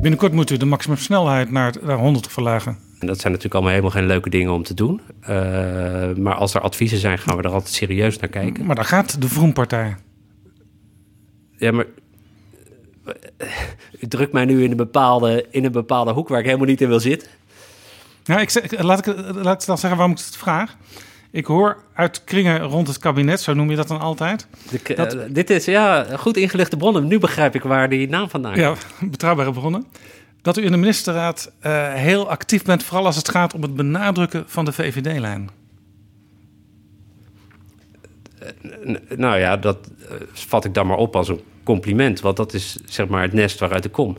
Binnenkort moeten we de maximumsnelheid naar, naar 100 verlagen. En dat zijn natuurlijk allemaal helemaal geen leuke dingen om te doen. Eh, maar als er adviezen zijn, gaan we er altijd serieus naar kijken. Maar daar gaat de Vroempartij. Ja, maar eh, u drukt mij nu in een bepaalde, in een bepaalde hoek waar ik helemaal niet in wil zitten. Nou, ik laat, ik, laat ik dan zeggen waarom ik het vraag. Ik hoor uit kringen rond het kabinet, zo noem je dat dan altijd. De- Dat- eh, dit is ja, goed ingelichte bronnen. Nu begrijp ik waar die naam vandaan komt. Ja, betrouwbare bronnen. Dat u in de ministerraad eh, heel actief bent, vooral als het gaat om het benadrukken van de VVD-lijn. N- Nou ja, dat eh, vat ik dan maar op als een compliment. Want dat is zeg maar het nest waaruit ik kom.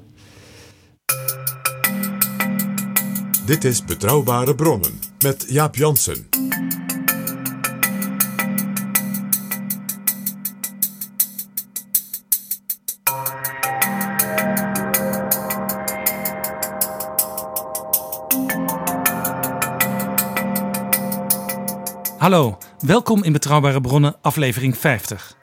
Dit is Betrouwbare Bronnen met Jaap Jansen. Hallo, welkom in Betrouwbare Bronnen, aflevering 50.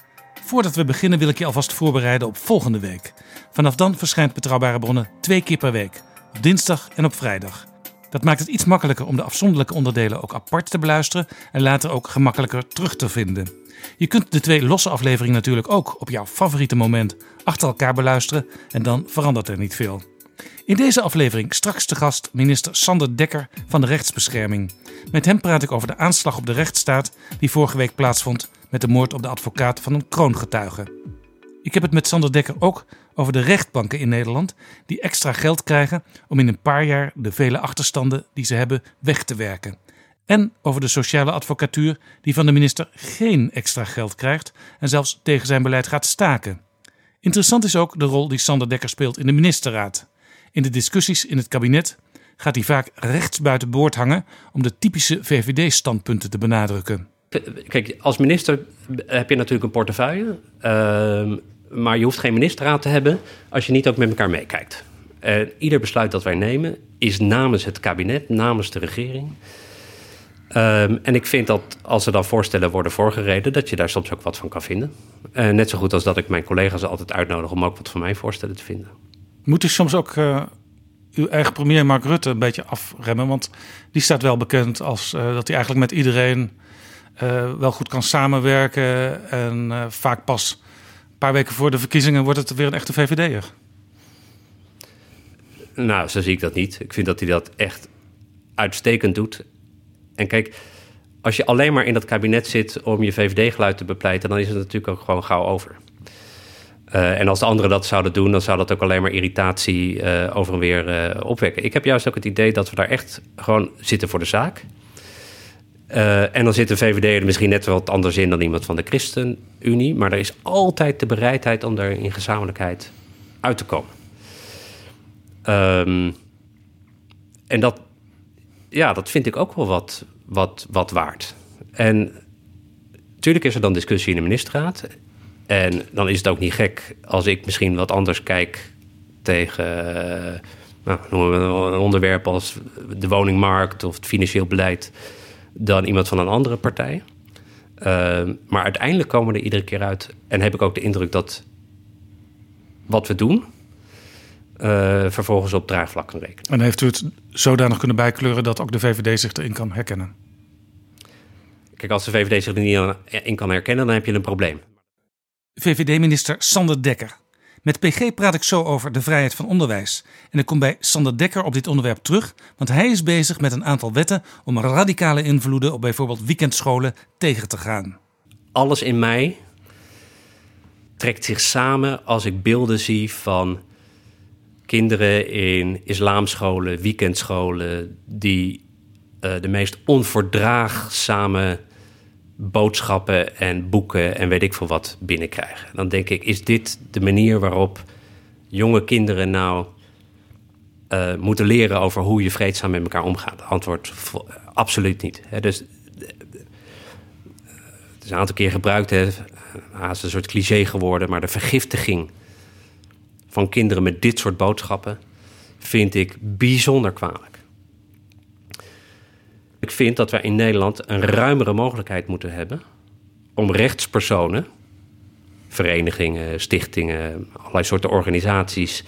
Voordat we beginnen wil ik je alvast voorbereiden op volgende week. Vanaf dan verschijnt Betrouwbare Bronnen twee keer per week, op dinsdag en op vrijdag. Dat maakt het iets makkelijker om de afzonderlijke onderdelen ook apart te beluisteren en later ook gemakkelijker terug te vinden. Je kunt de twee losse afleveringen natuurlijk ook op jouw favoriete moment achter elkaar beluisteren en dan verandert er niet veel. In deze aflevering straks te gast minister Sander Dekker van de Rechtsbescherming. Met hem praat ik over de aanslag op de rechtsstaat die vorige week plaatsvond met de moord op de advocaat van een kroongetuige. Ik heb het met Sander Dekker ook over de rechtbanken in Nederland die extra geld krijgen om in een paar jaar de vele achterstanden die ze hebben weg te werken. En over de sociale advocatuur die van de minister geen extra geld krijgt en zelfs tegen zijn beleid gaat staken. Interessant is ook de rol die Sander Dekker speelt in de ministerraad. In de discussies in het kabinet gaat hij vaak rechts buiten boord hangen om de typische VVD-standpunten te benadrukken. Kijk, als minister heb je natuurlijk een portefeuille. ehm, maar je hoeft geen ministerraad te hebben als je niet ook met elkaar meekijkt. En ieder besluit dat wij nemen is namens het kabinet, namens de regering. Ehm, en ik vind dat als er dan voorstellen worden voorgereden, dat je daar soms ook wat van kan vinden. Eh, net zo goed als dat ik mijn collega's altijd uitnodig om ook wat van mijn voorstellen te vinden. Moet u soms ook eh, uw eigen premier Mark Rutte een beetje afremmen? Want die staat wel bekend als eh, dat hij eigenlijk met iedereen eh, wel goed kan samenwerken. En vaak pas een paar weken voor de verkiezingen wordt het weer een echte VVD'er. Nou, zo zie ik dat niet. Ik vind dat hij dat echt uitstekend doet. En kijk, als je alleen maar in dat kabinet zit om je VVD-geluid te bepleiten, dan is het natuurlijk ook gewoon gauw over. Eh, en als de anderen dat zouden doen, dan zou dat ook alleen maar irritatie eh, over en weer eh, opwekken. Ik heb juist ook het idee dat we daar echt gewoon zitten voor de zaak. En dan zit de VVD er misschien net wat anders in dan iemand van de ChristenUnie. Maar er is altijd de bereidheid om daar in gezamenlijkheid uit te komen. Ehm, en dat, ja, dat vind ik ook wel wat, wat, wat waard. En natuurlijk is er dan discussie in de ministerraad. En dan is het ook niet gek als ik misschien wat anders kijk tegen eh, nou, een onderwerp als de woningmarkt of het financieel beleid dan iemand van een andere partij. Ehm, maar uiteindelijk komen we er iedere keer uit. En heb ik ook de indruk dat wat we doen, eh, vervolgens op draagvlak kan rekenen. En heeft u het zodanig kunnen bijkleuren dat ook de VVD zich erin kan herkennen? Kijk, als de VVD zich er niet in kan herkennen, dan heb je een probleem. VVD-minister Sander Dekker. Met PG praat ik zo over de vrijheid van onderwijs. En ik kom bij Sander Dekker op dit onderwerp terug, want hij is bezig met een aantal wetten om radicale invloeden op bijvoorbeeld weekendscholen tegen te gaan. Alles in mij trekt zich samen als ik beelden zie van kinderen in islamscholen, weekendscholen, die uh, de meest onverdraagzame boodschappen en boeken en weet ik veel wat binnenkrijgen. Dan denk ik, is dit de manier waarop jonge kinderen nou uh, moeten leren over hoe je vreedzaam met elkaar omgaat? Antwoord, absoluut niet. dus het is een aantal keer gebruikt, hè. is een soort cliché geworden, maar de vergiftiging van kinderen met dit soort boodschappen vind ik bijzonder kwalijk. Ik vind dat wij in Nederland een ruimere mogelijkheid moeten hebben om rechtspersonen, verenigingen, stichtingen, allerlei soorten organisaties,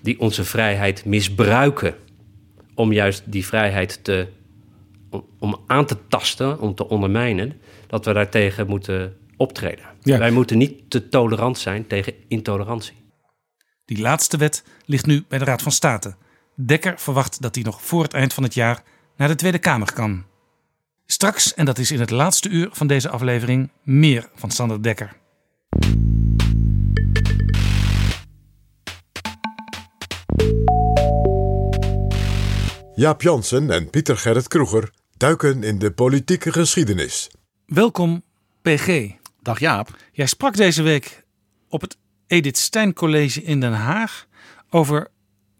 die onze vrijheid misbruiken om juist die vrijheid te, om, om aan te tasten, om te ondermijnen, dat we daartegen moeten optreden. Wij moeten niet te tolerant zijn tegen intolerantie. Die laatste wet ligt nu bij de Raad van State. Dekker verwacht dat die nog voor het eind van het jaar naar de Tweede Kamer kan. Straks, en dat is in het laatste uur van deze aflevering, meer van Sander Dekker. Jaap Jansen en Pieter Gerrit Kroeger duiken in de politieke geschiedenis. Welkom, PG. Dag Jaap. Jij sprak deze week op het Edith Stein College in Den Haag over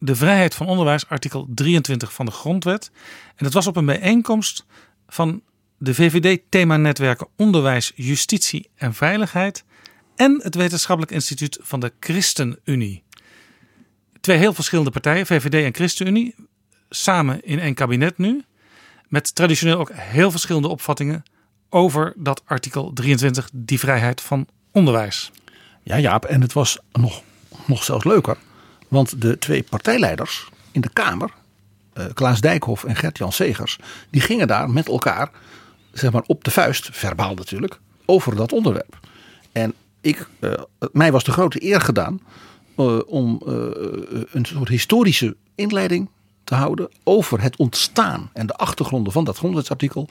de vrijheid van onderwijs, artikel 23 van de Grondwet. En dat was op een bijeenkomst van de VVD-themanetwerken Onderwijs, Justitie en Veiligheid en het Wetenschappelijk Instituut van de ChristenUnie. Twee heel verschillende partijen, VVD en ChristenUnie, samen in één kabinet nu, met traditioneel ook heel verschillende opvattingen over dat artikel 23, die vrijheid van onderwijs. Ja, Jaap, en het was nog, nog zelfs leuker. Want de twee partijleiders in de Kamer, uh, Klaas Dijkhoff en Gert-Jan Segers, die gingen daar met elkaar, zeg maar op de vuist, verbaal natuurlijk, over dat onderwerp. En ik, uh, mij was de grote eer gedaan uh, om een soort historische inleiding te houden over het ontstaan en de achtergronden van dat grondwetsartikel.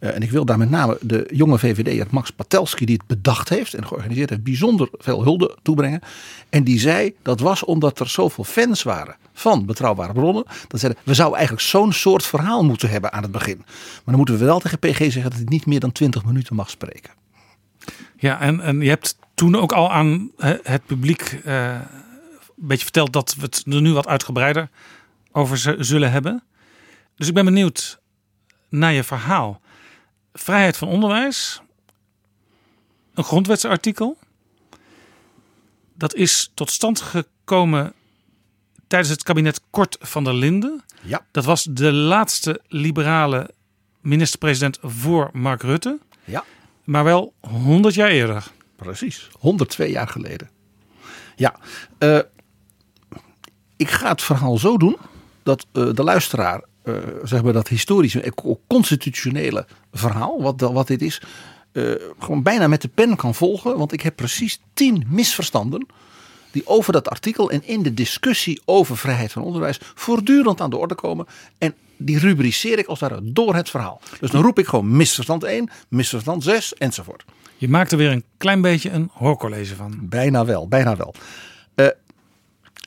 Uh, en ik wil daar met name de jonge VVD'er Max Patelski, die het bedacht heeft en georganiseerd heeft, bijzonder veel hulde toebrengen. En die zei dat was omdat er zoveel fans waren van betrouwbare bronnen. Dat zeiden we zouden eigenlijk zo'n soort verhaal moeten hebben aan het begin. Maar dan moeten we wel tegen PG zeggen dat hij niet meer dan 20 minuten mag spreken. Ja, en, en je hebt toen ook al aan het publiek uh, een beetje verteld dat we het er nu wat uitgebreider over zullen hebben. Dus ik ben benieuwd naar je verhaal. Vrijheid van onderwijs, een grondwetsartikel. Dat is tot stand gekomen tijdens het kabinet Kort van der Linden. Ja. Dat was de laatste liberale minister-president voor Mark Rutte. Ja. Maar wel 100 jaar eerder. Precies, 102 jaar geleden. Ja, uh, ik ga het verhaal zo doen dat uh, de luisteraar, uh, zeg maar dat historische, constitutionele verhaal, wat, wat dit is, gewoon bijna met de pen kan volgen. Want ik heb precies tien misverstanden die over dat artikel en in de discussie over vrijheid van onderwijs voortdurend aan de orde komen. En die rubriceer ik als het ware door het verhaal. Dus dan roep ik gewoon misverstand 1, misverstand 6 enzovoort. Je maakt er weer een klein beetje een hoorcollege van. Bijna wel, bijna wel. Uh,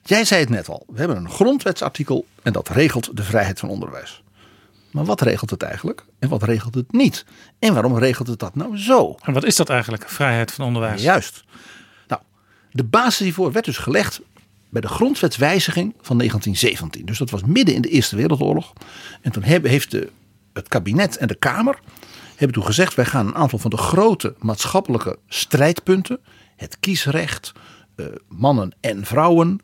Jij zei het net al, we hebben een grondwetsartikel en dat regelt de vrijheid van onderwijs. Maar wat regelt het eigenlijk en wat regelt het niet? En waarom regelt het dat nou zo? En wat is dat eigenlijk, vrijheid van onderwijs? Juist. Nou, de basis hiervoor werd dus gelegd bij de grondwetswijziging van 1917. Dus dat was midden in de Eerste Wereldoorlog. En toen heeft de, het kabinet en de Kamer hebben toen gezegd: wij gaan een aantal van de grote maatschappelijke strijdpunten, het kiesrecht, eh, mannen en vrouwen,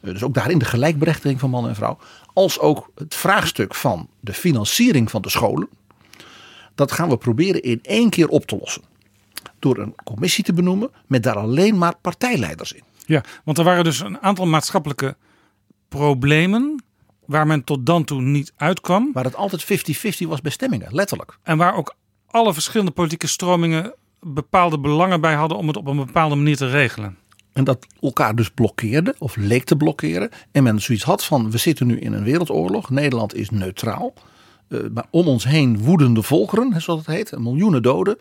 dus ook daarin de gelijkberechtiging van man en vrouw. Als ook het vraagstuk van de financiering van de scholen. Dat gaan we proberen in één keer op te lossen. Door een commissie te benoemen met daar alleen maar partijleiders in. Ja, want er waren dus een aantal maatschappelijke problemen waar men tot dan toe niet uitkwam. Waar het altijd 50-50 was bestemmingen, letterlijk. En waar ook alle verschillende politieke stromingen bepaalde belangen bij hadden om het op een bepaalde manier te regelen. En dat elkaar dus blokkeerde, of leek te blokkeren. En men zoiets had van, we zitten nu in een wereldoorlog. Nederland is neutraal. Uh, maar om ons heen woedende volkeren, zoals het heet. Miljoenen doden.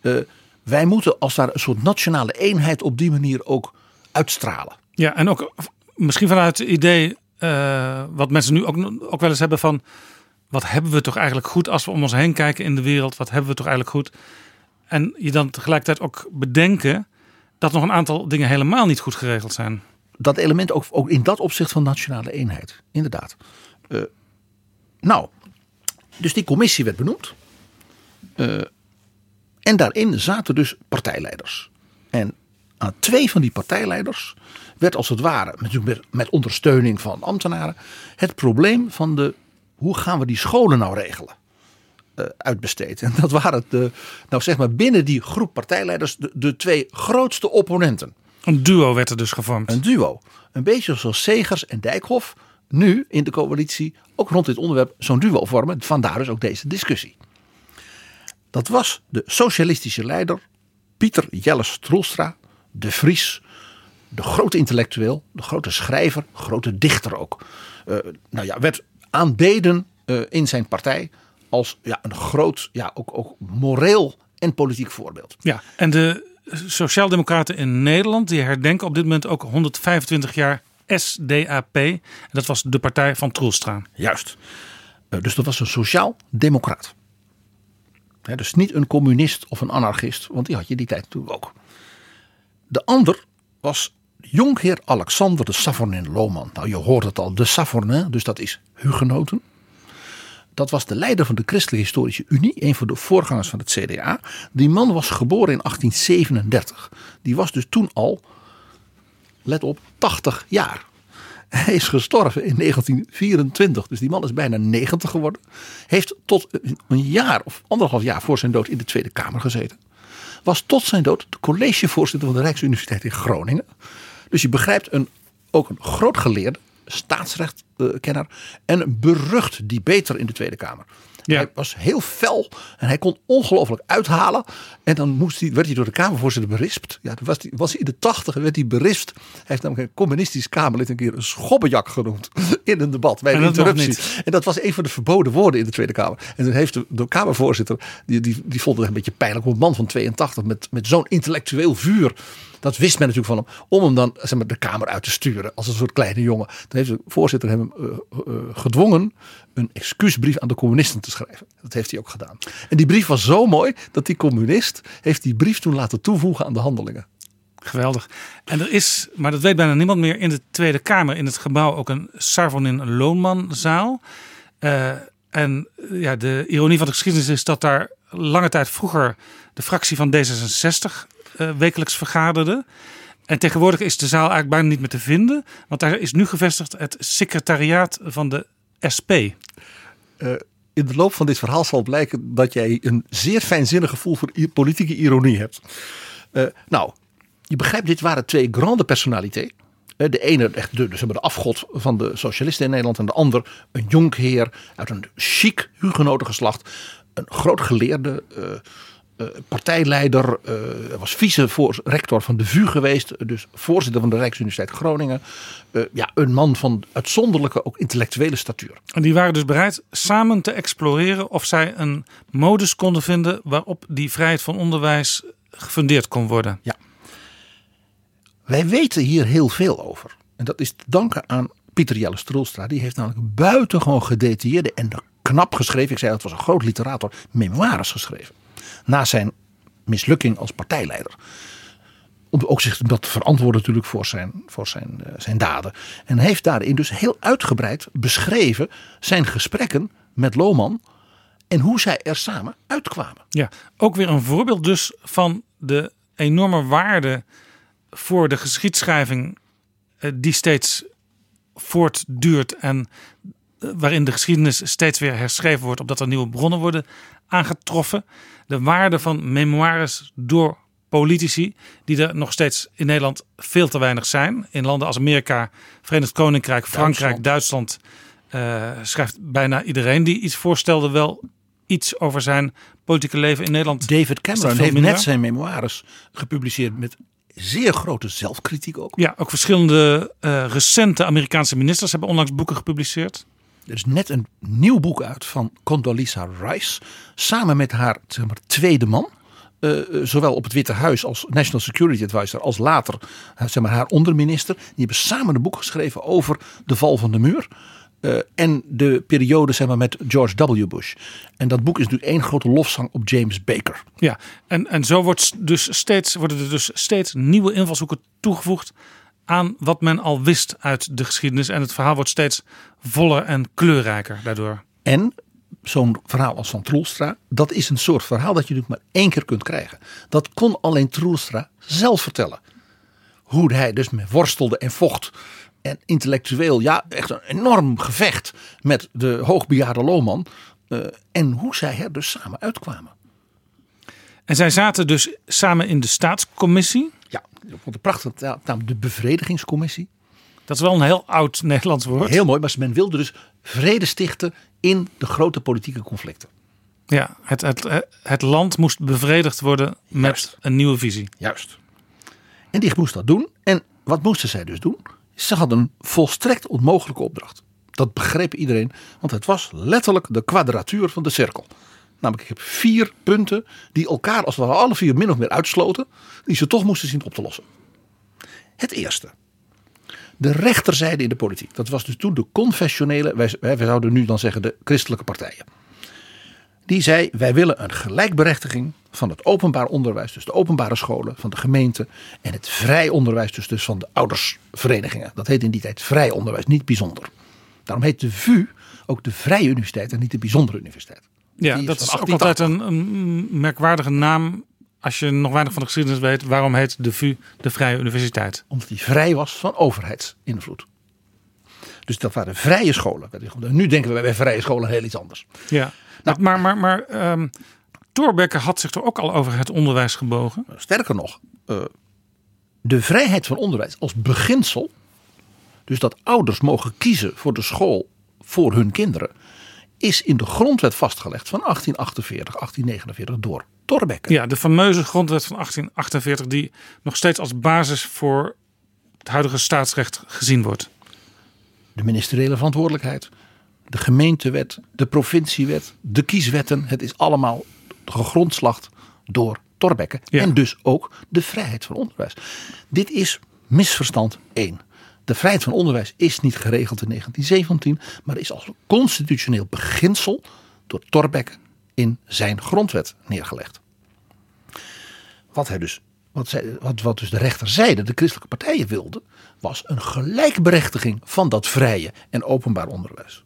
Uh, wij moeten als daar een soort nationale eenheid op die manier ook uitstralen. Ja, en ook misschien vanuit het idee, uh, wat mensen nu ook, ook wel eens hebben van... Wat hebben we toch eigenlijk goed als we om ons heen kijken in de wereld? Wat hebben we toch eigenlijk goed? En je dan tegelijkertijd ook bedenken dat nog een aantal dingen helemaal niet goed geregeld zijn. Dat element ook, ook in dat opzicht van nationale eenheid, inderdaad. Uh, nou, dus die commissie werd benoemd. Uh, en daarin zaten dus partijleiders. En aan twee van die partijleiders werd als het ware, met ondersteuning van ambtenaren, het probleem van de hoe gaan we die scholen nou regelen? Uh, uitbesteed. En dat waren de, nou zeg maar binnen die groep partijleiders de, de twee grootste opponenten. Een duo werd er dus gevormd. Een duo. Een beetje zoals Segers en Dijkhoff nu in de coalitie ook rond dit onderwerp zo'n duo vormen. Vandaar dus ook deze discussie. Dat was de socialistische leider Pieter Jelles Troelstra, de Vries, de grote intellectueel, de grote schrijver, grote dichter ook. Uh, nou ja, werd aanbeden uh, in zijn partij als ja, een groot, ja, ook, ook moreel en politiek voorbeeld. Ja, en de Sociaaldemocraten in Nederland die herdenken op dit moment ook 125 jaar SDAP. En dat was de partij van Troelstra. Juist. Uh, dus dat was een sociaal-democraat. dus niet een communist of een anarchist, want die had je die tijd natuurlijk ook. De ander was jonkheer Alexander de Savornin Lohman. Nou, je hoort het al, de Savornin, dus dat is hugenoten dat was de leider van de Christelijke Historische Unie, een van de voorgangers van het CDA. Die man was geboren in 1837. Die was dus toen al, let op, 80 jaar. Hij is gestorven in 1924, dus die man is bijna 90 geworden. Heeft tot een jaar of anderhalf jaar voor zijn dood in de Tweede Kamer gezeten. Was tot zijn dood de collegevoorzitter van de Rijksuniversiteit in Groningen. Dus je begrijpt, een, ook een groot geleerde, staatsrechtkenner en berucht debater in de Tweede Kamer. Ja. Hij was heel fel en hij kon ongelooflijk uithalen. En dan moest hij, werd hij door de Kamervoorzitter berispt. Ja, was hij, was hij in de tachtig en werd hij berispt. Hij heeft namelijk een communistisch Kamerlid een keer een schobbejak genoemd. In een debat bij een interruptie. En dat was een van de verboden woorden in de Tweede Kamer. En dan heeft de, de Kamervoorzitter, die, die, die vond het een beetje pijnlijk. Om een man van 82 met, met zo'n intellectueel vuur dat wist men natuurlijk van hem. Om hem dan zeg maar, de Kamer uit te sturen. Als een soort kleine jongen. Dan heeft de voorzitter hem uh, uh, gedwongen een excuusbrief aan de communisten te schrijven. Dat heeft hij ook gedaan. En die brief was zo mooi dat die communist heeft die brief toen laten toevoegen aan de handelingen. Geweldig. En er is, maar dat weet bijna niemand meer, in de Tweede Kamer in het gebouw ook een Sarvonin Loonmanzaal. Uh, en ja, de ironie van de geschiedenis is dat daar lange tijd vroeger de fractie van D66 uh, wekelijks vergaderde. En tegenwoordig is de zaal eigenlijk bijna niet meer te vinden. Want daar is nu gevestigd het secretariaat van de SP. Eh, in de loop van dit verhaal zal blijken dat jij een zeer fijnzinnig gevoel voor politieke ironie hebt. Uh, nou, je begrijpt, dit waren twee grande personaliteiten. De ene echt de, dus de afgod van de socialisten in Nederland. En de ander een jonkheer uit een chic hugenotengeslacht. Een groot geleerde, uh, partijleider, uh, was vice-rector van de VU geweest, dus voorzitter van de Rijksuniversiteit Groningen. Uh, ja, een man van uitzonderlijke, ook intellectuele statuur. En die waren dus bereid samen te exploreren of zij een modus konden vinden waarop die vrijheid van onderwijs gefundeerd kon worden. Ja. Wij weten hier heel veel over. En dat is te danken aan Pieter Jelle Stroelstra. Die heeft namelijk buitengewoon gedetailleerde en knap geschreven, ik zei het was een groot literator, memoires geschreven na zijn mislukking als partijleider. Om ook zich dat te verantwoorden natuurlijk voor zijn, voor zijn, uh, zijn daden. En heeft daarin dus heel uitgebreid beschreven zijn gesprekken met Lohman. En hoe zij er samen uitkwamen. Ja, ook weer een voorbeeld dus van de enorme waarde voor de geschiedschrijving uh, die steeds voortduurt en uh, waarin de geschiedenis steeds weer herschreven wordt, opdat er nieuwe bronnen worden aangetroffen de waarde van memoires door politici, die er nog steeds in Nederland veel te weinig zijn. In landen als Amerika, Verenigd Koninkrijk, Frankrijk, Duitsland, uh, schrijft bijna iedereen die iets voorstelde wel iets over zijn politieke leven in Nederland. David Cameron heeft net zijn memoires gepubliceerd met zeer grote zelfkritiek ook. Ja, ook verschillende uh, recente Amerikaanse ministers hebben onlangs boeken gepubliceerd. Er is net een nieuw boek uit van Condoleezza Rice. Samen met haar zeg maar, tweede man. Uh, zowel op het Witte Huis als National Security Advisor. Als later zeg maar, haar onderminister. Die hebben samen een boek geschreven over de val van de muur. En de periode zeg maar, met George W. Bush. En dat boek is natuurlijk één grote lofzang op James Baker. Ja, en, en zo wordt dus steeds, worden er dus steeds nieuwe invalshoeken toegevoegd aan wat men al wist uit de geschiedenis. En het verhaal wordt steeds voller en kleurrijker daardoor. En zo'n verhaal als van Troelstra, dat is een soort verhaal dat je natuurlijk maar één keer kunt krijgen. Dat kon alleen Troelstra zelf vertellen. Hoe hij dus mee worstelde en vocht. En intellectueel, ja, echt een enorm gevecht met de hoogbejaarde Lohman. Uh, en hoe zij er dus samen uitkwamen. En zij zaten dus samen in de staatscommissie. De prachtige naam, de bevredigingscommissie. Dat is wel een heel oud Nederlands woord. Heel mooi, maar men wilde dus vrede stichten in de grote politieke conflicten. Ja, het, het, het land moest bevredigd worden met een nieuwe visie. Juist. En die moest dat doen. En wat moesten zij dus doen? Ze hadden een volstrekt onmogelijke opdracht. Dat begreep iedereen, want het was letterlijk de kwadratuur van de cirkel. Namelijk, ik heb vier punten die elkaar als ware alle vier min of meer uitsloten, die ze toch moesten zien op te lossen. Het eerste. De rechterzijde in de politiek. Dat was dus toen de confessionele, wij, wij zouden nu dan zeggen de christelijke partijen. Die zei, wij willen een gelijkberechtiging van het openbaar onderwijs, dus de openbare scholen, van de gemeente. En het vrij onderwijs, dus, dus van de oudersverenigingen. Dat heet in die tijd vrij onderwijs, niet bijzonder. Daarom heet de VU ook de Vrije Universiteit en niet de Bijzondere Universiteit. Ja, dat is ook altijd een, een, merkwaardige naam. Als je nog weinig van de geschiedenis weet, waarom heet de VU de Vrije Universiteit? Omdat die vrij was van overheidsinvloed. Dus dat waren vrije scholen. Nu denken we bij vrije scholen heel iets anders. Ja, nou, maar, maar, maar um, Thorbecke had zich er ook al over het onderwijs gebogen. Sterker nog, uh, de vrijheid van onderwijs als beginsel. Dus dat ouders mogen kiezen voor de school voor hun kinderen is in de grondwet vastgelegd van 1848, 1849 door Thorbecke. Ja, de fameuze grondwet van 1848 die nog steeds als basis voor het huidige staatsrecht gezien wordt. De ministeriële verantwoordelijkheid, de gemeentewet, de provinciewet, de kieswetten. Het is allemaal gegrondslacht door Thorbecke. En dus ook de vrijheid van onderwijs. Dit is misverstand 1. De vrijheid van onderwijs is niet geregeld in 1917, maar is als constitutioneel beginsel door Thorbecke in zijn grondwet neergelegd. Wat, hij dus, wat, zij, wat, wat dus de rechterzijde, de christelijke partijen wilden, was een gelijkberechtiging van dat vrije en openbaar onderwijs.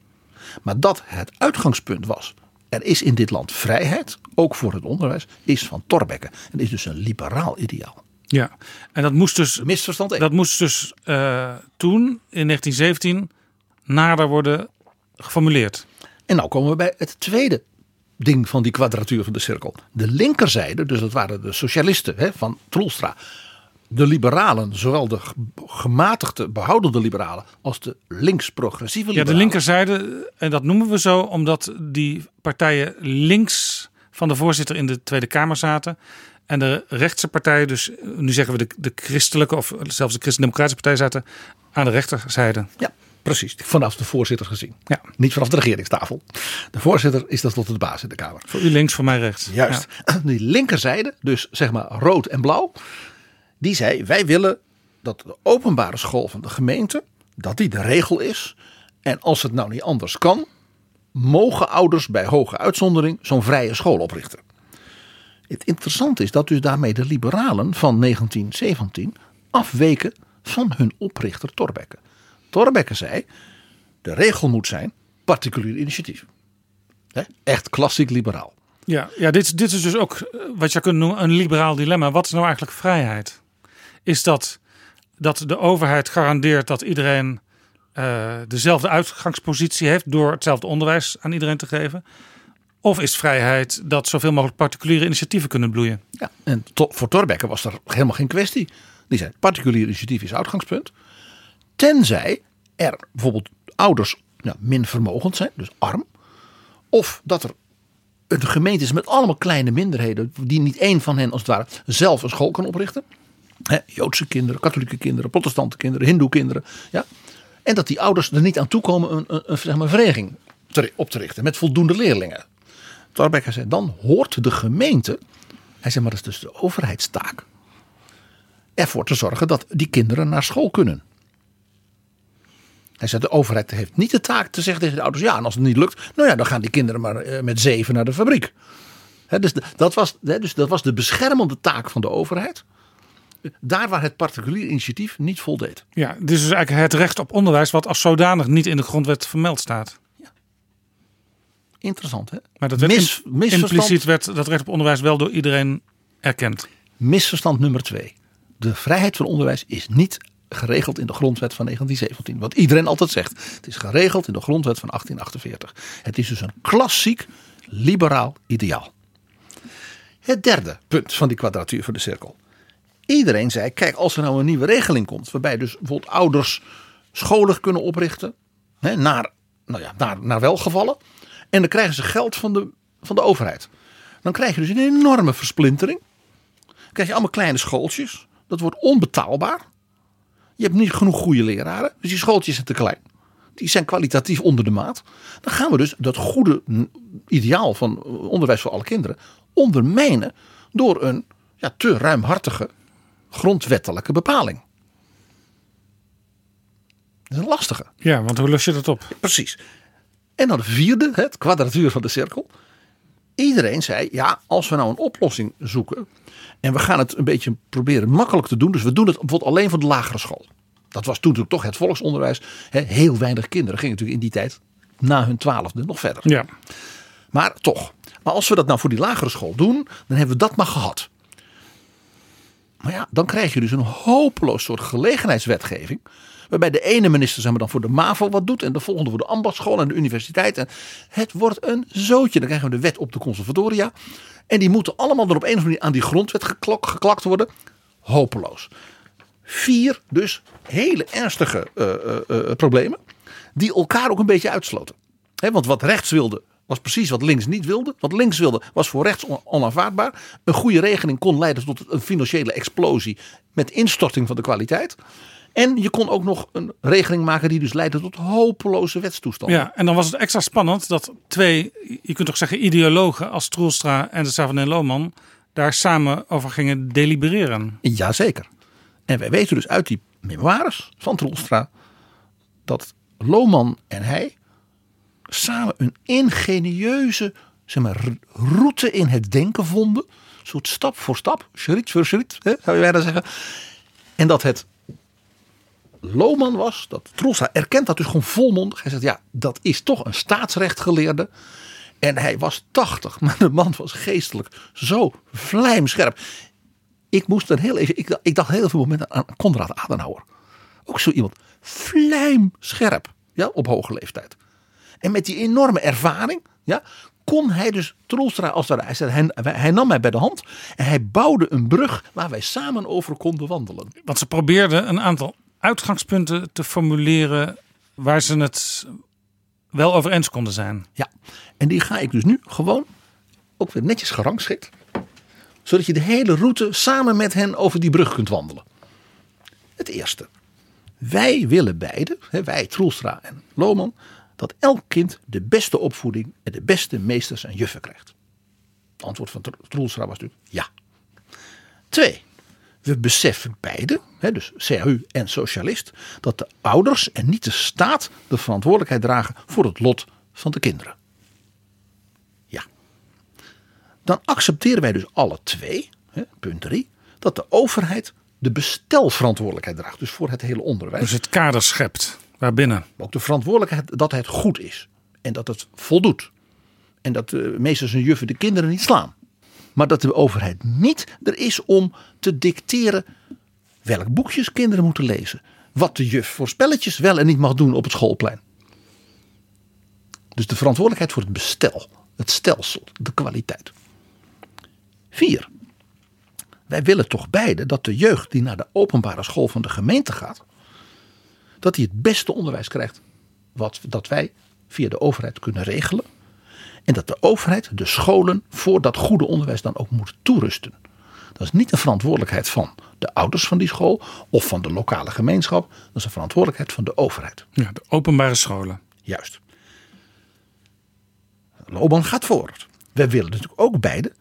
Maar dat het uitgangspunt was, er is in dit land vrijheid, ook voor het onderwijs, is van Thorbecke. En is dus een liberaal ideaal. Ja, en dat moest dus, Misverstand dat moest dus uh, toen, in 1917, nader worden geformuleerd. En nou komen we bij het tweede ding van die kwadratuur van de cirkel. De linkerzijde, dus dat waren de socialisten hè, van Troelstra. De liberalen, zowel de gematigde, behoudende liberalen als de links-progressieve liberalen. Ja, de linkerzijde, en dat noemen we zo omdat die partijen links van de voorzitter in de Tweede Kamer zaten. En de rechtse partijen, dus nu zeggen we de, de christelijke of zelfs de christendemocratische partij zaten aan de rechterzijde. Ja, precies. Vanaf de voorzitter gezien. Ja. Niet vanaf de regeringstafel. De voorzitter is dat tot de baas in de Kamer. Voor u links, voor mij rechts. Juist. Ja. Die linkerzijde, dus zeg maar rood en blauw. Die zei, wij willen dat de openbare school van de gemeente, dat die de regel is. En als het nou niet anders kan, mogen ouders bij hoge uitzondering zo'n vrije school oprichten. Het interessante is dat dus daarmee de liberalen van 1917 afweken van hun oprichter Thorbecke. Thorbecke zei, de regel moet zijn particulier initiatief. Echt klassiek liberaal. Ja, ja dit, dit is dus ook eh, wat je kunt noemen een liberaal dilemma. Wat is nou eigenlijk vrijheid? Is dat dat de overheid garandeert dat iedereen uh, dezelfde uitgangspositie heeft door hetzelfde onderwijs aan iedereen te geven? Of is vrijheid dat zoveel mogelijk particuliere initiatieven kunnen bloeien? Ja, en voor Thorbecke was er helemaal geen kwestie. Die zei, particulier initiatief is uitgangspunt. Tenzij er bijvoorbeeld ouders nou, min vermogend zijn, dus arm. Of dat er een gemeente is met allemaal kleine minderheden, die niet één van hen als het ware zelf een school kan oprichten. Joodse kinderen, katholieke kinderen, protestante kinderen, hindoe kinderen. Ja? En dat die ouders er niet aan toekomen een, een, een, zeg maar, vereniging op te richten met voldoende leerlingen. Thorbecke zei, dan hoort de gemeente, hij zei maar dat is dus de overheidstaak, ervoor te zorgen dat die kinderen naar school kunnen. Hij zei, de overheid heeft niet de taak te zeggen tegen de ouders, ja en als het niet lukt, nou ja dan gaan die kinderen maar eh, met zeven naar de fabriek. Dus, dat was, dus dat was de beschermende taak van de overheid. Daar waar het particulier initiatief niet voldeed. Ja, dit is dus eigenlijk het recht op onderwijs wat als zodanig niet in de grondwet vermeld staat. Interessant hè? Maar dat werd Mis- impliciet werd dat recht op onderwijs wel door iedereen erkend. Misverstand nummer twee. De vrijheid van onderwijs is niet geregeld in de grondwet van 1917. Wat iedereen altijd zegt. Het is geregeld in de grondwet van 1848. Het is dus een klassiek liberaal ideaal. Het derde punt van die kwadratuur van de cirkel. Iedereen zei, kijk als er nou een nieuwe regeling komt. Waarbij dus bijvoorbeeld ouders scholen kunnen oprichten. Hè, naar, nou ja, naar, naar welgevallen. En dan krijgen ze geld van de, van de overheid. Dan krijg je dus een enorme versplintering. Dan krijg je allemaal kleine schooltjes. Dat wordt onbetaalbaar. Je hebt niet genoeg goede leraren. Dus die schooltjes zijn te klein. Die zijn kwalitatief onder de maat. Dan gaan we dus dat goede ideaal van onderwijs voor alle kinderen ondermijnen door een ja, te ruimhartige grondwettelijke bepaling. Dat is een lastige. Ja, want hoe los je dat op? Precies. En dan de vierde, het kwadratuur van de cirkel. Iedereen zei, ja, als we nou een oplossing zoeken. En we gaan het een beetje proberen makkelijk te doen. Dus we doen het bijvoorbeeld alleen voor de lagere school. Dat was toen natuurlijk toch het volksonderwijs. Hè, heel weinig kinderen gingen natuurlijk in die tijd na hun twaalfde nog verder. Ja. Maar toch. Maar als we dat nou voor die lagere school doen, dan hebben we dat maar gehad. Maar ja, dan krijg je dus een hopeloos soort gelegenheidswetgeving. Waarbij de ene minister zeg maar, dan voor de MAVO wat doet. En de volgende voor de ambachtschool en de universiteit. En het wordt een zootje. Dan krijgen we de wet op de conservatoria. En die moeten allemaal dan op een of andere manier aan die grondwet geklakt worden. Hopeloos. Vier dus hele ernstige eh, eh, eh, problemen. Die elkaar ook een beetje uitsloten. Want wat rechts wilde was precies wat links niet wilde. Wat links wilde was voor rechts on- onaanvaardbaar. Een goede regeling kon leiden tot een financiële explosie met instorting van de kwaliteit. En je kon ook nog een regeling maken die dus leidde tot hopeloze wetstoestanden. Ja, en dan was het extra spannend dat twee, je kunt toch zeggen ideologen als Troelstra en de Savanel Lohman daar samen over gingen delibereren. Jazeker. En wij weten dus uit die memoires van Troelstra dat Lohman en hij samen een ingenieuze zeg maar, route in het denken vonden. Een soort stap voor stap, schriet voor schriet, hè, zou je bijna zeggen. En dat het Lohman was, dat Troelstra erkent dat dus gewoon volmondig. Hij zegt ja, dat is toch een staatsrechtgeleerde. En hij was 80, maar de man was geestelijk zo vlijmscherp. Ik moest er heel even, ik, dacht- ik dacht heel veel momenten aan Konrad Adenauer. Ook zo iemand vlijmscherp, ja, op hoge leeftijd. En met die enorme ervaring, ja, kon hij dus Troelstra als daar, hij, hij, hij nam mij bij de hand en hij bouwde een brug waar wij samen over konden wandelen. Want ze probeerden een aantal uitgangspunten te formuleren waar ze het wel over eens konden zijn. Ja, en die ga ik dus nu gewoon ook weer netjes gerangschikt. Zodat je de hele route samen met hen over die brug kunt wandelen. Het eerste. Wij willen beide, wij Troelstra en Lohman, dat elk kind de beste opvoeding en de beste meesters en juffen krijgt. Het antwoord van Tro- Troelstra was natuurlijk ja. Twee. We beseffen beide, hè, dus CAU en socialist, dat de ouders en niet de staat de verantwoordelijkheid dragen voor het lot van de kinderen. Ja. Dan accepteren wij dus alle twee, hè, punt drie, dat de overheid de bestelverantwoordelijkheid draagt. Dus voor het hele onderwijs. Dus het kader schept waarbinnen. Ook de verantwoordelijkheid dat het goed is. En dat het voldoet. En dat de meesters en juffen de kinderen niet slaan. Maar dat de overheid niet er is om te dicteren welk boekjes kinderen moeten lezen. Wat de juf voor spelletjes wel en niet mag doen op het schoolplein. Dus de verantwoordelijkheid voor het bestel, het stelsel, de kwaliteit. Vier. Wij willen toch beide dat de jeugd die naar de openbare school van de gemeente gaat, dat hij het beste onderwijs krijgt wat dat wij via de overheid kunnen regelen. En dat de overheid de scholen voor dat goede onderwijs dan ook moet toerusten. Dat is niet de verantwoordelijkheid van de ouders van die school of van de lokale gemeenschap. Dat is de verantwoordelijkheid van de overheid. Ja, de openbare scholen. Juist. Loban gaat voort. Wij willen natuurlijk ook beide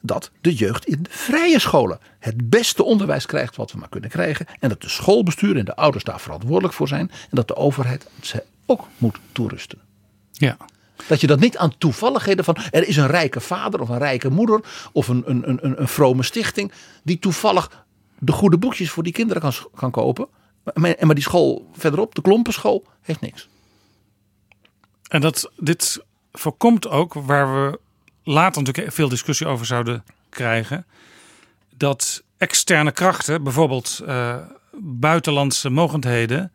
dat de jeugd in de vrije scholen het beste onderwijs krijgt wat we maar kunnen krijgen. En dat de schoolbestuur en de ouders daar verantwoordelijk voor zijn. En dat de overheid ze ook moet toerusten. Ja. Dat je dat niet aan toevalligheden van er is een rijke vader of een rijke moeder of een, een, een, een vrome stichting die toevallig de goede boekjes voor die kinderen kan, kan kopen. Maar, maar die school verderop, de klompenschool, heeft niks. En dat dit voorkomt ook waar we later natuurlijk veel discussie over zouden krijgen. Dat externe krachten, bijvoorbeeld uh, buitenlandse mogendheden,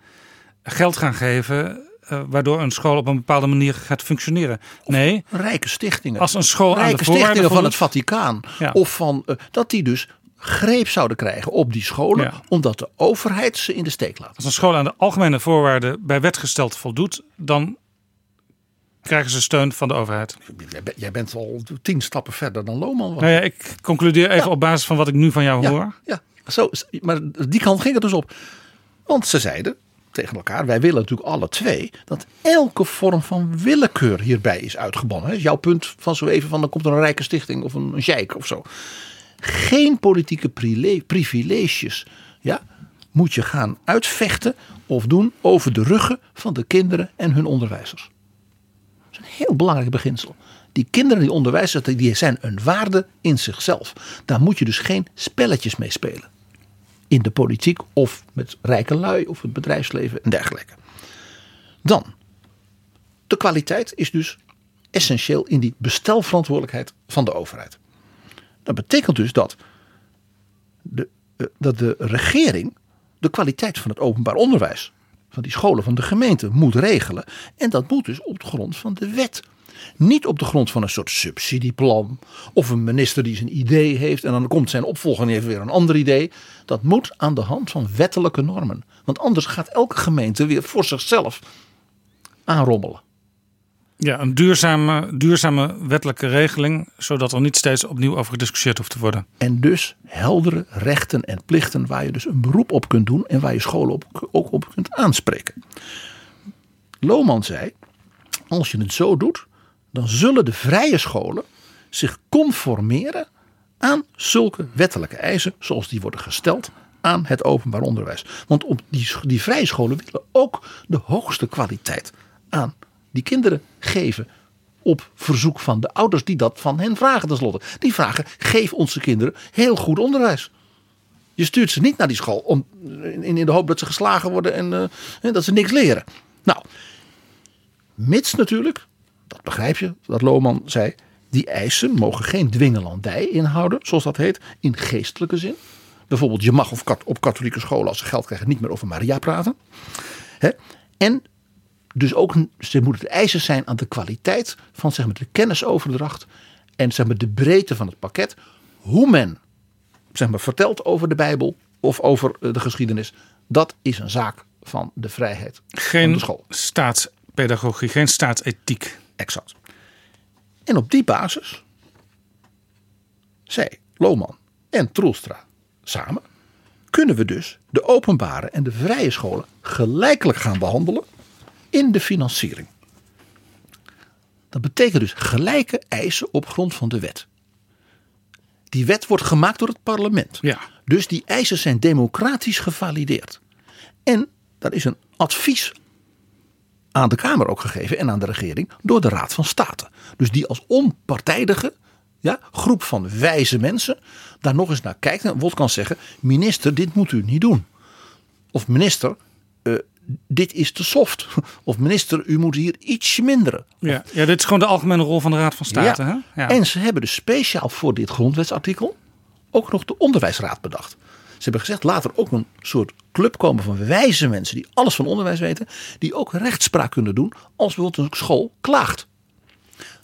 geld gaan geven. Uh, waardoor een school op een bepaalde manier gaat functioneren. Nee. Rijke stichtingen. Als een school rijke aan de stichtingen van het Vaticaan. Ja. Of van uh, dat die dus greep zouden krijgen op die scholen. Ja. Omdat de overheid ze in de steek laat. Als een school aan de algemene voorwaarden bij wet gesteld voldoet. Dan krijgen ze steun van de overheid. Jij bent al tien stappen verder dan Lohman. Nou ja, ik concludeer even ja. op basis van wat ik nu van jou ja, hoor. Ja, zo, maar die kant ging het dus op. Want ze zeiden tegen elkaar, wij willen natuurlijk alle twee dat elke vorm van willekeur hierbij is uitgebannen. Jouw punt van zo even van dan komt er een rijke stichting of een, sheik of zo. Geen politieke privileges ja, moet je gaan uitvechten of doen over de ruggen van de kinderen en hun onderwijzers een heel belangrijk beginsel. Die kinderen die onderwijzers, die zijn een waarde in zichzelf. Daar moet je dus geen spelletjes mee spelen. In de politiek of met rijke lui of het bedrijfsleven en dergelijke. Dan, de kwaliteit is dus essentieel in die bestelverantwoordelijkheid van de overheid. Dat betekent dus dat de, eh, dat de regering de kwaliteit van het openbaar onderwijs van die scholen van de gemeente moet regelen. En dat moet dus op grond van de wet. Niet op de grond van een soort subsidieplan. Of een minister die zijn idee heeft en dan komt zijn opvolger en heeft weer een ander idee. Dat moet aan de hand van wettelijke normen. Want anders gaat elke gemeente weer voor zichzelf aanrommelen. Ja, een duurzame, duurzame wettelijke regeling, zodat er niet steeds opnieuw over gediscussieerd hoeft te worden. En dus heldere rechten en plichten waar je dus een beroep op kunt doen en waar je scholen op, ook op kunt aanspreken. Lohman zei, als je het zo doet, dan zullen de vrije scholen zich conformeren aan zulke wettelijke eisen zoals die worden gesteld aan het openbaar onderwijs. Want op die, die vrije scholen willen ook de hoogste kwaliteit aan die kinderen geven op verzoek van de ouders die dat van hen vragen tenslotte. Die vragen, geef onze kinderen heel goed onderwijs. Je stuurt ze niet naar die school om, in, in de hoop dat ze geslagen worden en uh, dat ze niks leren. Nou, mits natuurlijk, dat begrijp je, dat Lohman zei, die eisen mogen geen dwingelandij inhouden, zoals dat heet, in geestelijke zin. Bijvoorbeeld, je mag op katholieke scholen als ze geld krijgen niet meer over Maria praten. En dus ook ze moeten de eisen zijn aan de kwaliteit van zeg maar, de kennisoverdracht en zeg maar, de breedte van het pakket. Hoe men zeg maar, vertelt over de Bijbel of over eh, de geschiedenis, dat is een zaak van de vrijheid geen van de school. staatspedagogie, geen staatsethiek. Exact. En op die basis, zij, Lohman en Troelstra samen, kunnen we dus de openbare en de vrije scholen gelijkelijk gaan behandelen in de financiering. Dat betekent dus gelijke eisen op grond van de wet. Die wet wordt gemaakt door het parlement. Ja. Dus die eisen zijn democratisch gevalideerd. En daar is een advies aan de Kamer ook gegeven en aan de regering door de Raad van State. Dus die als onpartijdige ja, groep van wijze mensen daar nog eens naar kijkt en wat kan zeggen: minister, dit moet u niet doen. Of minister, uh, dit is te soft. Of minister, u moet hier ietsje minderen. Ja, ja dit is gewoon de algemene rol van de Raad van State. Ja. Hè? Ja. En ze hebben dus speciaal voor dit grondwetsartikel ook nog de onderwijsraad bedacht. Ze hebben gezegd, laat er ook een soort club komen van wijze mensen die alles van onderwijs weten. Die ook rechtspraak kunnen doen als bijvoorbeeld een school klaagt.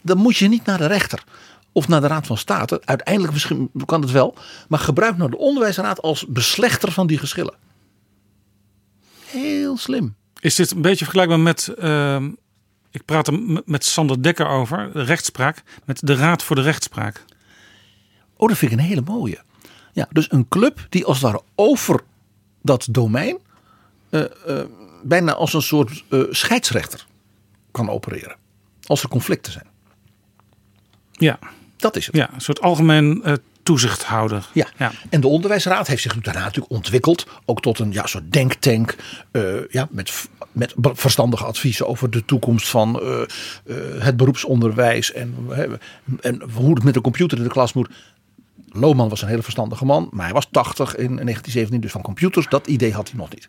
Dan moet je niet naar de rechter of naar de Raad van State. Uiteindelijk misschien kan het wel. Maar gebruik nou de onderwijsraad als beslechter van die geschillen. Heel slim. Is dit een beetje vergelijkbaar met. Uh, ik praat er met Sander Dekker over, de rechtspraak, met de Raad voor de Rechtspraak. Oh, dat vind ik een hele mooie. Ja, dus een club die als het ware over dat domein eh, eh, bijna als een soort eh, scheidsrechter kan opereren. Als er conflicten zijn. Ja, Dat is het. ja een soort algemeen toezichthouder. Ja. Ja. en de onderwijsraad heeft zich daarna natuurlijk ontwikkeld. Ook tot een ja, soort denktank. ja, met, met verstandige adviezen over de toekomst van het beroepsonderwijs. En, en hoe het met de computer in de klas moet. Lohman was een hele verstandige man. Maar hij was 80 in 1917. Dus van computers, dat idee had hij nog niet.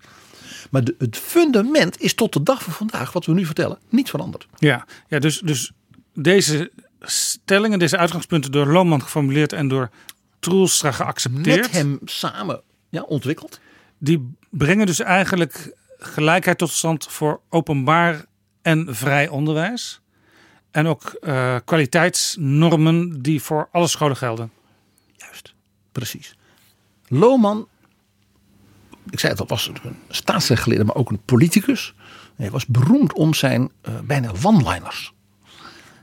Maar de, het fundament is tot de dag van vandaag, wat we nu vertellen, niet veranderd. Ja, ja dus, dus deze stellingen, deze uitgangspunten door Lohman geformuleerd en door Troelstra geaccepteerd. Met hem samen ja, ontwikkeld. Die brengen dus eigenlijk gelijkheid tot stand voor openbaar en vrij onderwijs. En ook eh, kwaliteitsnormen die voor alle scholen gelden. Precies. Lohman, ik zei het al, was een staatsrechtgeleerde, maar ook een politicus. Hij was beroemd om zijn eh, bijna one-liners.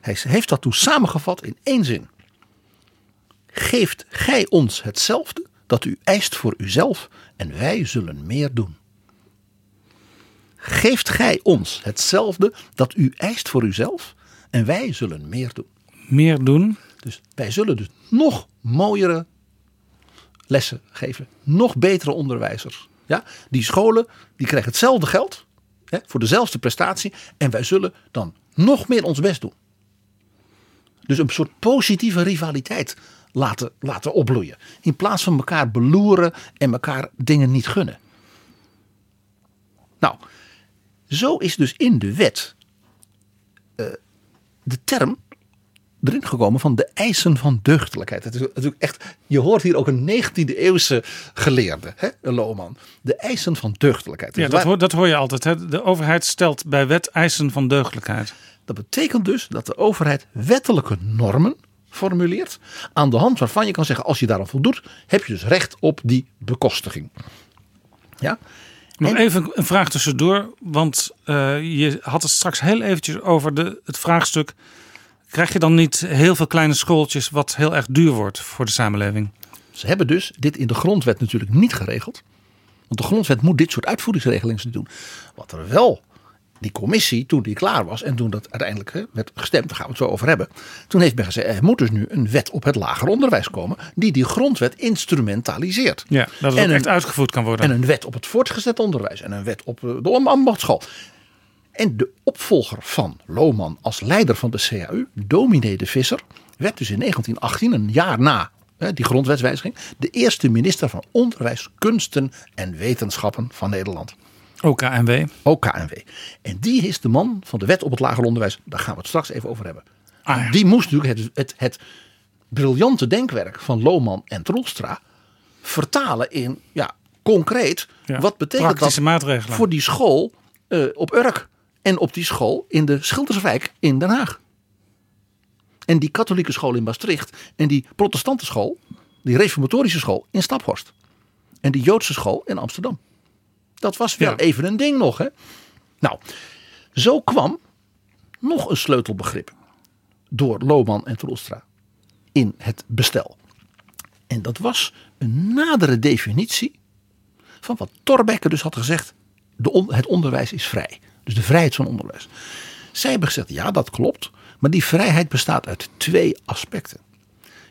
Hij heeft dat toen samengevat in één zin. Geeft gij ons hetzelfde dat u eist voor uzelf en wij zullen meer doen. Geeft gij ons hetzelfde dat u eist voor uzelf en wij zullen meer doen. Meer doen. Dus wij zullen dus nog mooiere lessen geven. Nog betere onderwijzers. Ja? Die scholen die krijgen hetzelfde geld hè, voor dezelfde prestatie. En wij zullen dan nog meer ons best doen. Dus een soort positieve rivaliteit laten, laten opbloeien. In plaats van elkaar beloeren en elkaar dingen niet gunnen. Nou, zo is dus in de wet eh, de term erin gekomen van de eisen van deugdelijkheid. Het is natuurlijk echt, je hoort hier ook een 19e eeuwse geleerde, hè, een Lohman. De eisen van deugdelijkheid. Ja, Dus dat, hoor, dat hoor je altijd. Hè? De overheid stelt bij wet eisen van deugdelijkheid. dat betekent dus dat de overheid wettelijke normen formuleert. Aan de hand waarvan je kan zeggen, als je daaraan voldoet, heb je dus recht op die bekostiging. Ja? Nog En- even een vraag tussendoor, want eh, je had het straks heel eventjes over de, het vraagstuk. Krijg je dan niet heel veel kleine schooltjes wat heel erg duur wordt voor de samenleving? Ze hebben dus dit in de grondwet natuurlijk niet geregeld. Want de grondwet moet dit soort uitvoeringsregelingen doen. Wat er wel, die commissie, toen die klaar was en toen dat uiteindelijk hè, werd gestemd, daar gaan we het zo over hebben. Toen heeft men gezegd, er moet dus nu een wet op het lager onderwijs komen die die grondwet instrumentaliseert. Ja, dat het En een- echt uitgevoerd kan worden. En een wet op het voortgezet onderwijs en een wet op eh, de ambachtschool. En de opvolger van Lohman als leider van de CAU, dominee de Visser, werd dus in 1918, een jaar na hè, die grondwetswijziging, de eerste minister van Onderwijs, Kunsten en Wetenschappen van Nederland. OKNW. Ook KNW. En die is de man van de wet op het lager onderwijs. Daar gaan we het straks even over hebben. Ah, ja. Die moest natuurlijk het, het, het briljante denkwerk van Lohman en Troelstra vertalen in ja, concreet. Ja, wat betekent dat maatregelen. voor die school eh, op Urk en op die school in de Schilderswijk in Den Haag. En die katholieke school in Maastricht en die protestante school, die reformatorische school in Staphorst. En die Joodse school in Amsterdam. Dat was wel Ja. even een ding nog. Hè? Nou, zo kwam nog een sleutelbegrip door Lohman en Troelstra in het bestel. En dat was een nadere definitie van wat Thorbecke dus had gezegd. De on- het onderwijs is vrij. Dus de vrijheid van onderwijs. Zij hebben gezegd, ja dat klopt. Maar die vrijheid bestaat uit twee aspecten.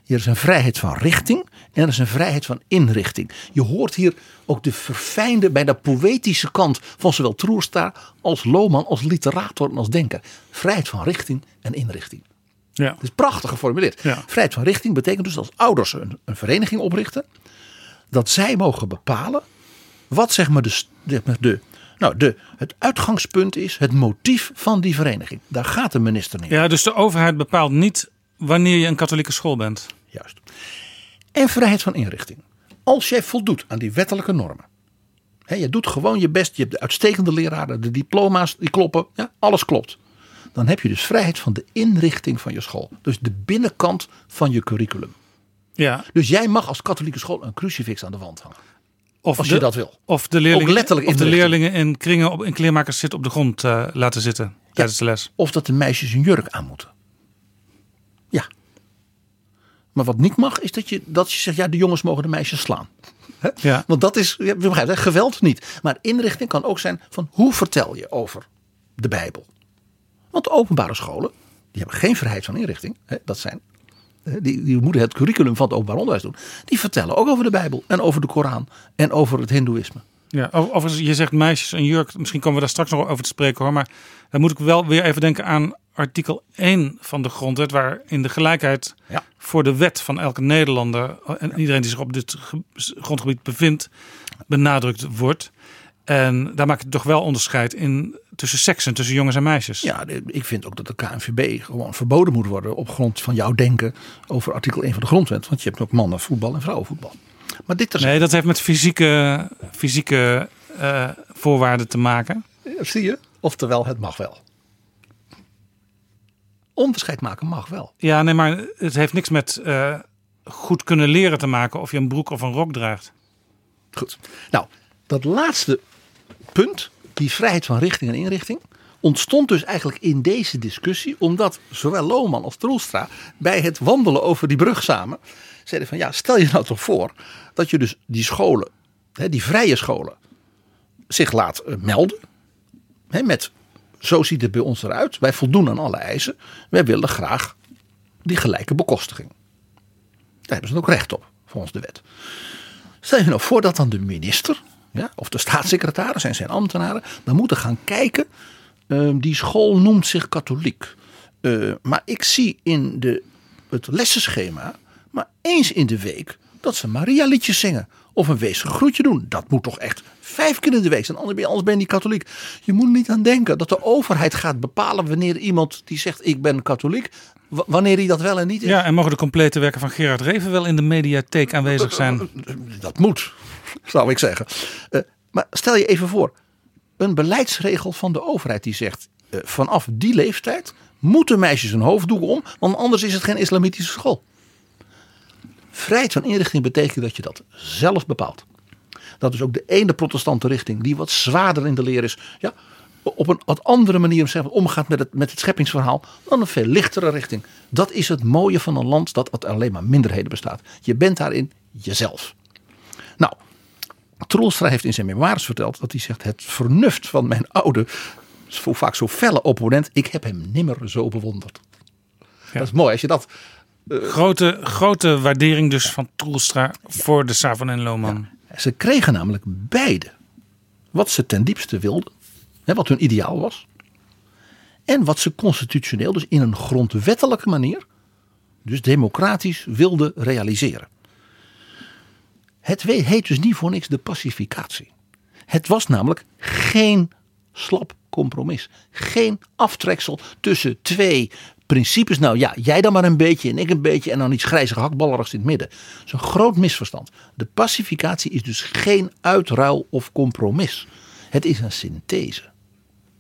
Er is een vrijheid van richting en er is een vrijheid van inrichting. Je hoort hier ook de verfijnde, bijna poëtische kant van zowel Troelstra als Lohman, als literator en als denker. Vrijheid van richting en inrichting. Ja. Het is prachtig geformuleerd. Ja. Vrijheid van richting betekent dus als ouders een, een vereniging oprichten, dat zij mogen bepalen wat zeg maar de, zeg maar de, nou de, het uitgangspunt is, het motief van die vereniging. Daar gaat de minister niet. ja, dus de overheid bepaalt niet wanneer je een katholieke school bent. Juist. En vrijheid van inrichting. Als jij voldoet aan die wettelijke normen. Hè, je doet gewoon je best. Je hebt de uitstekende leraren. De diploma's die kloppen. Ja, alles klopt. Dan heb je dus vrijheid van de inrichting van je school. Dus de binnenkant van je curriculum. Ja. Dus jij mag als katholieke school een crucifix aan de wand hangen. Of Als de, je dat wil. Of de leerlingen, letterlijk of de leerlingen in kringen op, in kleermakers zitten op de grond eh, laten zitten tijdens de les. Of dat de meisjes een jurk aan moeten. Ja. Maar wat niet mag is dat je, dat je zegt, ja de jongens mogen de meisjes slaan. Ja. Want dat is, je begrijpt, hè, geweld niet. Maar inrichting kan ook zijn van hoe vertel je over de Bijbel. Want openbare scholen, die hebben geen vrijheid van inrichting. Hè, dat zijn, die, die moeten het curriculum van het openbaar onderwijs doen. Die vertellen ook over de Bijbel en over de Koran en over het hindoeïsme. Ja, over- overigens, je zegt meisjes en jurk. Misschien komen we daar straks nog over te spreken hoor. Maar dan moet ik wel weer even denken aan artikel 1 van de grondwet. Waarin de gelijkheid Ja. voor de wet van elke Nederlander. En iedereen die zich op dit ge- grondgebied bevindt. benadrukt wordt. En daar maak ik toch wel onderscheid in tussen seksen, tussen jongens en meisjes. Ja, ik vind ook dat de KNVB gewoon verboden moet worden op grond van jouw denken over artikel 1 van de grondwet. Want je hebt ook mannenvoetbal en vrouwenvoetbal. Maar dit. Nee, dat heeft met fysieke, fysieke eh, voorwaarden te maken. Zie je? Oftewel, het mag wel. Onderscheid maken mag wel. Ja, nee, maar het heeft niks met eh, goed kunnen leren te maken of je een broek of een rok draagt. Goed. Nou, dat laatste punt, die vrijheid van richting en inrichting, ontstond dus eigenlijk in deze discussie, omdat zowel Lohman als Troelstra bij het wandelen over die brug samen zeiden van ja, stel je nou toch voor dat je dus die scholen, die vrije scholen, zich laat eh, melden met zo ziet het bij ons eruit, wij voldoen aan alle eisen, wij willen graag die gelijke bekostiging. Daar hebben ze ook recht op, volgens de wet. Stel je nou voor dat dan de minister ja, of de staatssecretaris en zijn ambtenaren dan moeten gaan kijken. ehm, die school noemt zich katholiek. Eh, maar ik zie in de, het lessenschema maar eens in de week dat ze Maria liedjes zingen. Of een weesig groetje doen. Dat moet toch echt vijf keer in de week zijn. Anders ben je, anders ben je niet katholiek. Je moet niet aan denken dat de overheid gaat bepalen wanneer iemand die zegt ik ben katholiek. wa- Wanneer hij dat wel en niet is. Ja, en mogen de complete werken van Gerard Reven wel in de mediatheek aanwezig zijn? Dat moet, zou ik zeggen. Eh, maar stel je even voor, een beleidsregel van de overheid die zegt: eh, vanaf die leeftijd moeten meisjes een hoofddoek om, want anders is het geen islamitische school. Vrijheid van inrichting betekent dat je dat zelf bepaalt. Dat is ook de ene protestante richting die wat zwaarder in de leer is. Ja, op een wat andere manier omgaat met het, met het scheppingsverhaal dan een veel lichtere richting. Dat is het mooie van een land dat alleen maar minderheden bestaat. Je bent daarin jezelf. Troelstra heeft in zijn memoires verteld dat hij zegt: Het vernuft van mijn oude, zo vaak zo felle opponent, ik heb hem nimmer zo bewonderd. Dat is mooi als je dat. Grote, grote waardering dus van Troelstra voor de Savon en Lohman. Ze kregen namelijk beide wat ze ten diepste wilden, hè, wat hun ideaal was, en wat ze constitutioneel, dus in een grondwettelijke manier, dus democratisch wilden realiseren. Het heet dus niet voor niks de pacificatie. Het was namelijk geen slap compromis. Geen aftreksel tussen twee principes. Nou ja, jij dan maar een beetje en ik een beetje en dan iets grijzig hakballerigs in het midden. Dat is een groot misverstand. De pacificatie is dus geen uitruil of compromis. Het is een synthese.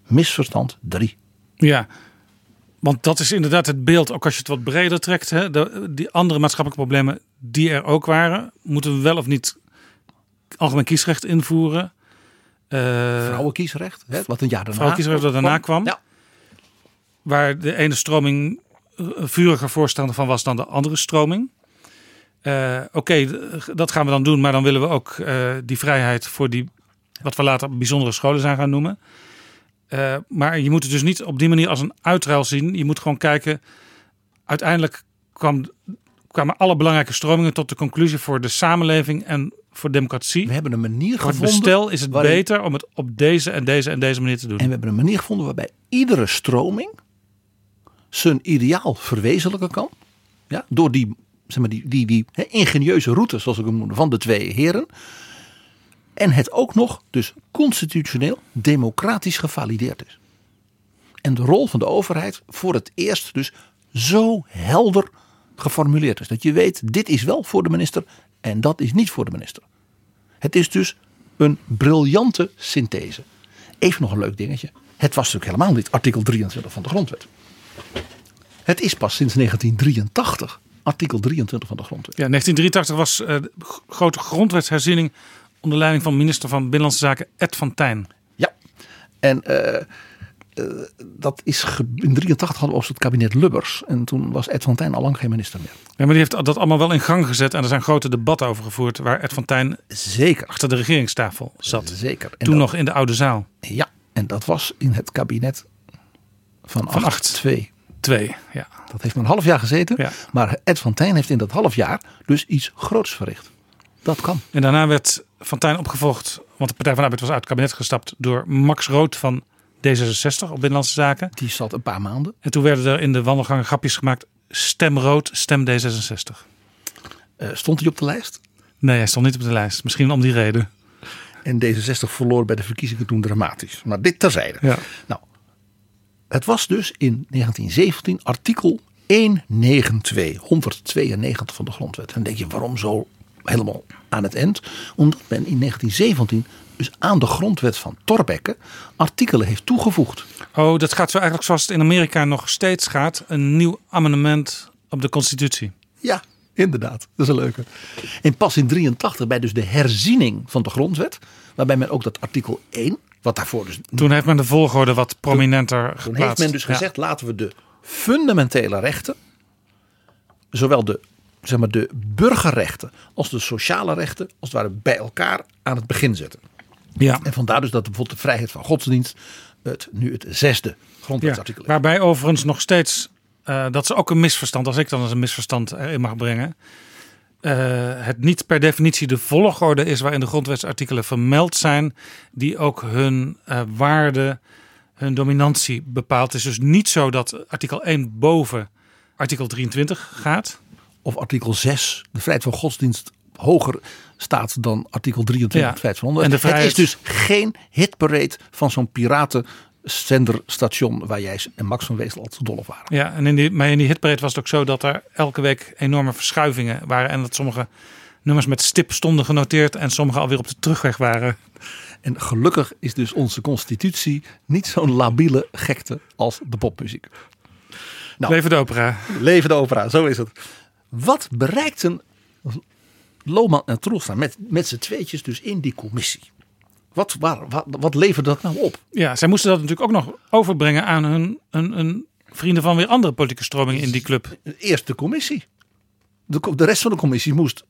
Misverstand 3. Ja, want dat is inderdaad het beeld, ook als je het wat breder trekt. Hè, de, die andere maatschappelijke problemen die er ook waren, moeten we wel of niet algemeen kiesrecht invoeren. Eh, Vrouwenkiesrecht, hè, wat een jaar daarna Vrouwenkiesrecht dat daarna kwam. Ja. Waar de ene stroming eh, vuriger voorstander van was dan de andere stroming. Eh, Oké, dat gaan we dan doen, maar dan willen we ook die vrijheid voor die, wat we later bijzondere scholen zijn gaan noemen. Eh, maar je moet het dus niet op die manier als een uitruil zien. Je moet gewoon kijken. Uiteindelijk kwam, kwamen alle belangrijke stromingen tot de conclusie voor de samenleving en voor democratie. We hebben een manier Voor gevonden. bestel is het waarin- beter om het op deze en deze en deze manier te doen. En we hebben een manier gevonden waarbij iedere stroming zijn ideaal verwezenlijken kan. Ja, door die, zeg maar, die, die, die ingenieuze route, zoals ik hem noemde, van de twee heren. En het ook nog dus constitutioneel democratisch gevalideerd is. En de rol van de overheid voor het eerst dus zo helder geformuleerd is. Dat je weet, dit is wel voor de minister en dat is niet voor de minister. Het is dus een briljante synthese. Even nog een leuk dingetje. Het was natuurlijk helemaal niet artikel 23 van de grondwet. Het is pas sinds 1983 artikel 23 van de grondwet. Ja, 1983 was eh, de grote grondwetsherziening onder leiding van minister van Binnenlandse Zaken Ed van Tijn. Ja, en eh, eh, dat is in 83 hadden we op het kabinet Lubbers. En toen was Ed van Tijn al lang geen minister meer. Ja, maar die heeft dat allemaal wel in gang gezet. En er zijn grote debatten over gevoerd. Waar Ed van Tijn Zeker. achter de regeringstafel zat. Zeker. En Toen dat- nog in de oude zaal. Ja, en dat was in het kabinet van, Van 8-2. Twee. Ja. Dat heeft maar een half jaar gezeten. Ja. Maar Ed van Tijn heeft in dat half jaar dus iets groots verricht. Dat kan. En daarna werd Van Tijn opgevolgd. Want de Partij van de Arbeid was uit het kabinet gestapt. Door Max Rood van D66 op Binnenlandse Zaken. Die zat een paar maanden. En toen werden er in de wandelgangen grapjes gemaakt. Stem rood, stem D66. Eh, stond hij op de lijst. Nee, hij stond niet op de lijst. Misschien om die reden. En D66 verloor bij de verkiezingen toen dramatisch. Maar dit terzijde. Ja. Nou, het was dus in 1917 artikel 192, 192 van de grondwet. En dan denk je, waarom zo helemaal aan het eind? Omdat men in 1917 dus aan de grondwet van Thorbecke artikelen heeft toegevoegd. Oh, dat gaat zo eigenlijk zoals het in Amerika nog steeds gaat. Een nieuw amendement op de constitutie. Ja, inderdaad. Dat is een leuke. En pas in 83 bij dus de herziening van de grondwet, waarbij men ook dat artikel 1, wat daarvoor dus Toen heeft men de volgorde wat prominenter Toen geplaatst. heeft men dus Ja. gezegd, laten we de fundamentele rechten, zowel de, zeg maar, de burgerrechten als de sociale rechten, als het ware bij elkaar aan het begin zetten. Ja. En vandaar dus dat bijvoorbeeld de vrijheid van godsdienst het, nu het zesde Ja, grondwetsartikel is. waarbij overigens nog steeds, eh, dat is ook een misverstand, als ik dan eens een misverstand erin mag brengen. eh, het niet per definitie de volgorde is waarin de grondwetsartikelen vermeld zijn, die ook hun eh, waarde, hun dominantie bepaalt. Het is dus niet zo dat artikel 1 boven artikel 23 gaat. Of artikel 6, de vrijheid van godsdienst, hoger staat dan artikel 23 Ja. vrijheid van onder. En de Het vrijheid- is dus geen hitparade van zo'n piratenzenderstation waar jij en Max van Weesel altijd dol op waren. Ja, en in die, maar in die hitparade was het ook zo dat er elke week enorme verschuivingen waren. En dat sommige nummers met stip stonden genoteerd en sommige alweer op de terugweg waren. En gelukkig is dus onze constitutie niet zo'n labiele gekte als de popmuziek. Nou. Leven de opera. Leven de opera, zo is het. Wat bereikten Lohman en Troelstra met, met z'n tweetjes dus in die commissie? Wat, waar, wat, wat leverde dat nou op? Ja, zij moesten dat natuurlijk ook nog overbrengen aan hun, hun, hun vrienden van weer andere politieke stromingen in die club. Eerst de commissie. De, de rest van de commissie moest.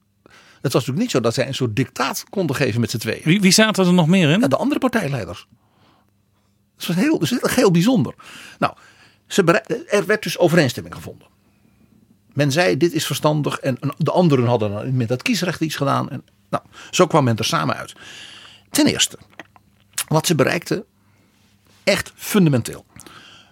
Het was natuurlijk niet zo dat zij een soort dictaat konden geven met z'n tweeën. Wie, wie zaten er nog meer in? Ja, de andere partijleiders. Dat was heel, dat is heel bijzonder. Nou, ze er werd dus overeenstemming gevonden. Men zei dit is verstandig en de anderen hadden met dat kiesrecht iets gedaan. En, nou, zo kwam men er samen uit. Ten eerste, wat ze bereikten, echt fundamenteel.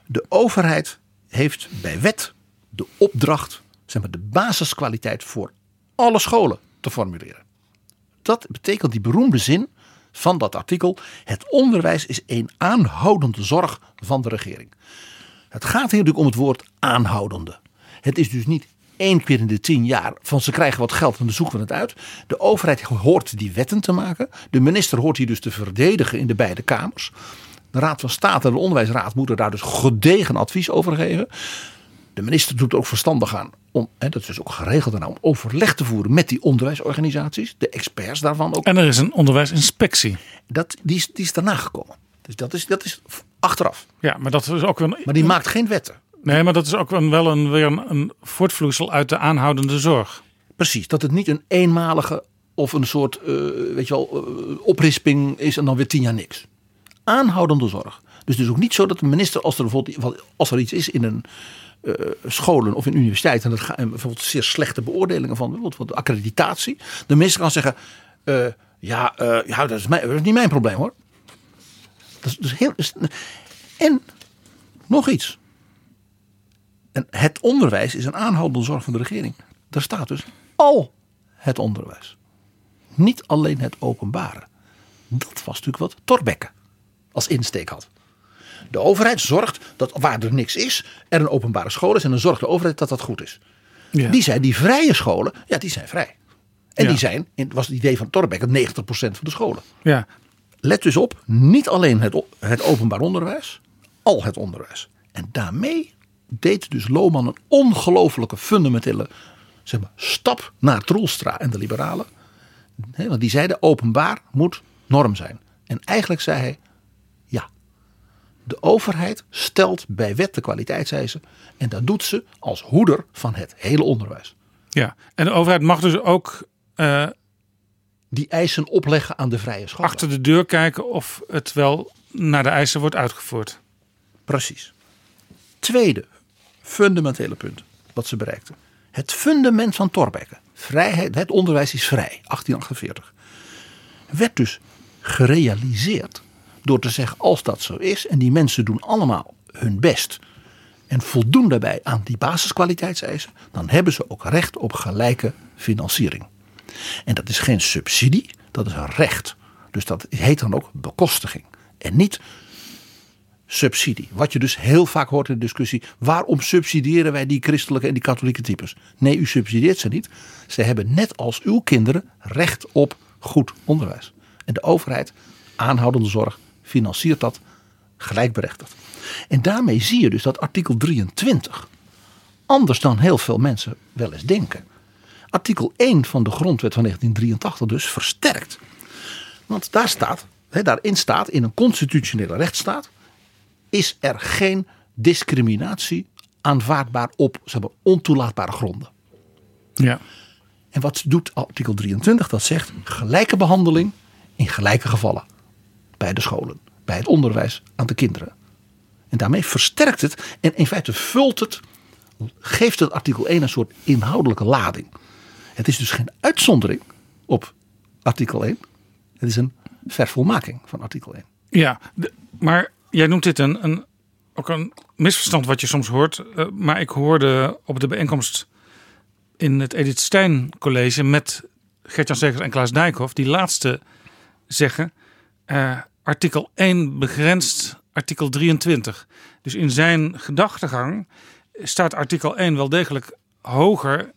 De overheid heeft bij wet de opdracht, zeg maar de basiskwaliteit voor alle scholen te formuleren. Dat betekent die beroemde zin van dat artikel. Het onderwijs is een aanhoudende zorg van de regering. Het gaat hier natuurlijk om het woord aanhoudende. Het is dus niet één keer in de tien jaar van ze krijgen wat geld en dan zoeken we het uit. De overheid hoort die wetten te maken. De minister hoort hier dus te verdedigen in de beide kamers. De Raad van State en de Onderwijsraad moeten daar dus gedegen advies over geven. De minister doet er ook verstandig aan om, en dat is dus ook geregeld daarna, om overleg te voeren met die onderwijsorganisaties. De experts daarvan ook. En er is een onderwijsinspectie. Dat, die, is, die is daarna gekomen. Dus dat is, dat is achteraf. Ja, maar dat is ook een. Maar die maakt geen wetten. Nee, maar dat is ook wel een, weer een, een voortvloeisel uit de aanhoudende zorg. Precies, dat het niet een eenmalige of een soort eh, weet je wel, eh, oprisping is en dan weer tien jaar niks. Aanhoudende zorg. Dus het is ook niet zo dat de minister, als er, bijvoorbeeld, als er iets is in een eh, scholen of in universiteiten, en, dat bijvoorbeeld zeer slechte beoordelingen van bijvoorbeeld de accreditatie, de minister kan zeggen: ja, ja dat, is dat is niet mijn probleem hoor. Dat is, dus heel, en nog iets. En het onderwijs is een aanhoudende zorg van de regering. Daar staat dus al het onderwijs. Niet alleen het openbare. Dat was natuurlijk wat Thorbecke als insteek had. De overheid zorgt dat waar er niks is, er een openbare school is. En dan zorgt de overheid dat dat goed is. Ja. Die zei, die vrije scholen, ja, die zijn vrij. En Ja. die zijn, was het idee van Thorbecke, 90% van de scholen. Ja. Let dus op, niet alleen het, het openbaar onderwijs, al het onderwijs. En daarmee deed dus Lohman een ongelofelijke fundamentele zeg maar, stap naar Troelstra en de liberalen. Want die zeiden openbaar moet norm zijn. En eigenlijk zei hij, ja, De overheid stelt bij wet de kwaliteitseisen en dat doet ze als hoeder van het hele onderwijs. Ja, en de overheid mag dus ook uh, die eisen opleggen aan de vrije scholen. Achter de deur kijken of het wel naar de eisen wordt uitgevoerd. Precies. Tweede fundamentele punt wat ze bereikten. Het fundament van Thorbecke, vrijheid, het onderwijs is vrij, 1848, werd dus gerealiseerd door te zeggen als dat zo is en die mensen doen allemaal hun best en voldoen daarbij aan die basiskwaliteitseisen, dan hebben ze ook recht op gelijke financiering. En dat is geen subsidie, dat is een recht. Dus dat heet dan ook bekostiging. En niet subsidie. Wat je dus heel vaak hoort in de discussie. Waarom subsidiëren wij die christelijke en die katholieke types? Nee, u subsidieert ze niet. Ze hebben net als uw kinderen recht op goed onderwijs. En de overheid, aanhoudende zorg, financiert dat gelijkberechtigd. En daarmee zie je dus dat artikel 23, anders dan heel veel mensen wel eens denken, artikel 1 van de grondwet van 1983 dus versterkt. Want daar staat, daarin staat, in een constitutionele rechtsstaat, is er geen discriminatie aanvaardbaar op zeg maar, ontoelaatbare gronden. Ja. En wat doet artikel 23? Dat zegt gelijke behandeling in gelijke gevallen. Bij de scholen, bij het onderwijs aan de kinderen. En daarmee versterkt het en in feite vult het, geeft het artikel 1 een soort inhoudelijke lading. Het is dus geen uitzondering op artikel 1. Het is een vervolmaking van artikel 1. Ja, maar jij noemt dit een, een, ook een misverstand wat je soms hoort. Uh, maar ik hoorde op de bijeenkomst in het Edith Stein College met Gertjan Segers en Klaas Dijkhoff, die laatste zeggen: uh, artikel 1 begrenst artikel 23. Dus in zijn gedachtegang staat artikel 1 wel degelijk hoger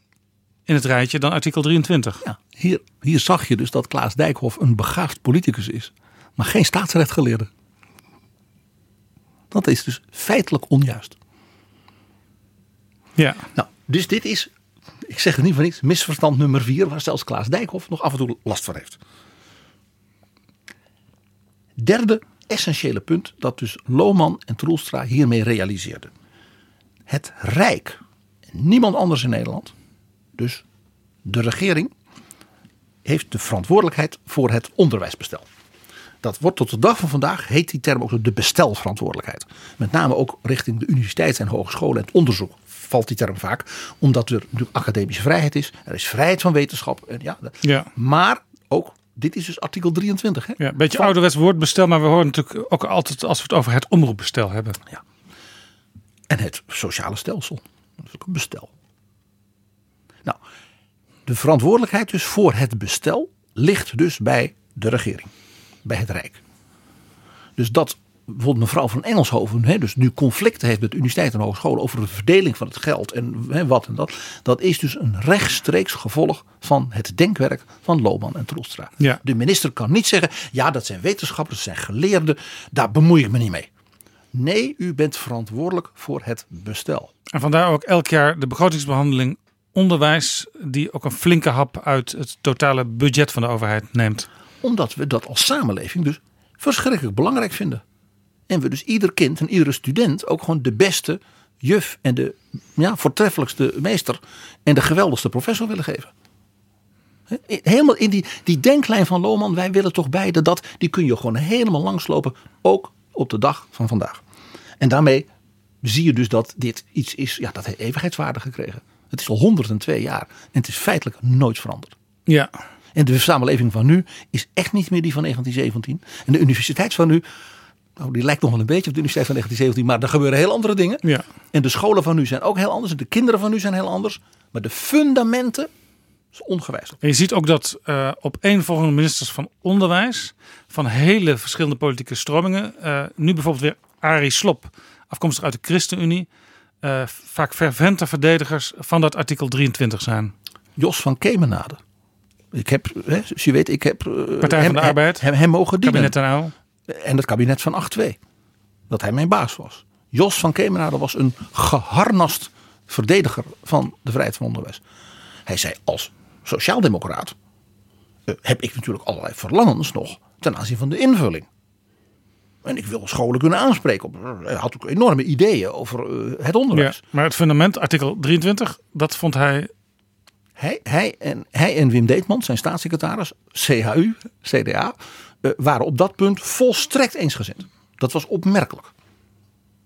in het rijtje dan artikel 23. Ja, hier, hier zag je dus dat Klaas Dijkhoff een begaafd politicus is, maar geen staatsrechtgeleerde. Dat is dus feitelijk onjuist. Ja. Nou, dus dit is, ik zeg het niet van niets, misverstand nummer vier, waar zelfs Klaas Dijkhoff nog af en toe last van heeft. Derde essentiële punt dat dus Lohman en Troelstra hiermee realiseerden. Het Rijk, niemand anders in Nederland, dus de regering, heeft de verantwoordelijkheid voor het onderwijsbestel. Dat wordt tot de dag van vandaag, heet die term ook de bestelverantwoordelijkheid. Met name ook richting de universiteiten en hogescholen en het onderzoek valt die term vaak. Omdat er academische vrijheid is. Er is vrijheid van wetenschap. En ja, ja. Maar ook, dit is dus artikel 23. Hè? Ja, een beetje van... ouderwets woordbestel. Maar we horen natuurlijk ook altijd als we het over het omroepbestel hebben. Ja. En het sociale stelsel. Dat is ook een bestel. Nou, de verantwoordelijkheid dus voor het bestel ligt dus bij de regering bij het Rijk. Dus dat bijvoorbeeld mevrouw van Engelshoven, hè, dus nu conflicten heeft met universiteiten en hogescholen over de verdeling van het geld en hè, wat en dat. Dat is dus een rechtstreeks gevolg van het denkwerk van Lohman en Troelstra. Ja. De minister kan niet zeggen, ja dat zijn wetenschappers, dat zijn geleerden, daar bemoei ik me niet mee. Nee, u bent verantwoordelijk voor het bestel. En vandaar ook elk jaar de begrotingsbehandeling onderwijs, die ook een flinke hap uit het totale budget van de overheid neemt omdat we dat als samenleving dus verschrikkelijk belangrijk vinden. En we dus ieder kind en iedere student ook gewoon de beste juf en de ja, voortreffelijkste meester en de geweldigste professor willen geven. Helemaal in die, die denklijn van Lohman, wij willen toch beide dat, die kun je gewoon helemaal langslopen, ook op de dag van vandaag. En daarmee zie je dus dat dit iets is, ja, dat heeft eeuwigheidswaarde gekregen. Het is al 102 jaar en het is feitelijk nooit veranderd. Ja. En de samenleving van nu is echt niet meer die van 1917. En de universiteit van nu, nou, die lijkt nog wel een beetje op de universiteit van 1917, maar er gebeuren heel andere dingen. Ja. En de scholen van nu zijn ook heel anders. En de kinderen van nu zijn heel anders. Maar de fundamenten is ongewijzigd. En je ziet ook dat uh, op een volgende ministers van Onderwijs van hele verschillende politieke stromingen, uh, nu bijvoorbeeld weer Arie Slop, afkomstig uit de ChristenUnie, uh, vaak fervente verdedigers van dat artikel 23 zijn. Jos van Kemenade ik heb, hè, zoals je weet, ik heb eh, Partij hem, van de Arbeid, hem, hem mogen dienen. Kabinet En het kabinet van 8-2. Dat hij mijn baas was. Jos van Kemenade was een geharnast verdediger van de vrijheid van onderwijs. Hij zei als sociaaldemocraat uh, heb ik natuurlijk allerlei verlangens nog ten aanzien van de invulling. En ik wil scholen kunnen aanspreken. Op, hij had ook enorme ideeën over eh, het onderwijs. Ja, maar het fundament, artikel 23, dat vond hij Hij, hij, en, hij en Wim Deetman, zijn staatssecretaris, CHU, CDA, eh, waren op dat punt volstrekt eensgezind. Dat was opmerkelijk.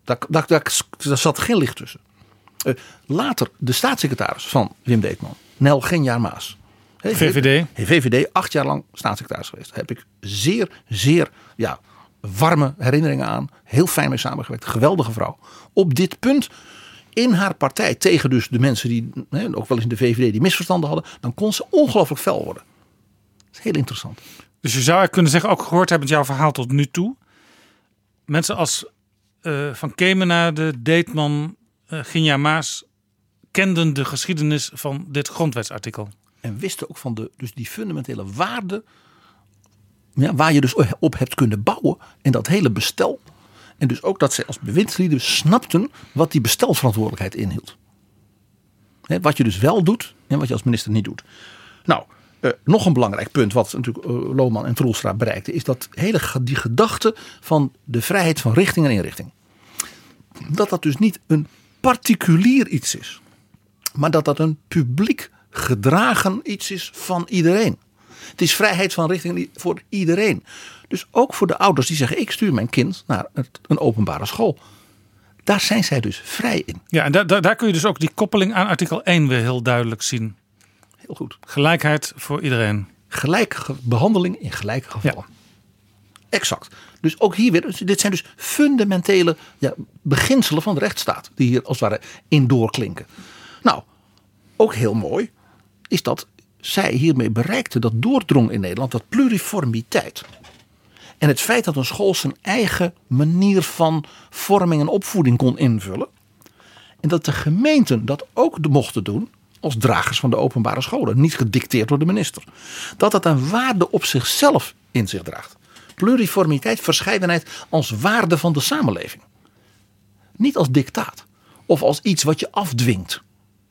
Daar, daar, daar, daar zat geen licht tussen. Eh, later de staatssecretaris van Wim Deetman, Nel Genjaar Maas. VVD. VVD, acht jaar lang staatssecretaris geweest. Daar heb ik zeer, zeer ja, warme herinneringen aan. Heel fijn mee samengewerkt. Geweldige vrouw. Op dit punt in haar partij tegen dus de mensen die, hè, ook wel eens in de VVD, die misverstanden hadden. Dan kon ze ongelooflijk fel worden. Dat is heel interessant. Dus je zou kunnen zeggen, ook gehoord hebben jouw verhaal tot nu toe. Mensen als eh, Van Kemenade, de Deetman, uh, Ginja Maas kenden de geschiedenis van dit grondwetsartikel. En wisten ook van de, dus die fundamentele waarden. Ja, waar je dus op hebt kunnen bouwen. En dat hele bestel. En dus ook dat zij als bewindslieden snapten wat die bestelverantwoordelijkheid inhield. Wat je dus wel doet en wat je als minister niet doet. Nou, eh, nog een belangrijk punt wat natuurlijk Lohman en Troelstra bereikten. Is dat hele, die gedachte van de vrijheid van richting en inrichting. Dat dat dus niet een particulier iets is. Maar dat dat een publiek gedragen iets is van iedereen. Het is vrijheid van richting voor iedereen. Dus ook voor de ouders die zeggen: ik stuur mijn kind naar een openbare school. Daar zijn zij dus vrij in. Ja, en daar, daar, daar kun je dus ook die koppeling aan artikel 1 weer heel duidelijk zien. Heel goed. Gelijkheid voor iedereen. Gelijke behandeling in gelijke gevallen. Exact. Dus ook hier weer, dus dit zijn dus fundamentele ja, beginselen van de rechtsstaat. Die hier als het ware in doorklinken. Nou, ook heel mooi is dat zij hiermee bereikten dat doordrong in Nederland, dat pluriformiteit. En het feit dat een school zijn eigen manier van vorming en opvoeding kon invullen. En dat de gemeenten dat ook mochten doen als dragers van de openbare scholen. Niet gedicteerd door de minister. Dat dat een waarde op zichzelf in zich draagt. Pluriformiteit, verscheidenheid als waarde van de samenleving. Niet als dictaat. Of als iets wat je afdwingt.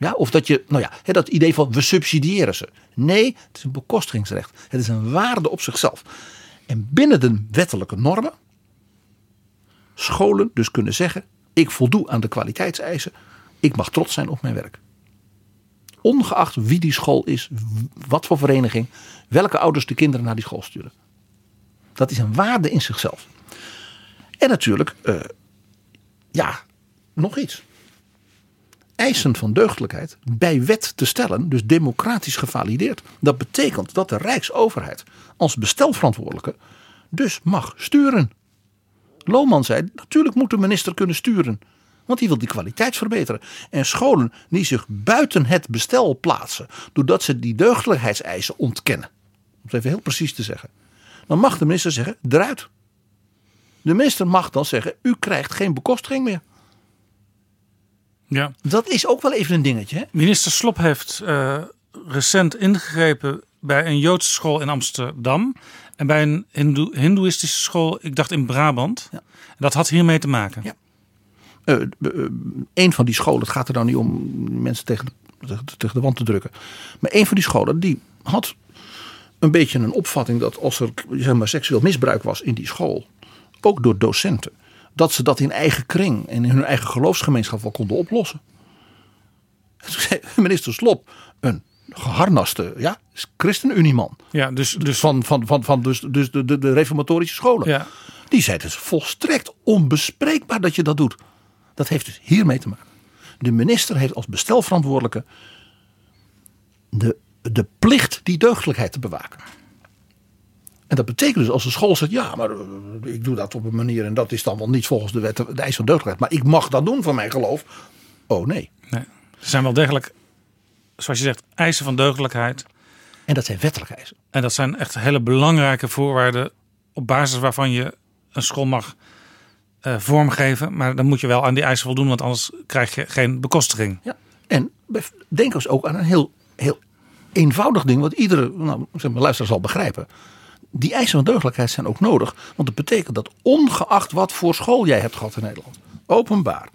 Ja, of dat je, nou ja, dat idee van we subsidiëren ze. Nee, het is een bekostigingsrecht. Het is een waarde op zichzelf. En binnen de wettelijke normen scholen dus kunnen zeggen: ik voldoe aan de kwaliteitseisen. Ik mag trots zijn op mijn werk. Ongeacht wie die school is, wat voor vereniging, welke ouders de kinderen naar die school sturen. Dat is een waarde in zichzelf. En natuurlijk, eh, ja, nog iets. Eisen van deugdelijkheid bij wet te stellen, dus democratisch gevalideerd. Dat betekent dat de Rijksoverheid als bestelverantwoordelijke dus mag sturen. Lohman zei, natuurlijk moet de minister kunnen sturen. Want die wil die kwaliteit verbeteren. En scholen die zich buiten het bestel plaatsen. Doordat ze die deugdelijkheidseisen ontkennen. Om het even heel precies te zeggen. Dan mag de minister zeggen, eruit. De minister mag dan zeggen, u krijgt geen bekostiging meer. Ja. Dat is ook wel even een dingetje. Hè? Minister Slop heeft eh, recent ingegrepen bij een Joodse school in Amsterdam. En bij een Hindoe- Hindoeïstische school, ik dacht in Brabant. Ja. En dat had hiermee te maken. Ja. Eh, eh, een van die scholen, het gaat er nou niet om mensen tegen de, tegen de wand te drukken. Maar een van die scholen die had een beetje een opvatting dat als er zeg maar, seksueel misbruik was in die school, ook door docenten, dat ze dat in eigen kring en in hun eigen geloofsgemeenschap wel konden oplossen. En toen zei minister Slop, een geharnaste ja, ChristenUnieman Ja, dus, dus van, van, van, van dus, dus de, de, de reformatorische scholen. ja. Die zei het is volstrekt onbespreekbaar dat je dat doet. Dat heeft dus hiermee te maken. De minister heeft als bestelverantwoordelijke de, de plicht die deugdelijkheid te bewaken. En dat betekent dus als de school zegt, ja, maar eh, ik doe dat op een manier en dat is dan wel niet volgens de wet, de eis van deugdelijkheid. Maar ik mag dat doen van mijn geloof. Oh nee. Nee. Er zijn wel degelijk, zoals je zegt, eisen van deugdelijkheid. En dat zijn wettelijke eisen. En dat zijn echt hele belangrijke voorwaarden op basis waarvan je een school mag eh, vormgeven. Maar dan moet je wel aan die eisen voldoen, want anders krijg je geen bekostiging. Ja. En denk eens ook aan een heel, heel eenvoudig ding, wat iedere nou, zeg maar, luisteraar zal begrijpen. Die eisen van deugdelijkheid zijn ook nodig, want het betekent dat ongeacht wat voor school jij hebt gehad in Nederland, openbaar,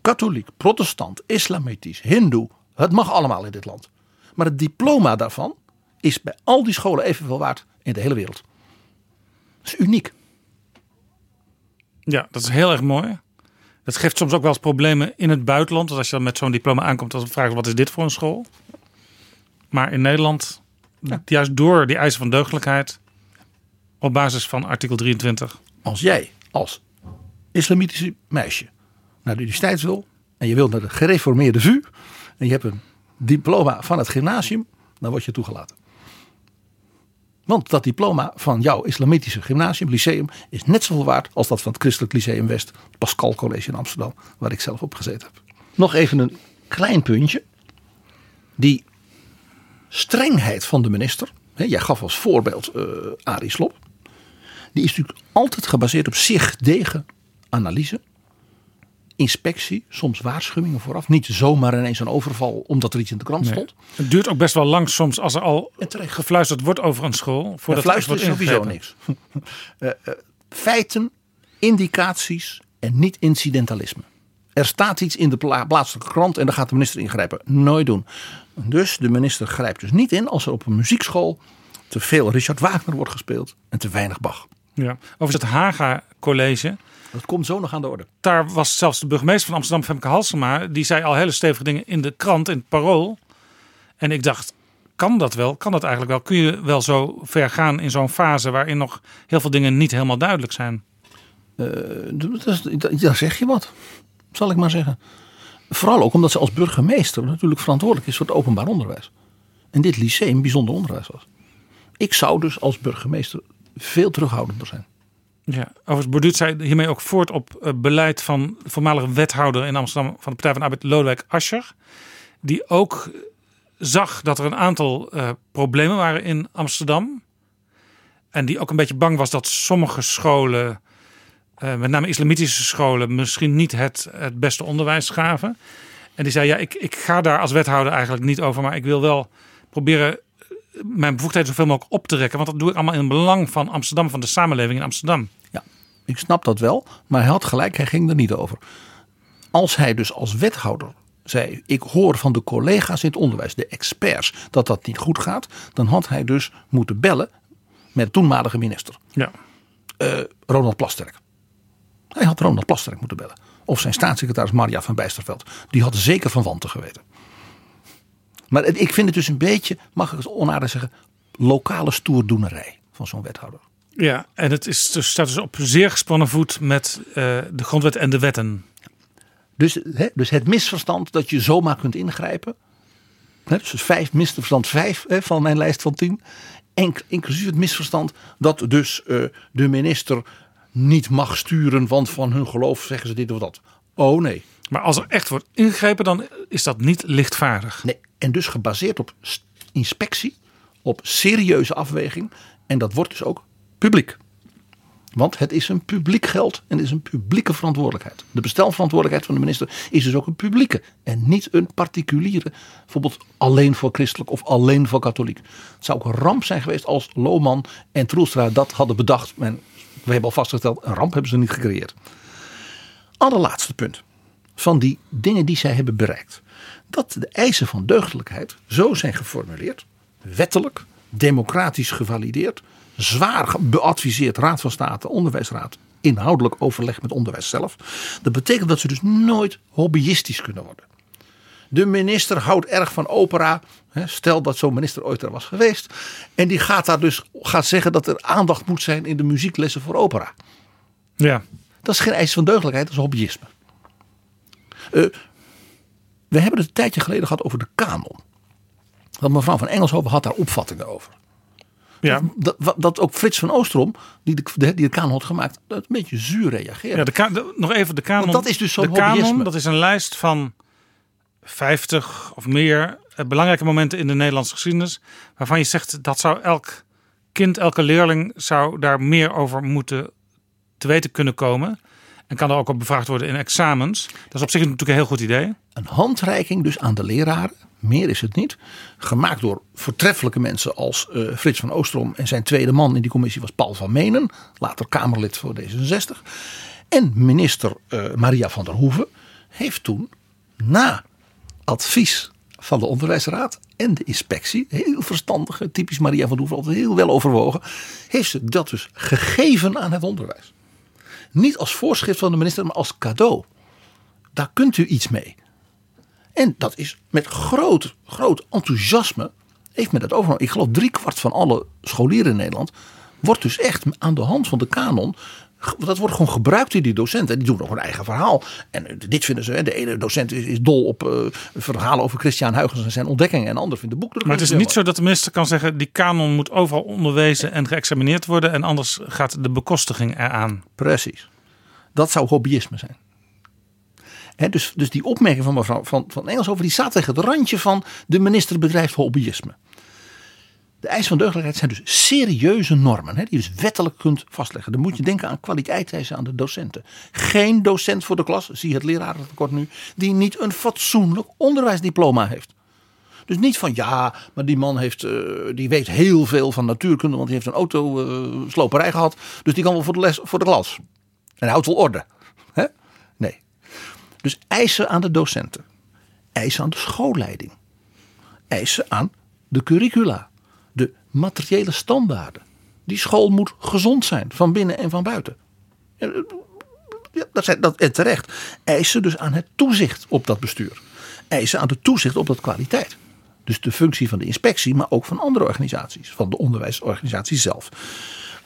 katholiek, protestant, islamitisch, hindoe, het mag allemaal in dit land. Maar het diploma daarvan is bij al die scholen evenveel waard in de hele wereld. Dat is uniek. Ja, dat is heel erg mooi. Dat geeft soms ook wel eens problemen in het buitenland. Want als je dan met zo'n diploma aankomt, dan vragen ze wat is dit voor een school? Maar in Nederland, juist door die eisen van deugdelijkheid, op basis van artikel 23. Als jij als islamitische meisje naar de universiteit wil en je wilt naar de gereformeerde VU en je hebt een diploma van het gymnasium, dan word je toegelaten. Want dat diploma van jouw islamitische gymnasium, lyceum, is net zoveel waard als dat van het Christelijk Lyceum West, het Pascal College in Amsterdam, waar ik zelf op gezeten heb. Nog even een klein puntje. Die strengheid van de minister, hè, jij gaf als voorbeeld uh, Arie Slob, die is natuurlijk altijd gebaseerd op zich degen analyse inspectie, soms waarschuwingen vooraf. Niet zomaar ineens een overval omdat er iets in de krant stond. Het duurt ook best wel lang soms als er al gefluisterd wordt over een school. Voordat ja, fluisteren is sowieso niks. uh, uh, feiten, indicaties en niet incidentalisme. Er staat iets in de plaatselijke krant en dan gaat de minister ingrijpen. Nooit doen. Dus de minister grijpt dus niet in als er op een muziekschool te veel Richard Wagner wordt gespeeld en te weinig Bach. Ja, over het Haga College dat komt zo nog aan de orde. Daar was zelfs de burgemeester van Amsterdam, Femke Halsema, die zei al hele stevige dingen in de krant, in het parool. En ik dacht, kan dat wel? Kan dat eigenlijk wel? Kun je wel zo ver gaan in zo'n fase waarin nog heel veel dingen niet helemaal duidelijk zijn? Uh, daar zeg je wat, zal ik maar zeggen. Vooral ook omdat ze als burgemeester natuurlijk verantwoordelijk is voor het openbaar onderwijs. En dit lyceum bijzonder onderwijs was. Ik zou dus als burgemeester veel terughoudender zijn. Ja, overigens borduurt zij hiermee ook voort op uh, beleid van voormalige wethouder in Amsterdam van de Partij van Arbeid, Lodewijk Asscher. Die ook zag dat er een aantal uh, problemen waren in Amsterdam. En die ook een beetje bang was dat sommige scholen, uh, met name islamitische scholen, misschien niet het, het beste onderwijs gaven. En die zei, ja, ik, ik ga daar als wethouder eigenlijk niet over, maar ik wil wel proberen mijn bevoegdheid zoveel mogelijk op te rekken. Want dat doe ik allemaal in het belang van Amsterdam, van de samenleving in Amsterdam. Ja, ik snap dat wel. Maar hij had gelijk, hij ging er niet over. Als hij dus als wethouder zei: Ik hoor van de collega's in het onderwijs, de experts, dat dat niet goed gaat. Dan had hij dus moeten bellen met de toenmalige minister. Ja. Uh, Ronald Plasterk. Hij had Ronald Plasterk moeten bellen. Of zijn staatssecretaris Maria van Bijsterveld. Die had zeker van wanten geweten. Maar ik vind het dus een beetje, mag ik het onaardig zeggen, lokale stoerdoenerij van zo'n wethouder. Ja, en het is, dus, staat dus op zeer gespannen voet met uh, de grondwet en de wetten. Dus, hè, dus het misverstand dat je zomaar kunt ingrijpen. Hè, dus vijf, misverstand vijf hè, van mijn lijst van tien. inclusief het misverstand dat dus uh, de minister niet mag sturen, want van hun geloof zeggen ze dit of dat. Oh nee. Maar als er echt wordt ingegrepen, dan is dat niet lichtvaardig. Nee, en dus gebaseerd op inspectie, op serieuze afweging. En dat wordt dus ook publiek. Want het is een publiek geld en het is een publieke verantwoordelijkheid. De bestelverantwoordelijkheid van de minister is dus ook een publieke en niet een particuliere. Bijvoorbeeld alleen voor christelijk of alleen voor katholiek. Het zou ook een ramp zijn geweest als Lohman en Troelstra dat hadden bedacht. En we hebben al vastgesteld, een ramp hebben ze niet gecreëerd. Allerlaatste punt van die dingen die zij hebben bereikt dat de eisen van deugdelijkheid zo zijn geformuleerd, wettelijk, democratisch gevalideerd, zwaar beadviseerd Raad van State, Onderwijsraad, inhoudelijk overleg met onderwijs zelf. Dat betekent dat ze dus nooit hobbyistisch kunnen worden. De minister houdt erg van opera. Stel dat zo'n minister ooit er was geweest. En die gaat daar dus gaat zeggen dat er aandacht moet zijn in de muzieklessen voor opera. Ja. Dat is geen eis van deugdelijkheid, dat is hobbyisme. Uh, we hebben het een tijdje geleden gehad over de kanon. Dat mevrouw van Engelshoven had daar opvattingen over. Ja. Dat, dat, dat, ook Frits van Oostrom, die de, die de kanon had gemaakt, dat een beetje zuur reageerde. Ja, de, nog even de kanon. Want dat is dus zo'n kanon, dat is een lijst van 50 of meer eh, belangrijke momenten in de Nederlandse geschiedenis. Waarvan je zegt dat zou elk kind, elke leerling zou daar meer over moeten te weten kunnen komen. En kan er ook op bevraagd worden in examens. Dat is op zich natuurlijk een heel goed idee. Een handreiking dus aan de leraren, meer is het niet. Gemaakt door voortreffelijke mensen als uh, Frits van Oostrom. En zijn tweede man in die commissie was Paul van Menen. Later Kamerlid voor D66. En minister uh, Maria van der Hoeven heeft toen na advies van de onderwijsraad en de inspectie, heel verstandige, typisch Maria van der Hoeven, altijd heel wel overwogen, heeft ze dat dus gegeven aan het onderwijs. Niet als voorschrift van de minister, maar als cadeau. Daar kunt u iets mee. En dat is met groot, groot enthousiasme heeft men dat overgenomen. Ik geloof driekwart van alle scholieren in Nederland wordt dus echt aan de hand van de kanon dat wordt gewoon gebruikt in die docenten. Die doen nog een eigen verhaal. En eh, dit vinden ze. De ene docent is, dol op uh, verhalen over Christian Huygens en zijn ontdekkingen. En de ander vindt de boek. Maar het is niet zo dat de minister kan zeggen. Die kanon moet overal onderwezen en geëxamineerd worden. En anders gaat de bekostiging eraan. Precies. Dat zou hobbyisme zijn. dus, dus die opmerking van mevrouw van, van Engels over die staat tegen het randje van de minister bedrijft hobbyisme. De eisen van deugdelijkheid zijn dus serieuze normen, hè, die je dus wettelijk kunt vastleggen. Dan moet je denken aan kwaliteitseisen aan de docenten. Geen docent voor de klas, zie het lerarentekort nu, die niet een fatsoenlijk onderwijsdiploma heeft. Dus niet van ja, maar die man heeft, uh, die weet heel veel van natuurkunde, want die heeft een autosloperij uh, gehad. Dus die kan wel voor de, les, voor de klas. En houdt wel orde. Hè? Nee. Dus eisen aan de docenten. Eisen aan de schoolleiding. Eisen aan de curricula materiële standaarden. Die school moet gezond zijn, van binnen en van buiten. Ja, dat zijn, dat, en terecht. Eisen dus aan het toezicht op dat bestuur. Eisen aan de toezicht op dat kwaliteit. Dus de functie van de inspectie, maar ook van andere organisaties. Van de onderwijsorganisatie zelf.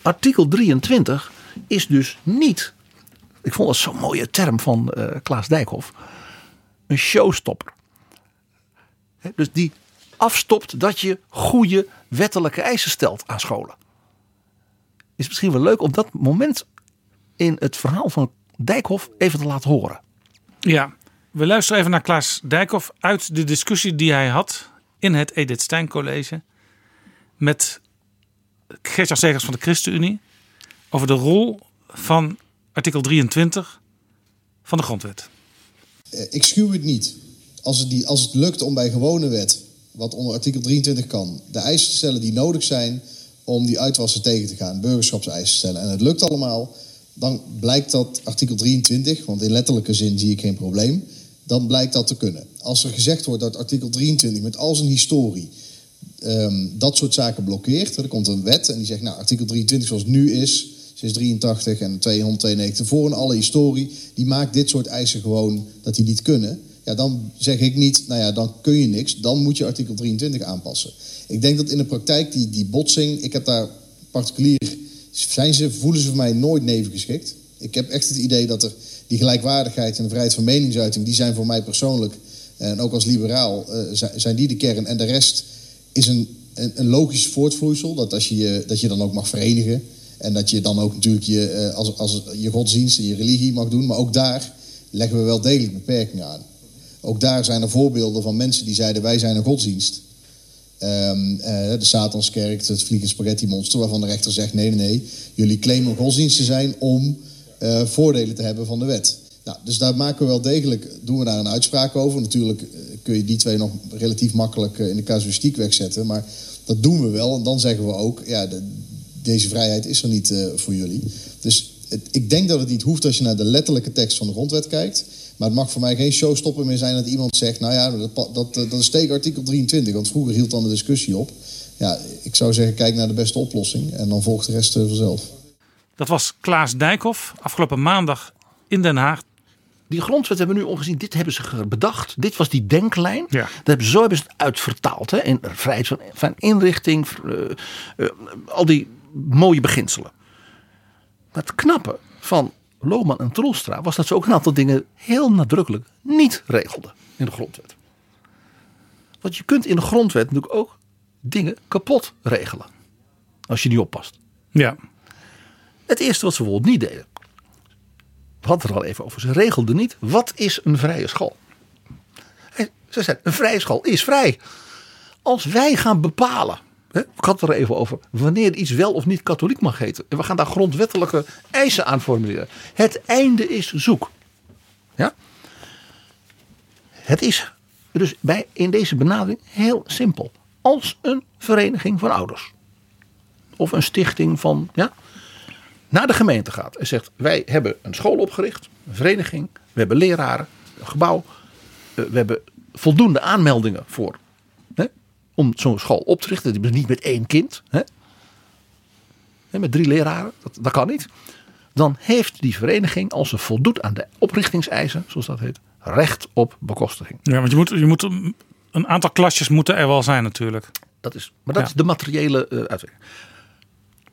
Artikel 23 is dus niet, ik vond dat zo'n mooie term van uh, Klaas Dijkhoff, een showstopper. dus die afstopt dat je goede wettelijke eisen stelt aan scholen. Is misschien wel leuk om dat moment in het verhaal van Dijkhoff even te laten horen. Ja, we luisteren even naar Klaas Dijkhoff uit de discussie die hij had in het Edith Stein College met Gertjan Segers van de ChristenUnie over de rol van artikel 23 van de grondwet. Eh, ik schuw het niet. Als het, die, als het lukt om bij gewone wet wat onder artikel 23 kan. De eisen te stellen die nodig zijn om die uitwassen tegen te gaan. Burgerschapseisen stellen. En het lukt allemaal. Dan blijkt dat artikel 23, want in letterlijke zin zie ik geen probleem. Dan blijkt dat te kunnen. Als er gezegd wordt dat artikel 23 met al zijn historie ehm, dat soort zaken blokkeert. Er komt een wet en die zegt, nou, artikel 23 zoals het nu is, sinds 83 en 292 voor een alle historie, die maakt dit soort eisen gewoon dat die niet kunnen. Ja, dan zeg ik niet, nou ja, dan kun je niks. Dan moet je artikel 23 aanpassen. Ik denk dat in de praktijk die, die botsing, ik heb daar particulier, zijn ze, voelen ze voor mij nooit nevengeschikt. Ik heb echt het idee dat er die gelijkwaardigheid en de vrijheid van meningsuiting, die zijn voor mij persoonlijk en ook als liberaal, uh, zijn die de kern. En de rest is een, een, logisch voortvloeisel, dat, als je, dat je dan ook mag verenigen. En dat je dan ook natuurlijk je, uh, als, als je godsdienst en je religie mag doen. Maar ook daar leggen we wel degelijk beperkingen aan. Ook daar zijn er voorbeelden van mensen die zeiden: wij zijn een godsdienst. Um, uh, de Satanskerk, het vliegende spaghetti monster, waarvan de rechter zegt: nee, nee, nee, jullie claimen godsdienst te zijn om uh, voordelen te hebben van de wet. Nou, dus daar maken we wel degelijk, doen we daar een uitspraak over. Natuurlijk uh, kun je die twee nog relatief makkelijk in de casuïstiek wegzetten, maar dat doen we wel. En dan zeggen we ook: ja, de, deze vrijheid is er niet voor jullie. Dus ik denk dat het niet hoeft als je naar de letterlijke tekst van de grondwet kijkt. Maar het mag voor mij geen showstopper meer zijn dat iemand zegt... nou ja, dat, dat, dat is tegen artikel 23. Want vroeger hield dan de discussie op. Ja, ik zou zeggen, kijk naar de beste oplossing. En dan volgt de rest eh, vanzelf. Dat was Klaas Dijkhoff afgelopen maandag in Den Haag. Die grondwet hebben we nu ongezien. Dit hebben ze bedacht. Dit was die denklijn. Ja. Dat hebben, zo hebben ze het uitvertaald. Hè, in vrijheid van, van inrichting. Uh, uh, al die mooie beginselen. Maar het knappe van Lohman en Troelstra was dat ze ook een aantal dingen heel nadrukkelijk niet regelden in de grondwet. Want je kunt in de grondwet natuurlijk ook dingen kapot regelen. Als je niet oppast. Ja. Het eerste wat ze bijvoorbeeld niet deden. We hadden het er al even over. Ze regelden niet. Wat is een vrije school? Ze zeiden een vrije school is vrij. Als wij gaan bepalen ik had het er even over wanneer iets wel of niet katholiek mag heten. En we gaan daar grondwettelijke eisen aan formuleren. Het einde is zoek. Ja? Het is dus bij, in deze benadering heel simpel. Als een vereniging van ouders. Of een stichting van, ja, naar de gemeente gaat en zegt: Wij hebben een school opgericht, een vereniging, we hebben leraren, een gebouw, eh, we hebben voldoende aanmeldingen voor om zo'n school op te richten. Niet met één kind. Hè? Met drie leraren. Dat, dat kan niet. dan heeft die vereniging, als ze voldoet aan de oprichtingseisen, zoals dat heet, recht op bekostiging. Ja, want je moet, je moet een aantal klasjes moeten er wel zijn natuurlijk. Dat is, maar dat is de materiële uh, uitwerking.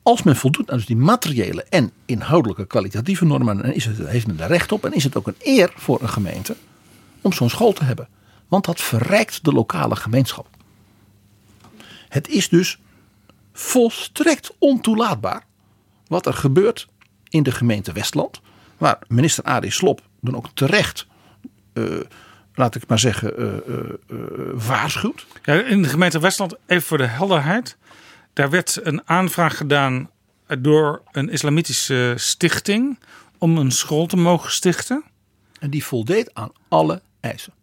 Als men voldoet aan dus die materiële en inhoudelijke kwalitatieve normen, dan is het, heeft men er recht op en is het ook een eer voor een gemeente om zo'n school te hebben. Want dat verrijkt de lokale gemeenschap. Het is dus volstrekt ontoelaatbaar wat er gebeurt in de gemeente Westland. Waar minister Arie Slop dan ook terecht, uh, laat ik maar zeggen, uh, waarschuwt. Ja, in de gemeente Westland, even voor de helderheid. Daar werd een aanvraag gedaan door een islamitische stichting om een school te mogen stichten. En die voldeed aan alle eisen.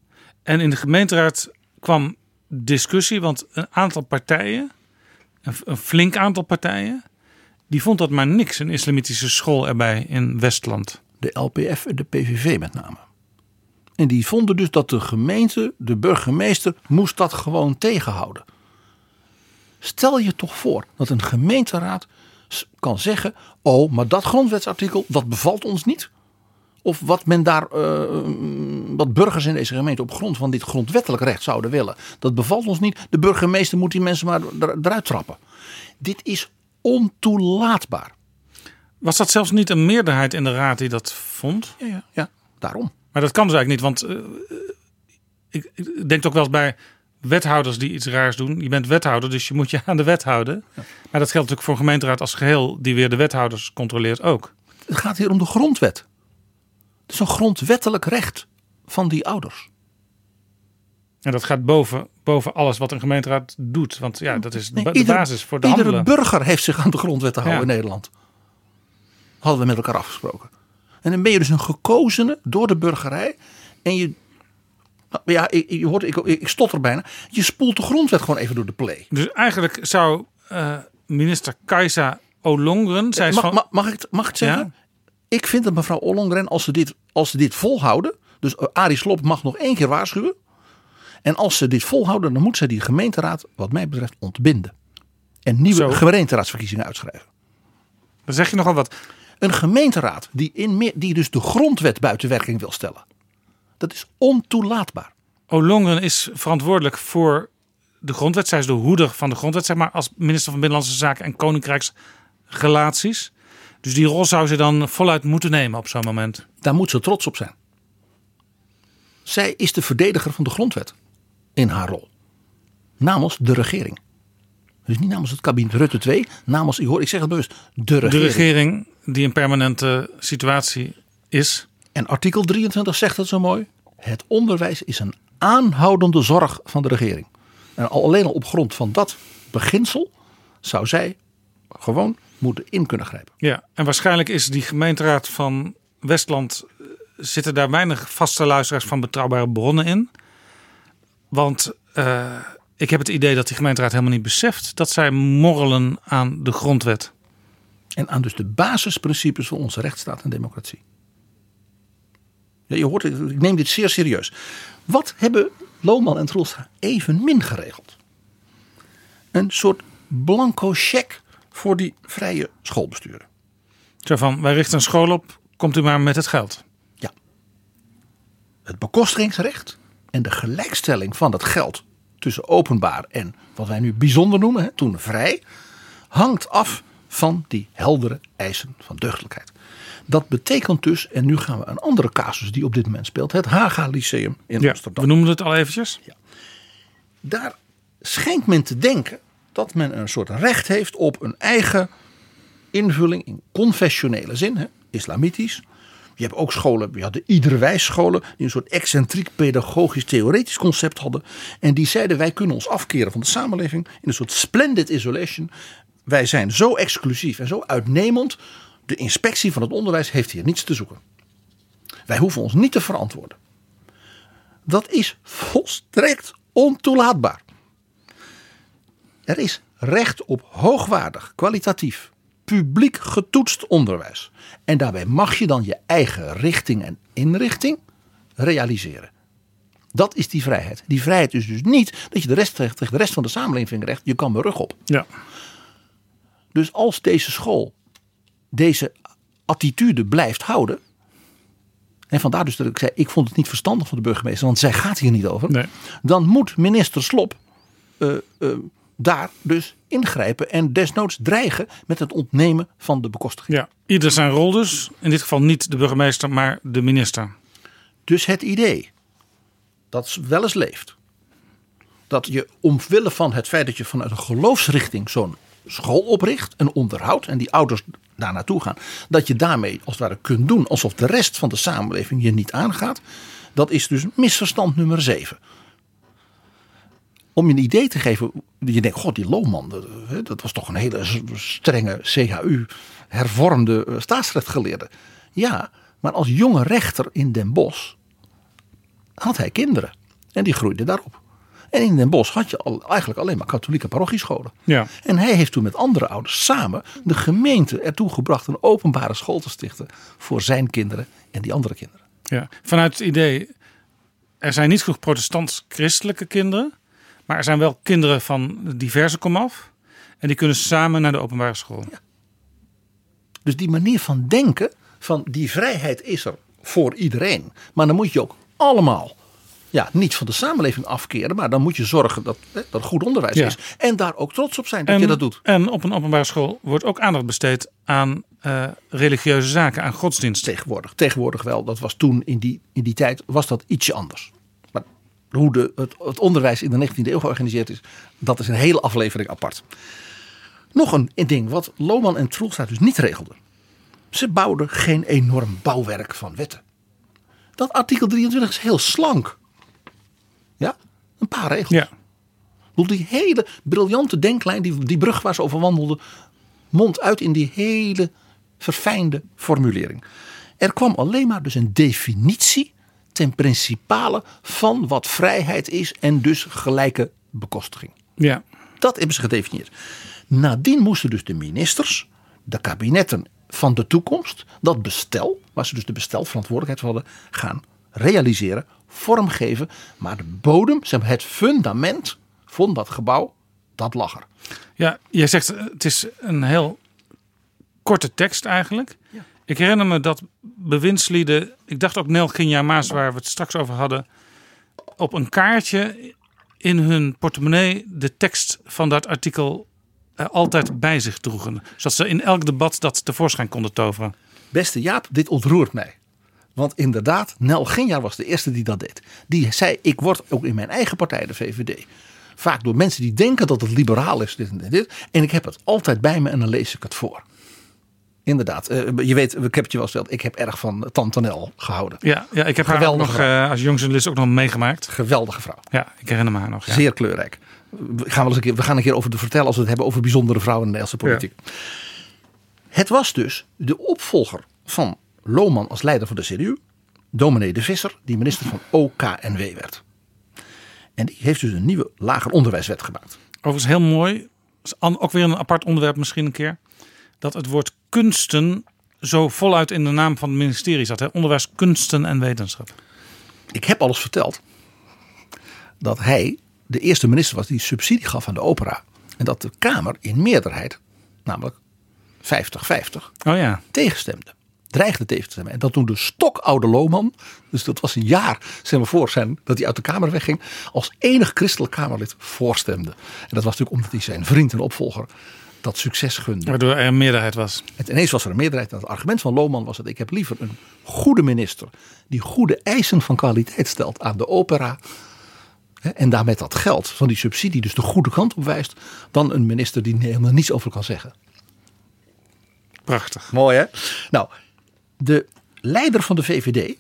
En in de gemeenteraad kwam discussie, want een aantal partijen, een flink aantal partijen, die vond dat maar niks, een islamitische school erbij in Westland. De LPF en de PVV met name. En die vonden dus dat de gemeente, de burgemeester, moest dat gewoon tegenhouden. Stel je toch voor dat een gemeenteraad kan zeggen: Oh, maar dat grondwetsartikel, dat bevalt ons niet. Of wat men daar, uh, wat burgers in deze gemeente op grond van dit grondwettelijk recht zouden willen, dat bevalt ons niet. De burgemeester moet die mensen maar eruit trappen. Dit is ontoelaatbaar. Was dat zelfs niet een meerderheid in de raad die dat vond? Ja, ja, ja daarom. Maar dat kan dus eigenlijk niet, want uh, ik, ik, denk ook wel eens bij wethouders die iets raars doen. Je bent wethouder, dus je moet je aan de wet houden. Ja. Maar dat geldt natuurlijk voor een gemeenteraad als geheel, die weer de wethouders controleert ook. Het gaat hier om de grondwet. Het is een grondwettelijk recht van die ouders. En dat gaat boven, boven alles wat een gemeenteraad doet. Want ja, dat is de basis voor de iedere handelen. burger heeft zich aan de grondwet te houden in Nederland. Hadden we met elkaar afgesproken. En dan ben je dus een gekozene door de burgerij. En je nou, ja, ik, je hoort, ik, ik stotter bijna. Je spoelt de grondwet gewoon even door de play. Dus eigenlijk zou uh, minister Kajsa Olongren... Zij mag, van... mag, ik het, mag ik het zeggen? Ik vind dat mevrouw Olongren, als ze dit, als ze dit volhouden... Dus uh, Arie Slob mag nog één keer waarschuwen. En als ze dit volhouden, dan moet ze die gemeenteraad, wat mij betreft, ontbinden. En nieuwe Zo. gemeenteraadsverkiezingen uitschrijven. Dan zeg je nogal wat. Een gemeenteraad die, in meer, die dus de grondwet buiten werking wil stellen. Dat is ontoelaatbaar. Olongren is verantwoordelijk voor de grondwet. Zij is de hoeder van de grondwet, zeg maar, als minister van Binnenlandse Zaken en Koninkrijksrelaties. Dus die rol zou ze dan voluit moeten nemen op zo'n moment. Daar moet ze trots op zijn. Zij is de verdediger van de grondwet in haar rol. Namens de regering. Dus niet namens het kabinet Rutte 2, namens, ik, hoor, ik zeg het bewust, de regering. De regering die een permanente situatie is. En artikel 23 zegt het zo mooi. Het onderwijs is een aanhoudende zorg van de regering. En alleen al op grond van dat beginsel zou zij gewoon moeten in kunnen grijpen. Ja, en waarschijnlijk is die gemeenteraad van Westland eh, zitten daar weinig vaste luisteraars van betrouwbare bronnen in. Want uh, ik heb het idee dat die gemeenteraad helemaal niet beseft dat zij morrelen aan de grondwet. En aan dus de basisprincipes van onze rechtsstaat en democratie. Ja, je hoort, ik neem dit zeer serieus. Wat hebben Lohman en Troelstra evenmin geregeld? Een soort blanco cheque voor die vrije schoolbesturen. Zo van, wij richten een school op, komt u maar met het geld. Ja. Het bekostigingsrecht en de gelijkstelling van dat geld tussen openbaar en wat wij nu bijzonder noemen, hè, toen vrij, hangt af van die heldere eisen van deugdelijkheid. Dat betekent dus, en nu gaan we een andere casus die op dit moment speelt, het Haga Lyceum in ja, Amsterdam. We noemen het al eventjes. Ja. Daar schijnt men te denken dat men een soort recht heeft op een eigen invulling in confessionele zin, hè, islamitisch. Je hebt ook scholen, je had de Iederwijs-scholen, die een soort excentriek pedagogisch theoretisch concept hadden. En die zeiden: wij kunnen ons afkeren van de samenleving in een soort splendid isolation. Wij zijn zo exclusief en zo uitnemend. De inspectie van het onderwijs heeft hier niets te zoeken. Wij hoeven ons niet te verantwoorden. Dat is volstrekt ontoelaatbaar. Er is recht op hoogwaardig, kwalitatief, publiek getoetst onderwijs. En daarbij mag je dan je eigen richting en inrichting realiseren. Dat is die vrijheid. Die vrijheid is dus niet dat je de rest tegen de rest van de samenleving recht, je kan mijn rug op. Ja. Dus als deze school deze attitude blijft houden. En vandaar dus dat ik zei, ik vond het niet verstandig van de burgemeester, want zij gaat hier niet over. Nee. Dan moet minister Slop eh, eh, daar dus ingrijpen en desnoods dreigen met het ontnemen van de bekostiging. Ja, ieder zijn rol dus. In dit geval niet de burgemeester, maar de minister. Dus het idee dat wel eens leeft, dat je omwille van het feit dat je vanuit een geloofsrichting zo'n school opricht en onderhoudt en die ouders daar naartoe gaan, dat je daarmee als het ware kunt doen alsof de rest van de samenleving je niet aangaat, dat is dus misverstand nummer 7. Om je een idee te geven, je denkt, god die Lohman, dat, dat was toch een hele strenge CHU hervormde eh, staatsrechtgeleerde. Ja, maar als jonge rechter in Den Bosch had hij kinderen en die groeiden daarop. En in Den Bosch had je al, eigenlijk alleen maar katholieke parochiescholen. Ja. En hij heeft toen met andere ouders samen de gemeente ertoe gebracht een openbare school te stichten voor zijn kinderen en die andere kinderen. Ja. Vanuit het idee, er zijn niet genoeg protestants-christelijke kinderen. Maar er zijn wel kinderen van diverse komaf. En die kunnen samen naar de openbare school. Dus die manier van denken, van die vrijheid is er voor iedereen. Maar dan moet je ook allemaal, ja, niet van de samenleving afkeren. Maar dan moet je zorgen dat hè, dat er goed onderwijs Ja. is. En daar ook trots op zijn dat En, je dat doet. en op een openbare school wordt ook aandacht besteed aan eh, religieuze zaken, aan godsdienst. Tegenwoordig, tegenwoordig wel. Dat was toen in die, in die tijd was dat ietsje anders. Hoe de, het, het onderwijs in de 19e eeuw georganiseerd is, dat is een hele aflevering apart. Nog een ding wat Lohman en Troelstaat dus niet regelden. Ze bouwden geen enorm bouwwerk van wetten. Dat artikel 23 is heel slank. Ja, een paar regels. Ja. Die hele briljante denklijn, die, die brug waar ze over wandelden, mondt uit in die hele verfijnde formulering. Er kwam alleen maar dus een definitie ten principale van wat vrijheid is en dus gelijke bekostiging. Ja. Dat hebben ze gedefinieerd. Nadien moesten dus de ministers, de kabinetten van de toekomst, dat bestel, waar ze dus de bestelverantwoordelijkheid hadden, gaan realiseren, vormgeven. Maar de bodem, het fundament van dat gebouw, dat lag er. Ja, jij zegt eh, het is een heel korte tekst eigenlijk. Ik herinner me dat bewindslieden, ik dacht ook Nel Ginja Maas waar we het straks over hadden, op een kaartje in hun portemonnee de tekst van dat artikel eh, altijd bij zich droegen. Zodat ze in elk debat dat tevoorschijn konden toveren. Beste Jaap, dit ontroert mij. Want inderdaad, Nel Genjar was de eerste die dat deed. Die zei, ik word ook in mijn eigen partij, de VVD... vaak door mensen die denken dat het liberaal is, dit en dit. En ik heb het altijd bij me en dan lees ik het voor. Inderdaad, eh, je weet, ik heb het je wel verteld, ik heb erg van Tante Nel gehouden. Ja, ja ik heb haar Geweldige nog eh, als jongjournalist ook nog meegemaakt. Geweldige vrouw. Ja, ik herinner me haar nog. Ja. Zeer kleurrijk. We gaan, wel eens een keer, we gaan een keer over de vertellen als we het hebben over bijzondere vrouwen in de Nederlandse politiek. Het was dus de opvolger van Lohman als leider van de CDU, dominee de Visser, die minister van OKNW werd. En die heeft dus een nieuwe lager onderwijswet gemaakt. Overigens heel mooi, ook weer een apart onderwerp misschien een keer, dat het woord kunsten zo voluit in de naam van het ministerie zat. Hè? Onderwijs, kunsten en wetenschap. Ik heb alles verteld dat hij de eerste minister was die subsidie gaf aan de opera. En dat de Kamer in meerderheid, namelijk 50-50, Oh ja, tegenstemde. Dreigde tegen te stemmen. En dat toen de stokoude Lohman, dus dat was een jaar zeg maar, voor zijn, dat hij uit de Kamer wegging, als enig christelijk Kamerlid voorstemde. En dat was natuurlijk omdat hij zijn vriend en opvolger dat succes gunde. waardoor er een meerderheid was. En ineens was er een meerderheid. En het argument van Lohman was dat ik heb liever een goede minister die goede eisen van kwaliteit stelt aan de opera. hè, En daarmee dat geld van die subsidie dus de goede kant op wijst. Dan een minister die helemaal niets over kan zeggen. Prachtig. Mooi hè? Nou, de leider van de VVD,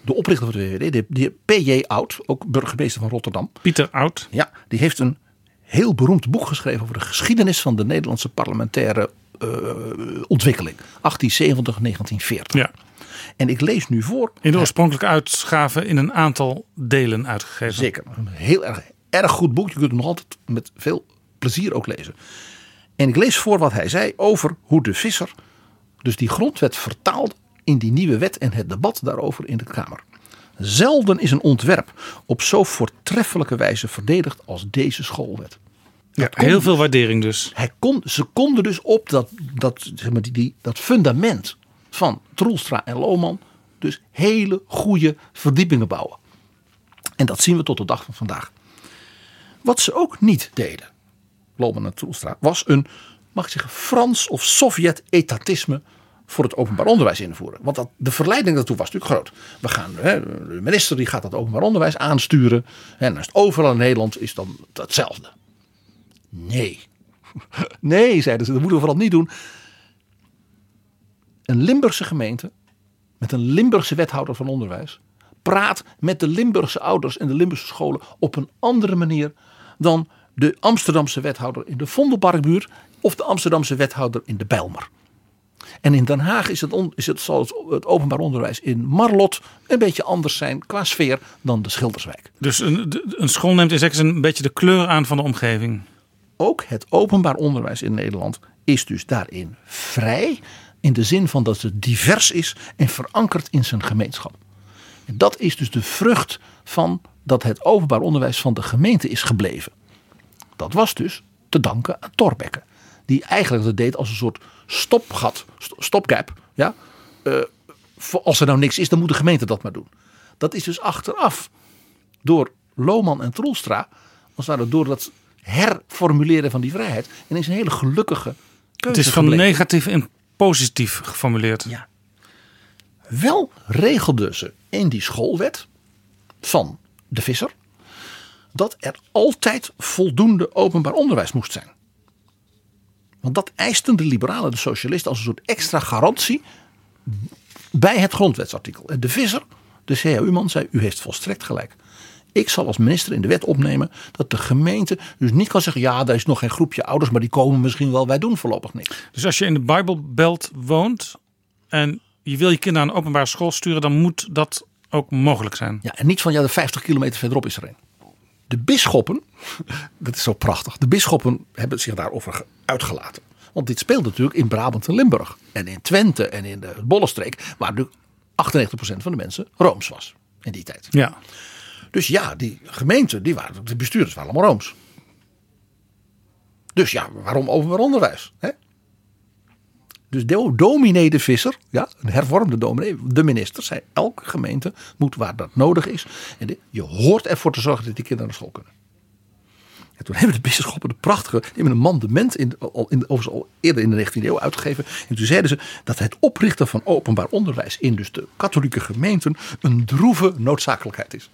de oprichter van de VVD, de, de P.J. Oud, ook burgemeester van Rotterdam. Pieter Oud. Ja, die heeft een heel beroemd boek geschreven over de geschiedenis van de Nederlandse parlementaire eh, ontwikkeling. 1870, 1940. Ja. En ik lees nu voor. In de oorspronkelijke uitgave in een aantal delen uitgegeven. Zeker. Een heel erg, erg goed boek. Je kunt het nog altijd met veel plezier ook lezen. En ik lees voor wat hij zei over hoe de visser dus die grondwet vertaalde in die nieuwe wet en het debat daarover in de Kamer. Zelden is een ontwerp op zo voortreffelijke wijze verdedigd als deze schoolwet. Ja, heel dus. veel waardering dus. Hij kon, ze konden dus op dat, dat, zeg maar, die, die, dat fundament van Troelstra en Lohman dus hele goede verdiepingen bouwen. En dat zien we tot de dag van vandaag. Wat ze ook niet deden, Lohman en Troelstra, was een, mag ik zeggen, Frans of Sovjet-etatisme voor het openbaar onderwijs invoeren. Want dat, de verleiding daartoe was natuurlijk groot. We gaan, hè, de minister die gaat dat openbaar onderwijs aansturen. En als het overal in Nederland is dan hetzelfde. Nee. Nee, zeiden ze, dat moeten we vooral niet doen. Een Limburgse gemeente met een Limburgse wethouder van onderwijs praat met de Limburgse ouders en de Limburgse scholen op een andere manier dan de Amsterdamse wethouder in de Vondelparkbuurt of de Amsterdamse wethouder in de Bijlmer. En in Den Haag is het, on, is het, zal het, openbaar onderwijs in Marlot een beetje anders zijn qua sfeer dan de Schilderswijk. Dus een, een school neemt in zekere zin een beetje de kleur aan van de omgeving. Ook het openbaar onderwijs in Nederland is dus daarin vrij. In de zin van dat het divers is en verankerd in zijn gemeenschap. En dat is dus de vrucht van dat het openbaar onderwijs van de gemeente is gebleven. Dat was dus te danken aan Torbekke. Die eigenlijk dat deed als een soort stopgat, stopgap. Ja? Uh, als er nou niks is, dan moet de gemeente dat maar doen. Dat is dus achteraf door Lohman en Troelstra, als het door dat herformuleren van die vrijheid, en is een hele gelukkige keuze. Het is van negatief in positief geformuleerd. Ja. Wel regelden ze in die schoolwet van de visser dat er altijd voldoende openbaar onderwijs moest zijn. Want dat eisten de liberalen, de socialisten, als een soort extra garantie bij het grondwetsartikel. En de visser, de CAU-man, zei: U heeft volstrekt gelijk. Ik zal als minister in de wet opnemen dat de gemeente dus niet kan zeggen: ja, daar is nog geen groepje ouders, maar die komen misschien wel. Wij doen voorlopig niks. Dus als je in de Bijbelbelt woont en je wil je kinderen naar een openbare school sturen, dan moet dat ook mogelijk zijn. Ja, en niet van ja, de 50 kilometer verderop is er een. De bisschoppen, dat is zo prachtig, de bisschoppen hebben zich daarover uitgelaten. Want dit speelt natuurlijk in Brabant en Limburg. En in Twente en in de Bollenstreek, waar nu 98% van de mensen Rooms was in die tijd. Ja. Dus ja, die gemeenten, die waren, de bestuurders waren allemaal Rooms. Dus ja, waarom openbaar onderwijs? Hè? Dus de dominee de visser, ja, een hervormde dominee, de minister, zei elke gemeente moet waar dat nodig is. En je hoort ervoor te zorgen dat die kinderen naar school kunnen. En toen hebben de bisschoppen de prachtige, die hebben een mandement in, al, in, overigens al eerder in de 19e eeuw uitgegeven. En toen zeiden ze dat het oprichten van openbaar onderwijs in dus de katholieke gemeenten een droeve noodzakelijkheid is.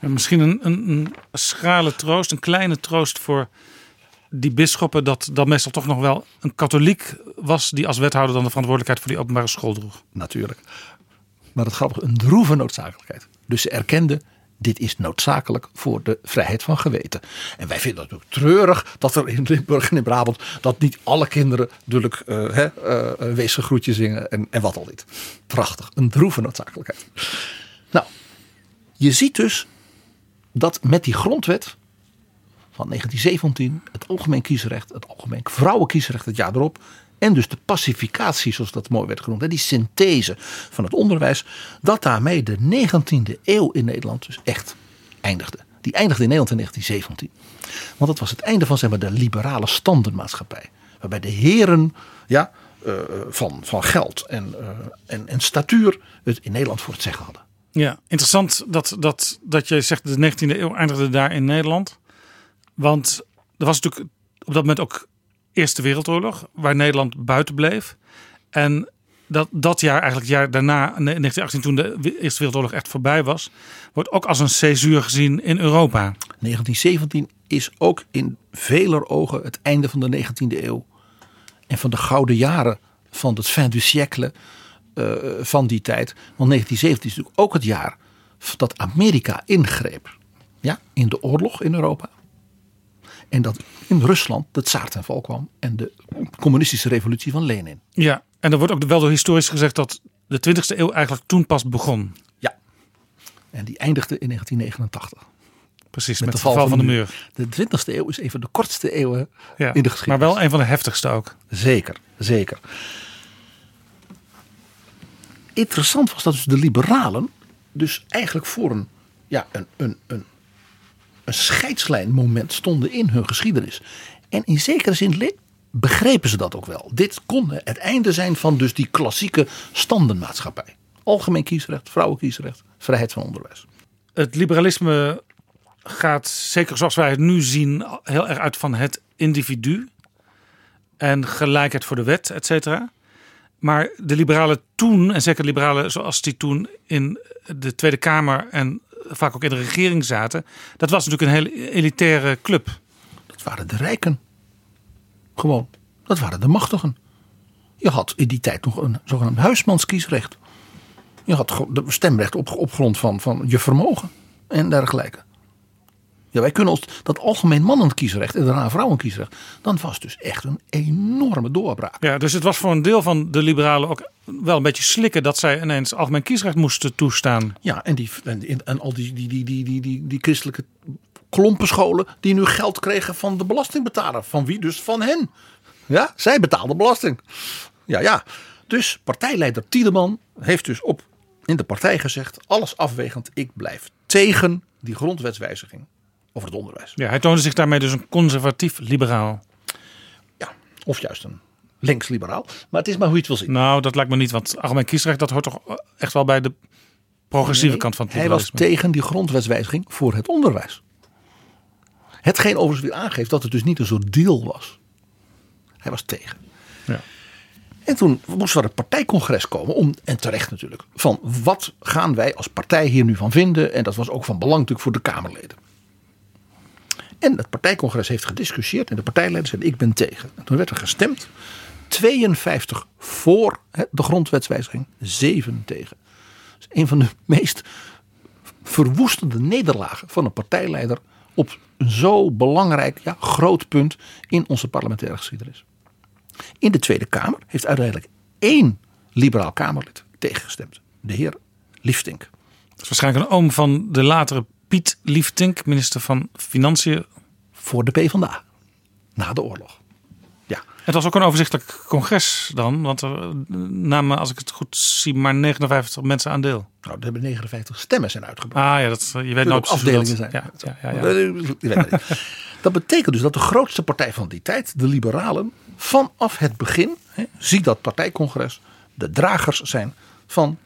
En misschien een, een, een schrale troost, een kleine troost voor die bisschoppen dat dat meestal toch nog wel een katholiek was die als wethouder dan de verantwoordelijkheid voor die openbare school droeg. Natuurlijk. Maar het grappige, een droeve noodzakelijkheid. Dus ze erkenden, dit is noodzakelijk voor de vrijheid van geweten. En wij vinden het ook treurig dat er in Limburg en in Brabant, dat niet alle kinderen natuurlijk uh, uh, zingen en, en wat al niet. Prachtig, een droeve noodzakelijkheid. Nou, je ziet dus dat met die grondwet van 1917, het algemeen kiesrecht, het algemeen vrouwenkiesrecht het jaar erop. En dus de pacificatie, zoals dat mooi werd genoemd, die synthese van het onderwijs. Dat daarmee de 19e eeuw in Nederland dus echt eindigde. Die eindigde in Nederland in 1917. Want dat was het einde van zeg maar, de liberale standenmaatschappij. Waarbij de heren ja, uh, van, van geld en, uh, en, en statuur het in Nederland voor het zeggen hadden. Ja, interessant dat, dat, dat je zegt de 19e eeuw eindigde daar in Nederland. Want er was natuurlijk op dat moment ook Eerste Wereldoorlog, waar Nederland buiten bleef. En dat, dat jaar, eigenlijk het jaar daarna, 1918, toen de Eerste Wereldoorlog echt voorbij was, wordt ook als een césuur gezien in Europa. 1917 is ook in veler ogen het einde van de 19e eeuw. En van de gouden jaren van het fin du siècle uh, van die tijd. Want 1917 is natuurlijk ook het jaar dat Amerika ingreep ja, in de oorlog in Europa. En dat in Rusland de tsaar ten val kwam en de communistische revolutie van Lenin. Ja, en er wordt ook wel door historisch gezegd dat de 20e eeuw eigenlijk toen pas begon. Ja, en die eindigde in 1989. Precies, met, de val, van, de, muur. De 20e eeuw is een van de kortste eeuwen ja, in de geschiedenis. Maar wel een van de heftigste ook. Zeker, zeker. Interessant was dat dus de liberalen dus eigenlijk voor een, ja, een, een, een een scheidslijnmoment stonden in hun geschiedenis. En in zekere zin begrepen ze dat ook wel. Dit kon het einde zijn van dus die klassieke standenmaatschappij. Algemeen kiesrecht, vrouwenkiesrecht, vrijheid van onderwijs. Het liberalisme gaat, zeker zoals wij het nu zien, heel erg uit van het individu. En gelijkheid voor de wet, et cetera. Maar de liberalen toen, en zeker liberalen zoals die toen in de Tweede Kamer en vaak ook in de regering zaten, dat was natuurlijk een hele elitaire club. Dat waren de rijken. Gewoon. Dat waren de machtigen. Je had in die tijd nog een zogenaamd huismanskiesrecht. Je had stemrecht op, op grond van, van je vermogen en dergelijke. Ja, wij kunnen ons dat algemeen mannenkiesrecht en daarna vrouwenkiesrecht. Dan was dus echt een enorme doorbraak. Ja, dus het was voor een deel van de liberalen ook wel een beetje slikken dat zij ineens algemeen kiesrecht moesten toestaan. Ja, en, die, en, en al die, die, die, die, die, die, die christelijke klompenscholen die nu geld kregen van de belastingbetaler. Van wie? Dus van hen. Ja, zij betaalden belasting. Ja, ja. Dus partijleider Tiedeman heeft dus op in de partij gezegd: alles afwegend, ik blijf tegen die grondwetswijziging over het onderwijs. Ja, hij toonde zich daarmee dus een conservatief liberaal. Ja, of juist een links-liberaal. Maar het is maar hoe je het wil zien. Nou, dat lijkt me niet, want algemeen kiesrecht dat hoort toch echt wel bij de progressieve kant van het Hij was tegen die grondwetswijziging voor het onderwijs. Hetgeen overigens weer aangeeft dat het dus niet een soort deal was. Hij was tegen. Ja. En toen moest er een partijcongres komen, om, en terecht natuurlijk, van wat gaan wij als partij hier nu van vinden. En dat was ook van belang natuurlijk voor de Kamerleden. En het partijcongres heeft gediscussieerd en de partijleiders zeiden ik ben tegen. En toen werd er gestemd. 52 voor de grondwetswijziging, 7 tegen. Dus een van de meest verwoestende nederlagen van een partijleider op een zo belangrijk, ja, groot punt in onze parlementaire geschiedenis. In de Tweede Kamer heeft uiteindelijk één liberaal Kamerlid tegengestemd. De heer Liefdink. Dat is waarschijnlijk een oom van de latere Piet Liefdink, minister van Financiën. Voor de PvdA. Na de oorlog. Ja. Het was ook een overzichtelijk congres dan. Want er namen, als ik het goed zie, maar 59 mensen aan deel. Nou, er hebben 59 stemmen zijn uitgebracht. Ah ja, dat, je weet nooit afdelingen zijn. Ja, ja, ja, ja. Dat betekent dus dat de grootste partij van die tijd, de liberalen, vanaf het begin, hè, zie dat partijcongres, de dragers zijn van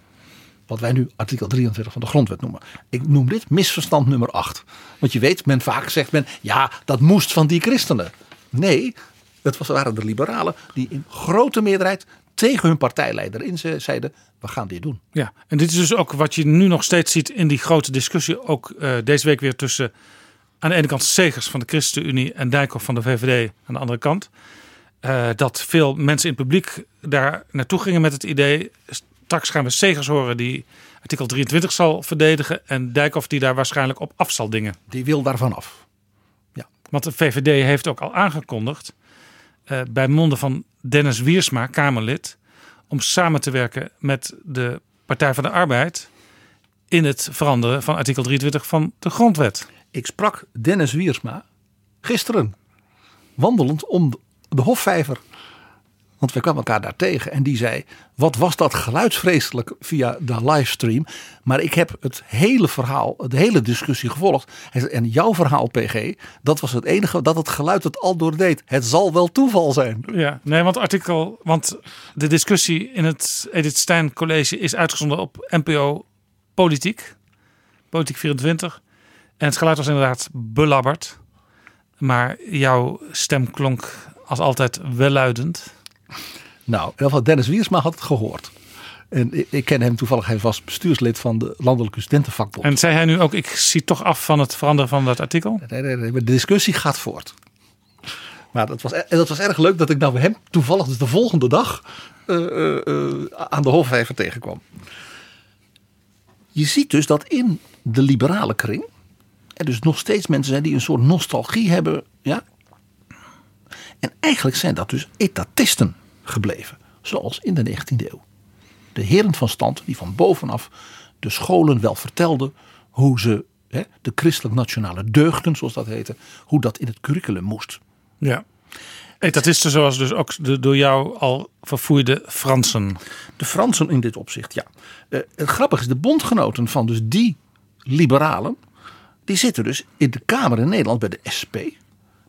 wat wij nu artikel 23 van de grondwet noemen. Ik noem dit misverstand nummer 8. Want je weet, men vaak zegt men, ja, dat moest van die christenen. Nee, het waren de liberalen die in grote meerderheid tegen hun partijleider in zeiden, we gaan dit doen. Ja, en dit is dus ook wat je nu nog steeds ziet in die grote discussie, ook uh, deze week weer tussen aan de ene kant Segers van de ChristenUnie en Dijkhoff van de VVD aan de andere kant. Uh, dat veel mensen in het publiek daar naartoe gingen met het idee, straks gaan we Segers horen die artikel 23 zal verdedigen en Dijkhoff die daar waarschijnlijk op af zal dingen. Die wil daarvan af. Ja. Want de VVD heeft ook al aangekondigd uh, bij monden van Dennis Wiersma, Kamerlid, om samen te werken met de Partij van de Arbeid in het veranderen van artikel 23 van de grondwet. Ik sprak Dennis Wiersma gisteren wandelend om de Hofvijver. Want we kwamen elkaar daar tegen en die zei: Wat was dat geluidsvreselijk via de livestream. Maar ik heb het hele verhaal, de hele discussie gevolgd. En jouw verhaal, PG, dat was het enige dat het geluid het al doordeed. Het zal wel toeval zijn. Ja, nee, want artikel. Want de discussie in het Edith Stein College is uitgezonden op NPO Politiek. Politiek 24. En het geluid was inderdaad belabberd. Maar jouw stem klonk als altijd welluidend. Nou, in ieder geval Dennis Wiersma had het gehoord. En ik, ken hem toevallig, hij was bestuurslid van de Landelijke Studentenvakbond. En zei hij nu ook, ik zie toch af van het veranderen van dat artikel? Nee, nee, nee, de discussie gaat voort. Maar dat was, dat was erg leuk dat ik nou hem toevallig dus de volgende dag uh, uh, uh, aan de Hofvijver tegenkwam. Je ziet dus dat in de liberale kring er dus nog steeds mensen zijn die een soort nostalgie hebben. Ja? En eigenlijk zijn dat dus etatisten gebleven, zoals in de 19e eeuw. De heren van stand die van bovenaf de scholen wel vertelden hoe ze hè, de christelijk-nationale deugden, zoals dat heette, hoe dat in het curriculum moest. Ja. Etatisten zoals dus ook de door jou al verfoeide Fransen. De Fransen in dit opzicht, ja. Uh, het grappige is, de bondgenoten van dus die liberalen, die zitten dus in de Kamer in Nederland bij de SP,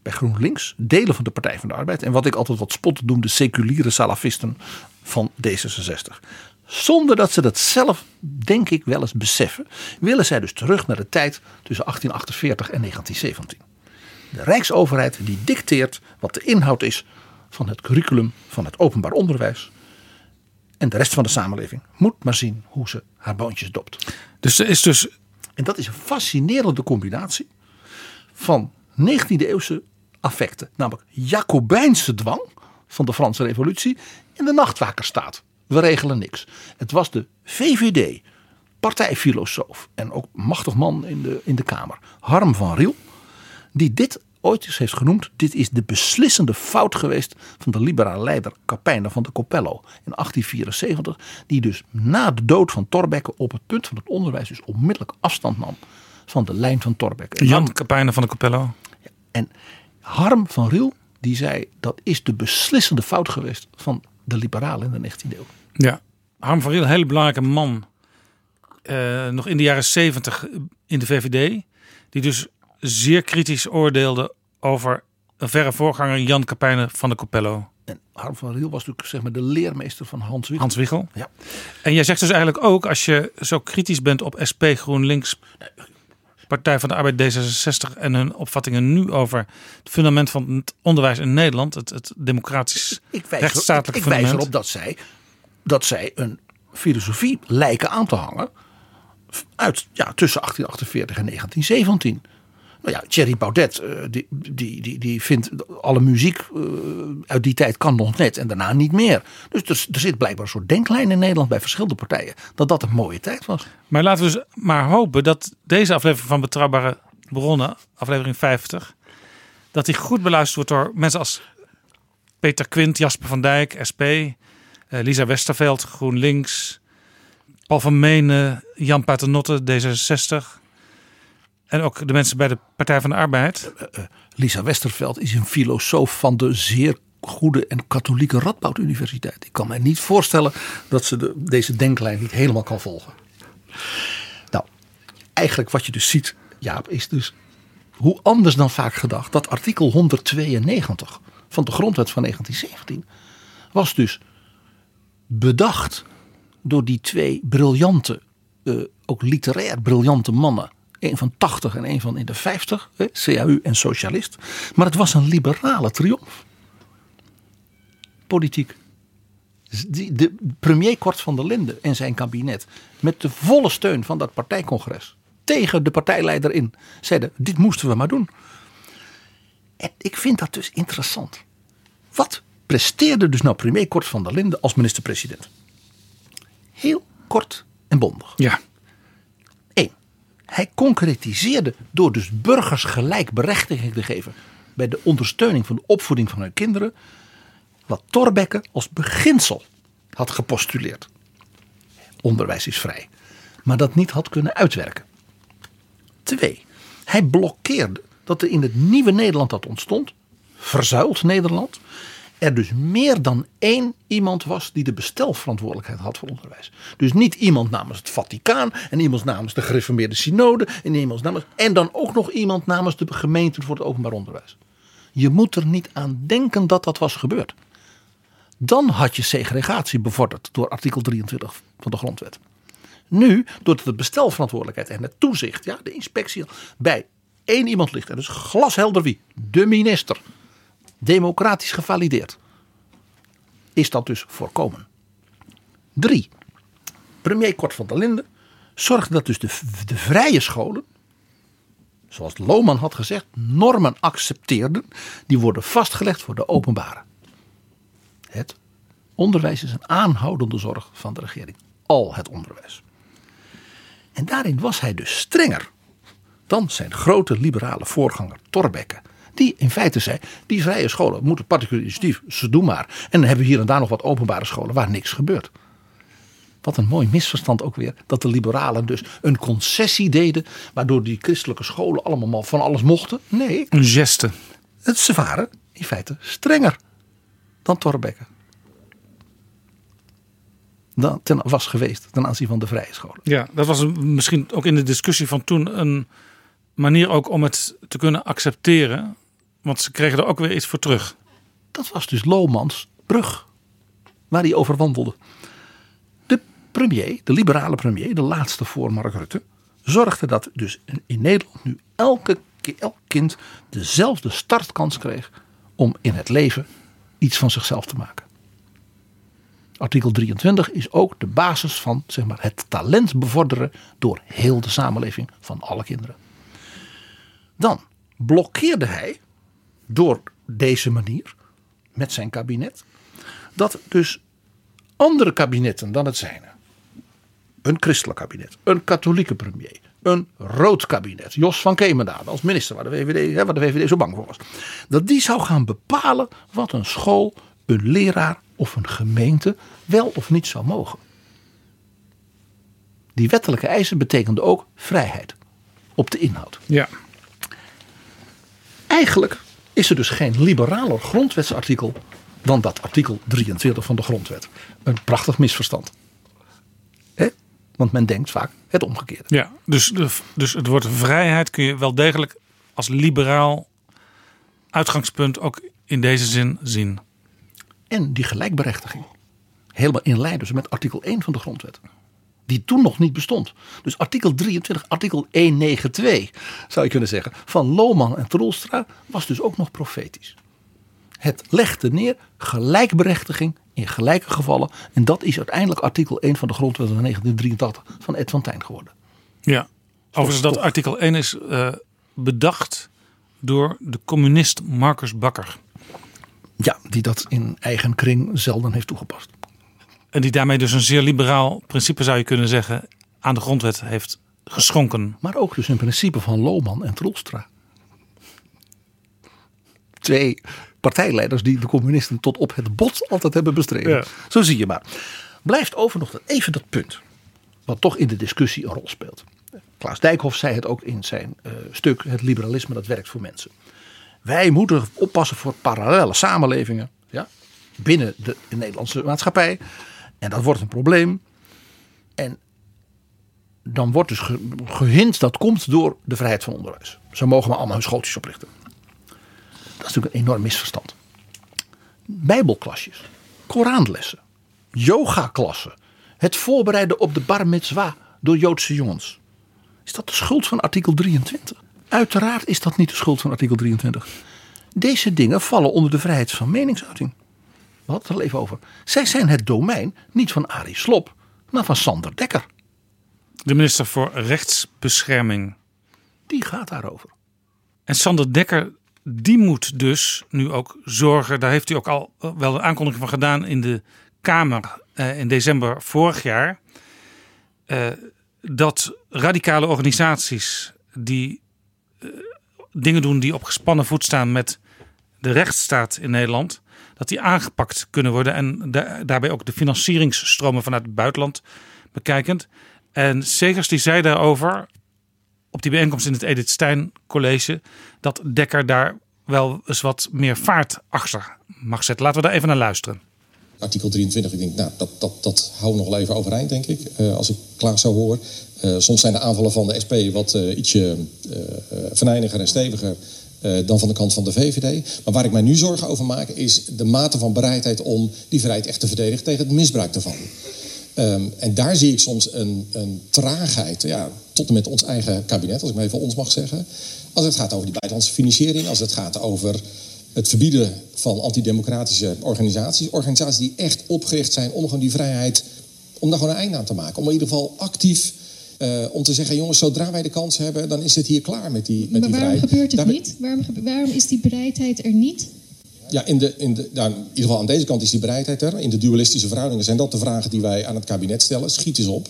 bij GroenLinks, delen van de Partij van de Arbeid en wat ik altijd wat spottend noem de seculiere salafisten van D66. Zonder dat ze dat zelf, denk ik, wel eens beseffen, willen zij dus terug naar de tijd tussen 1848 en 1917. De Rijksoverheid die dicteert wat de inhoud is van het curriculum van het openbaar onderwijs. En de rest van de samenleving moet maar zien hoe ze haar boontjes dopt. Dus er is dus. En dat is een fascinerende combinatie van 19e eeuwse affecten. Namelijk Jacobijnse dwang van de Franse Revolutie en de nachtwakerstaat. We regelen niks. Het was de VVD, partijfilosoof en ook machtig man in de, in de Kamer, Harm van Riel, die dit ooit eens heeft genoemd. Dit is de beslissende fout geweest van de liberale leider Capijna van de Coppello in 1874. Die dus na de dood van Thorbecke op het punt van het onderwijs dus onmiddellijk afstand nam van de lijn van Thorbecke. Jan Capijna van de Coppello. En Harm van Riel die zei dat is de beslissende fout geweest van de liberalen in de 19e eeuw. Ja, Harm van Riel, een hele belangrijke man. Uh, nog in de jaren 70 in de VVD. Die dus zeer kritisch oordeelde over een verre voorganger Jan Capijnen van de Coppello. En Harm van Riel was natuurlijk zeg maar de leermeester van Hans Wiegel. Hans Wiegel. Ja. En jij zegt dus eigenlijk ook, als je zo kritisch bent op SP, GroenLinks, Partij van de Arbeid D66 en hun opvattingen nu over het fundament van het onderwijs in Nederland, het, het democratisch ik wijs rechtsstatelijk ik, fundament. Ik wijs erop dat zij, dat zij een filosofie lijken aan te hangen uit ja, tussen 1848 en 1917. Nou ja, Thierry Baudet, uh, die, die, die, die vindt alle muziek uh, uit die tijd kan nog net en daarna niet meer. Dus er, zit blijkbaar een soort denklijn in Nederland bij verschillende partijen dat dat een mooie tijd was. Maar laten we dus maar hopen dat deze aflevering van Betrouwbare Bronnen, aflevering 50, dat die goed beluisterd wordt door mensen als Peter Quint, Jasper van Dijk, SP, uh, Lisa Westerveld, GroenLinks, Paul van Menen, Jan Paternotte, D66. En ook de mensen bij de Partij van de Arbeid. Uh, uh, Lisa Westerveld is een filosoof van de zeer goede en katholieke Radboud Universiteit. Ik kan mij niet voorstellen dat ze de, deze denklijn niet helemaal kan volgen. Nou, eigenlijk wat je dus ziet, Jaap, is dus hoe anders dan vaak gedacht. Dat artikel 192 van de grondwet van 1917 was dus bedacht door die twee briljante, ook literair briljante mannen een van 80 en een van in de 50, hè, CAU en socialist. Maar het was een liberale triomf. Politiek. De premier Kort van der Linden en zijn kabinet, met de volle steun van dat partijcongres, tegen de partijleider in, zeiden: Dit moesten we maar doen. En ik vind dat dus interessant. Wat presteerde dus nou premier Kort van der Linden als minister-president? Heel kort en bondig. Ja. Hij concretiseerde door dus burgers gelijkberechtiging te geven bij de ondersteuning van de opvoeding van hun kinderen, wat Thorbecke als beginsel had gepostuleerd. Onderwijs is vrij, maar dat niet had kunnen uitwerken. Twee, hij blokkeerde dat er in het nieuwe Nederland dat ontstond, verzuild Nederland, er dus meer dan één iemand was die de bestelverantwoordelijkheid had voor onderwijs. Dus niet iemand namens het Vaticaan en iemand namens de gereformeerde synode en iemand namens en dan ook nog iemand namens de gemeente voor het openbaar onderwijs. Je moet er niet aan denken dat dat was gebeurd. Dan had je segregatie bevorderd door artikel 23 van de grondwet. Nu, doordat de bestelverantwoordelijkheid en het toezicht, ja, de inspectie, bij één iemand ligt. En dus glashelder wie? De minister democratisch gevalideerd. Is dat dus voorkomen. Drie. Premier Kort van der Linden zorgde dat dus de, de vrije scholen, zoals Lohman had gezegd, normen accepteerden die worden vastgelegd voor de openbare. Het onderwijs is een aanhoudende zorg van de regering. Al het onderwijs. En daarin was hij dus strenger dan zijn grote liberale voorganger Thorbecke die in feite zei, die vrije scholen moeten particulier initiatief, ze doen maar. En dan hebben we hier en daar nog wat openbare scholen waar niks gebeurt. Wat een mooi misverstand ook weer. Dat de liberalen dus een concessie deden. Waardoor die christelijke scholen allemaal van alles mochten. Nee. Een geste. Het, ze waren in feite strenger dan Thorbecke. Dan ten was geweest ten aanzien van de vrije scholen. Ja, dat was misschien ook in de discussie van toen een manier ook om het te kunnen accepteren Want ze kregen er ook weer iets voor terug. Dat was dus Lomans brug. Waar hij over wandelde. De premier, de liberale premier, de laatste voor Mark Rutte. Zorgde dat dus in Nederland nu elke, elk kind dezelfde startkans kreeg. Om in het leven iets van zichzelf te maken. Artikel 23 is ook de basis van zeg maar, het talent bevorderen door heel de samenleving van alle kinderen. Dan blokkeerde hij door deze manier met zijn kabinet dat dus andere kabinetten dan het zijne, een christelijk kabinet, een katholieke premier, een rood kabinet, Jos van Kemenade als minister waar de, VVD, waar de VVD zo bang voor was, dat die zou gaan bepalen wat een school, een leraar of een gemeente wel of niet zou mogen. Die wettelijke eisen betekenden ook vrijheid op de inhoud. Ja. Eigenlijk is er dus geen liberaler grondwetsartikel dan dat artikel 23 van de grondwet. Een prachtig misverstand. He? Want men denkt vaak het omgekeerde. Ja, dus, dus het woord vrijheid kun je wel degelijk als liberaal uitgangspunt ook in deze zin zien. En die gelijkberechtiging. Helemaal in lijn dus met artikel 1 van de grondwet. Die toen nog niet bestond. Dus artikel 23, artikel 192 zou je kunnen zeggen. Van Lohman en Troelstra was dus ook nog profetisch. Het legde neer gelijkberechtiging in gelijke gevallen. En dat is uiteindelijk artikel 1 van de grondwet van 1983 van Ed van Tijn geworden. Ja, overigens dat artikel 1 is uh, bedacht door de communist Marcus Bakker. Ja, die dat in eigen kring zelden heeft toegepast. En die daarmee dus een zeer liberaal principe zou je kunnen zeggen aan de grondwet heeft geschonken. Maar ook dus een principe van Lohman en Troelstra. Twee partijleiders die de communisten tot op het bot altijd hebben bestreden. Ja. Zo zie je maar. Blijft over nog even dat punt. Wat toch in de discussie een rol speelt. Klaas Dijkhoff zei het ook in zijn uh, stuk Het liberalisme dat werkt voor mensen. Wij moeten oppassen voor parallele samenlevingen ja, binnen de Nederlandse maatschappij. En dat wordt een probleem. En dan wordt dus gehind dat komt door de vrijheid van onderwijs. Zo mogen we allemaal hun schooltjes oprichten. Dat is natuurlijk een enorm misverstand. Bijbelklasjes, Koranlessen, yogaklassen, het voorbereiden op de bar mitzwa door Joodse jongens. Is dat de schuld van artikel 23? Uiteraard is dat niet de schuld van artikel 23. Deze dingen vallen onder de vrijheid van meningsuiting. We hadden het er even over. Zij zijn het domein niet van Arie Slop, maar van Sander Dekker. De minister voor Rechtsbescherming. Die gaat daarover. En Sander Dekker, die moet dus nu ook zorgen. Daar heeft hij ook al wel een aankondiging van gedaan in de Kamer eh, in december vorig jaar. Eh, dat radicale organisaties die eh, dingen doen die op gespannen voet staan met de rechtsstaat in Nederland, dat die aangepakt kunnen worden en daarbij ook de financieringsstromen vanuit het buitenland bekijkend. En Segers die zei daarover op die bijeenkomst in het Edith Stein College dat Dekker daar wel eens wat meer vaart achter mag zetten. Laten we daar even naar luisteren. Artikel 23, ik denk, nou, dat, dat, dat we nog wel even overeind, denk ik, uh, als ik Klaas zo hoor. Uh, soms zijn de aanvallen van de SP wat uh, ietsje verneiniger en steviger dan van de kant van de VVD. Maar waar ik mij nu zorgen over maak, is de mate van bereidheid om die vrijheid echt te verdedigen tegen het misbruik daarvan. Um, en daar zie ik soms een, een traagheid, ja, tot en met ons eigen kabinet, als ik maar even ons mag zeggen. Als het gaat over die buitenlandse financiering, als het gaat over het verbieden van antidemocratische organisaties. Organisaties die echt opgericht zijn om gewoon die vrijheid, om daar gewoon een einde aan te maken. Om in ieder geval actief uh, om te zeggen, jongens, zodra wij de kans hebben, dan is het hier klaar met die, met maar die waarom vrijheid. gebeurt het niet? Waarom, waarom is die bereidheid er niet? Ja, in, de, in, de, nou, in ieder geval aan deze kant is die bereidheid er. In de dualistische verhoudingen zijn dat de vragen die wij aan het kabinet stellen. Schiet eens op.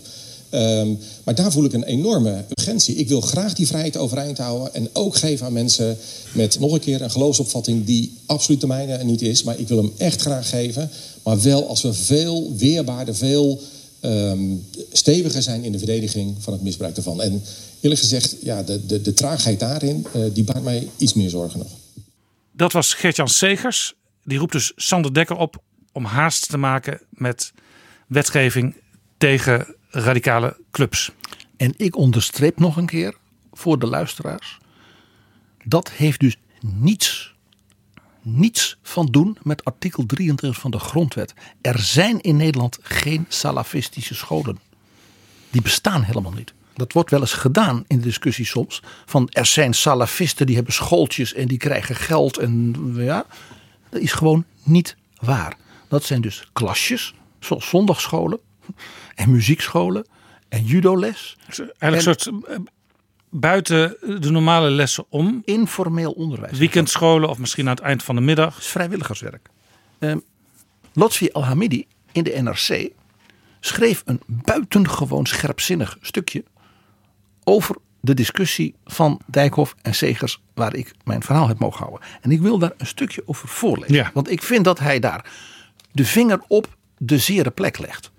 Um, maar daar voel ik een enorme urgentie. Ik wil graag die vrijheid overeind houden. En ook geven aan mensen met nog een keer een geloofsopvatting die absoluut de mijne niet is. Maar ik wil hem echt graag geven. Maar wel als we veel weerbaarder, veel um, steviger zijn in de verdediging van het misbruik daarvan. En eerlijk gezegd, ja, de, de, de traagheid daarin, uh, die baart mij iets meer zorgen nog. Dat was Gertjan Segers. Die roept dus Sander Dekker op om haast te maken met wetgeving tegen radicale clubs. En ik onderstreep nog een keer voor de luisteraars. Dat heeft dus niets niets van doen met artikel 23 van de grondwet. Er zijn in Nederland geen salafistische scholen. Die bestaan helemaal niet. Dat wordt wel eens gedaan in de discussie soms. Van er zijn salafisten die hebben schooltjes en die krijgen geld. En ja, dat is gewoon niet waar. Dat zijn dus klasjes, zoals zondagscholen en muziekscholen en judoles. Eigenlijk een soort buiten de normale lessen om. Informeel onderwijs. Weekendscholen of misschien aan het eind van de middag. is vrijwilligerswerk. Um, Lotfi Al-Hamidi in de NRC schreef een buitengewoon scherpzinnig stukje over de discussie van Dijkhoff en Segers waar ik mijn verhaal heb mogen houden. En ik wil daar een stukje over voorlezen. Want ik vind dat hij daar de vinger op de zere plek legt.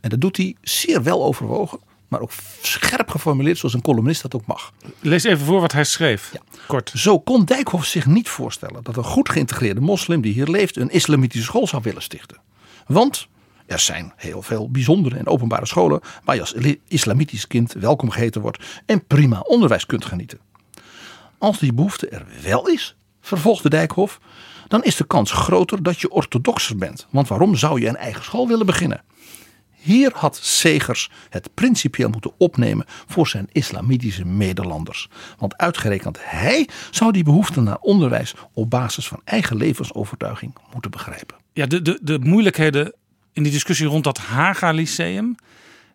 En dat doet hij zeer wel overwogen, maar ook scherp geformuleerd zoals een columnist dat ook mag. Lees even voor wat hij schreef. Ja. Kort. Zo kon Dijkhoff zich niet voorstellen dat een goed geïntegreerde moslim die hier leeft een islamitische school zou willen stichten. Want er zijn heel veel bijzondere en openbare scholen waar je als islamitisch kind welkom geheten wordt en prima onderwijs kunt genieten. Als die behoefte er wel is, vervolgde Dijkhoff, dan is de kans groter dat je orthodoxer bent. Want waarom zou je een eigen school willen beginnen? Hier had Segers het principieel moeten opnemen voor zijn islamitische medelanders. Want uitgerekend hij zou die behoefte naar onderwijs op basis van eigen levensovertuiging moeten begrijpen. Ja, de, de, de moeilijkheden in die discussie rond dat Haga Lyceum.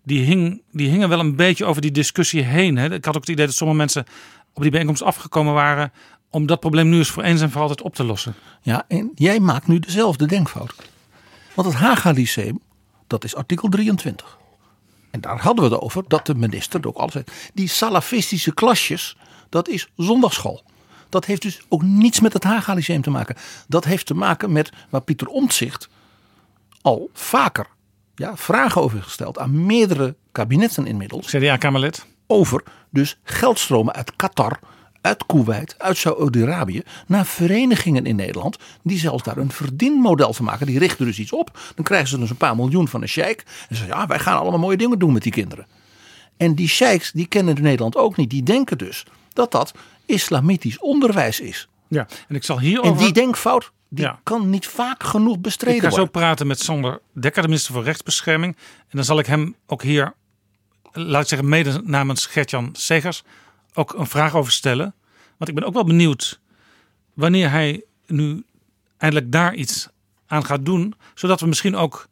Die, hing, die hingen wel een beetje over die discussie heen. Hè. Ik had ook het idee dat sommige mensen op die bijeenkomst afgekomen waren. om dat probleem nu eens voor eens en voor altijd op te lossen. Ja, en jij maakt nu dezelfde denkfout. Want het Haga Lyceum, dat is artikel 23. En daar hadden we het over dat de minister ook alles zei. Die salafistische klasjes, dat is zondagschool. Dat heeft dus ook niets met het Haga Lyceum te maken. Dat heeft te maken met waar Pieter Omtzigt al vaker ja, vragen over gesteld aan meerdere kabinetten inmiddels. CDA-Kamerlid. Over dus geldstromen uit Qatar, uit Kuwait, uit Saudi-Arabië naar verenigingen in Nederland. Die zelfs daar een verdienmodel van maken. Die richten dus iets op. Dan krijgen ze dus een paar miljoen van een sheik. En zeggen ja wij gaan allemaal mooie dingen doen met die kinderen. En die sheiks die kennen Nederland ook niet. Die denken dus dat dat islamitisch onderwijs is. Ja, en ik zal hierover... En die denkfout die kan niet vaak genoeg bestreden worden. Ik ga zo praten met Sander Dekker, de minister voor Rechtsbescherming. En dan zal ik hem ook hier, laat ik zeggen, mede namens Gertjan Segers, ook een vraag over stellen. Want ik ben ook wel benieuwd wanneer hij nu eindelijk daar iets aan gaat doen. Zodat we misschien ook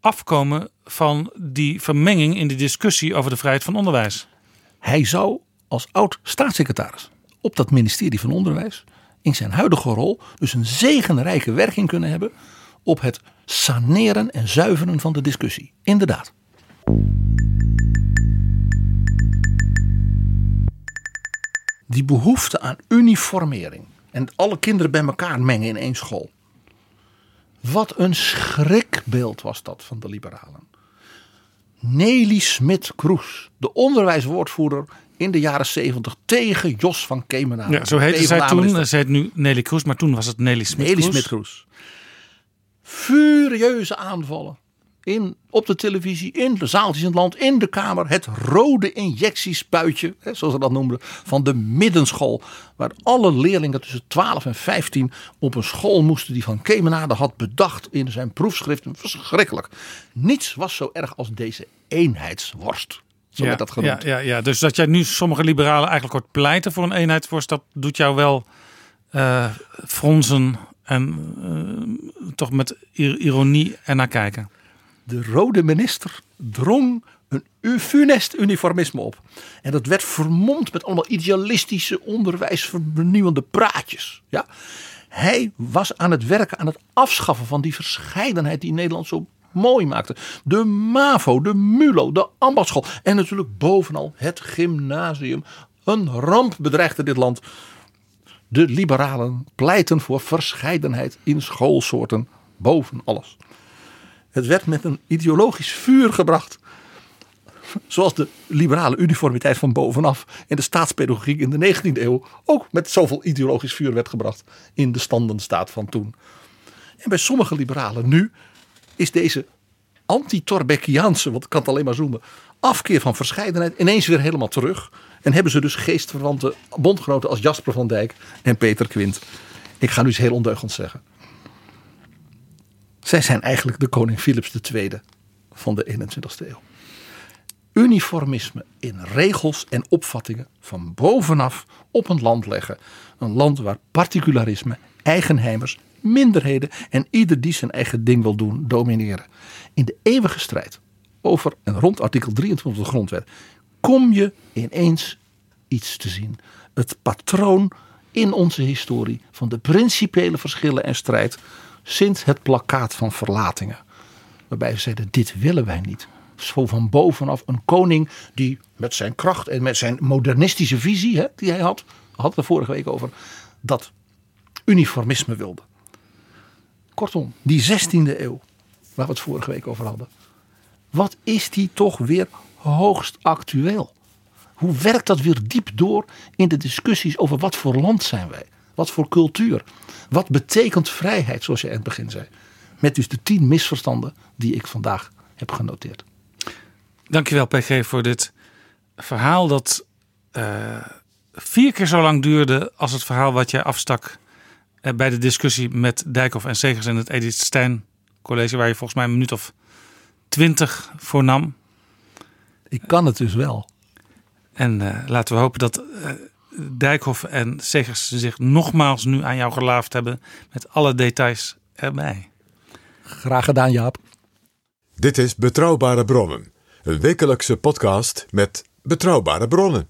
afkomen van die vermenging in de discussie over de vrijheid van onderwijs. Hij zou als oud staatssecretaris op dat ministerie van Onderwijs in zijn huidige rol dus een zegenrijke werking kunnen hebben op het saneren en zuiveren van de discussie. Inderdaad. Die behoefte aan uniformering en alle kinderen bij elkaar mengen in één school. Wat een schrikbeeld was dat van de liberalen. Nelly Smit-Kroes, de onderwijswoordvoerder in de jaren 70 tegen Jos van Kemenade. Ja, zo heette zij toen. Ze heet nu Nelly Kroes, maar toen was het Nelly Smit-Kroes. Nelly Smit-Kroes. Furieuze aanvallen. In, op de televisie, in de zaaltjes in het land, in de kamer. Het rode injectiespuitje, hè, zoals ze dat noemden, van de middenschool. Waar alle leerlingen tussen 12 en 15 op een school moesten die Van Kemenade had bedacht in zijn proefschriften. Verschrikkelijk. Niets was zo erg als deze eenheidsworst. Zo ja, dat genoemd. Ja, ja, ja, dus dat jij nu sommige liberalen eigenlijk hoort pleiten voor een eenheidsworst, dat doet jou wel uh, fronsen en uh, toch met ironie ernaar kijken. De rode minister drong een funest uniformisme op. En dat werd vermomd met allemaal idealistische onderwijsvernieuwende praatjes. Ja. Hij was aan het werken aan het afschaffen van die verscheidenheid die Nederland zo mooi maakte. De MAVO, de MULO, de ambachtschool en natuurlijk bovenal het gymnasium. Een ramp bedreigde dit land. De liberalen pleiten voor verscheidenheid in schoolsoorten boven alles. Het werd met een ideologisch vuur gebracht. Zoals de liberale uniformiteit van bovenaf in de staatspedagogiek in de 19e eeuw ook met zoveel ideologisch vuur werd gebracht in de standenstaat van toen. En bij sommige liberalen nu is deze anti-Torbeckiaanse, want ik kan het alleen maar zoomen, afkeer van verscheidenheid ineens weer helemaal terug. En hebben ze dus geestverwante bondgenoten als Jasper van Dijk en Peter Quint Ik ga nu iets heel ondeugends zeggen. Zij zijn eigenlijk de koning Philips II van de 21ste eeuw. Uniformisme in regels en opvattingen van bovenaf op een land leggen. Een land waar particularisme, eigenheimers, minderheden en ieder die zijn eigen ding wil doen domineren. In de eeuwige strijd over en rond artikel 23 van de grondwet kom je ineens iets te zien. Het patroon in onze historie van de principiële verschillen en strijd sinds het plakkaat van verlatingen. Waarbij ze zeiden: dit willen wij niet. Zo van bovenaf een koning die met zijn kracht en met zijn modernistische visie hè, die hij had, hadden we vorige week over, dat uniformisme wilde. Kortom, die 16e eeuw, waar we het vorige week over hadden. Wat is die toch weer hoogst actueel? Hoe werkt dat weer diep door in de discussies over wat voor land zijn wij? Wat voor cultuur? Wat betekent vrijheid, zoals je in het begin zei? Met dus de tien misverstanden die ik vandaag heb genoteerd. Dankjewel PG voor dit verhaal dat uh, vier keer zo lang duurde als het verhaal wat jij afstak uh, bij de discussie met Dijkhoff en Segers in het Edith Stein college, waar je volgens mij een minuut of twintig voor nam. Ik kan het dus wel. En uh, laten we hopen dat Dijkhoff en Segers zich nogmaals nu aan jou gelaafd hebben met alle details erbij. Graag gedaan, Jaap. Dit is Betrouwbare Bronnen, een wekelijkse podcast met betrouwbare bronnen.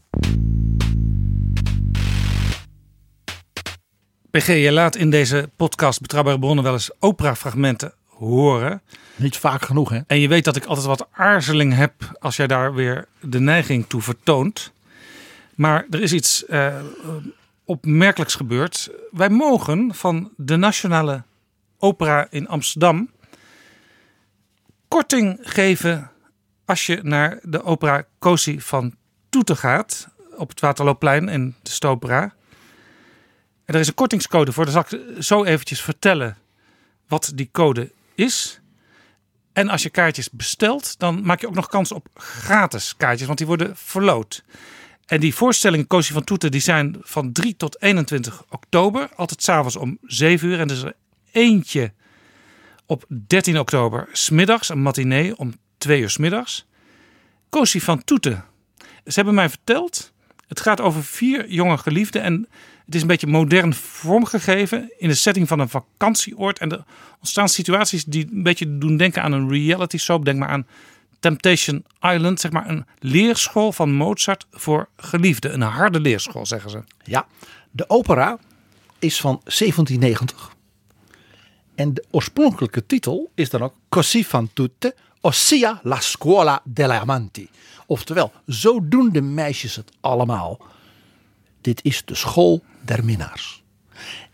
PG, je laat in deze podcast Betrouwbare Bronnen wel eens operafragmenten horen. Niet vaak genoeg, hè? En je weet dat ik altijd wat aarzeling heb als jij daar weer de neiging toe vertoont. Maar er is iets uh, opmerkelijks gebeurd. Wij mogen van de Nationale Opera in Amsterdam korting geven als je naar de opera Cosi van Toeten gaat op het Waterloopplein in de Stopera. En er is een kortingscode voor. Dan zal ik zo eventjes vertellen wat die code is. En als je kaartjes bestelt, dan maak je ook nog kans op gratis kaartjes, want die worden verloot. En die voorstellingen Cosi van Toeten die zijn van 3 tot 21 oktober. Altijd s'avonds om 7 uur. En er is er eentje op 13 oktober smiddags. Een matinee om 2 uur smiddags. Cosi van Toeten. Ze hebben mij verteld. Het gaat over vier jonge geliefden. En het is een beetje modern vormgegeven. In de setting van een vakantieoord. En er ontstaan situaties die een beetje doen denken aan een reality soap. Denk maar aan Temptation Island, zeg maar een leerschool van Mozart voor geliefden. Een harde leerschool, zeggen ze. Ja, de opera is van 1790. En de oorspronkelijke titel is dan ook Così fan tutte, ossia la scuola degli amanti. Oftewel, zo doen de meisjes het allemaal. Dit is de school der minnaars.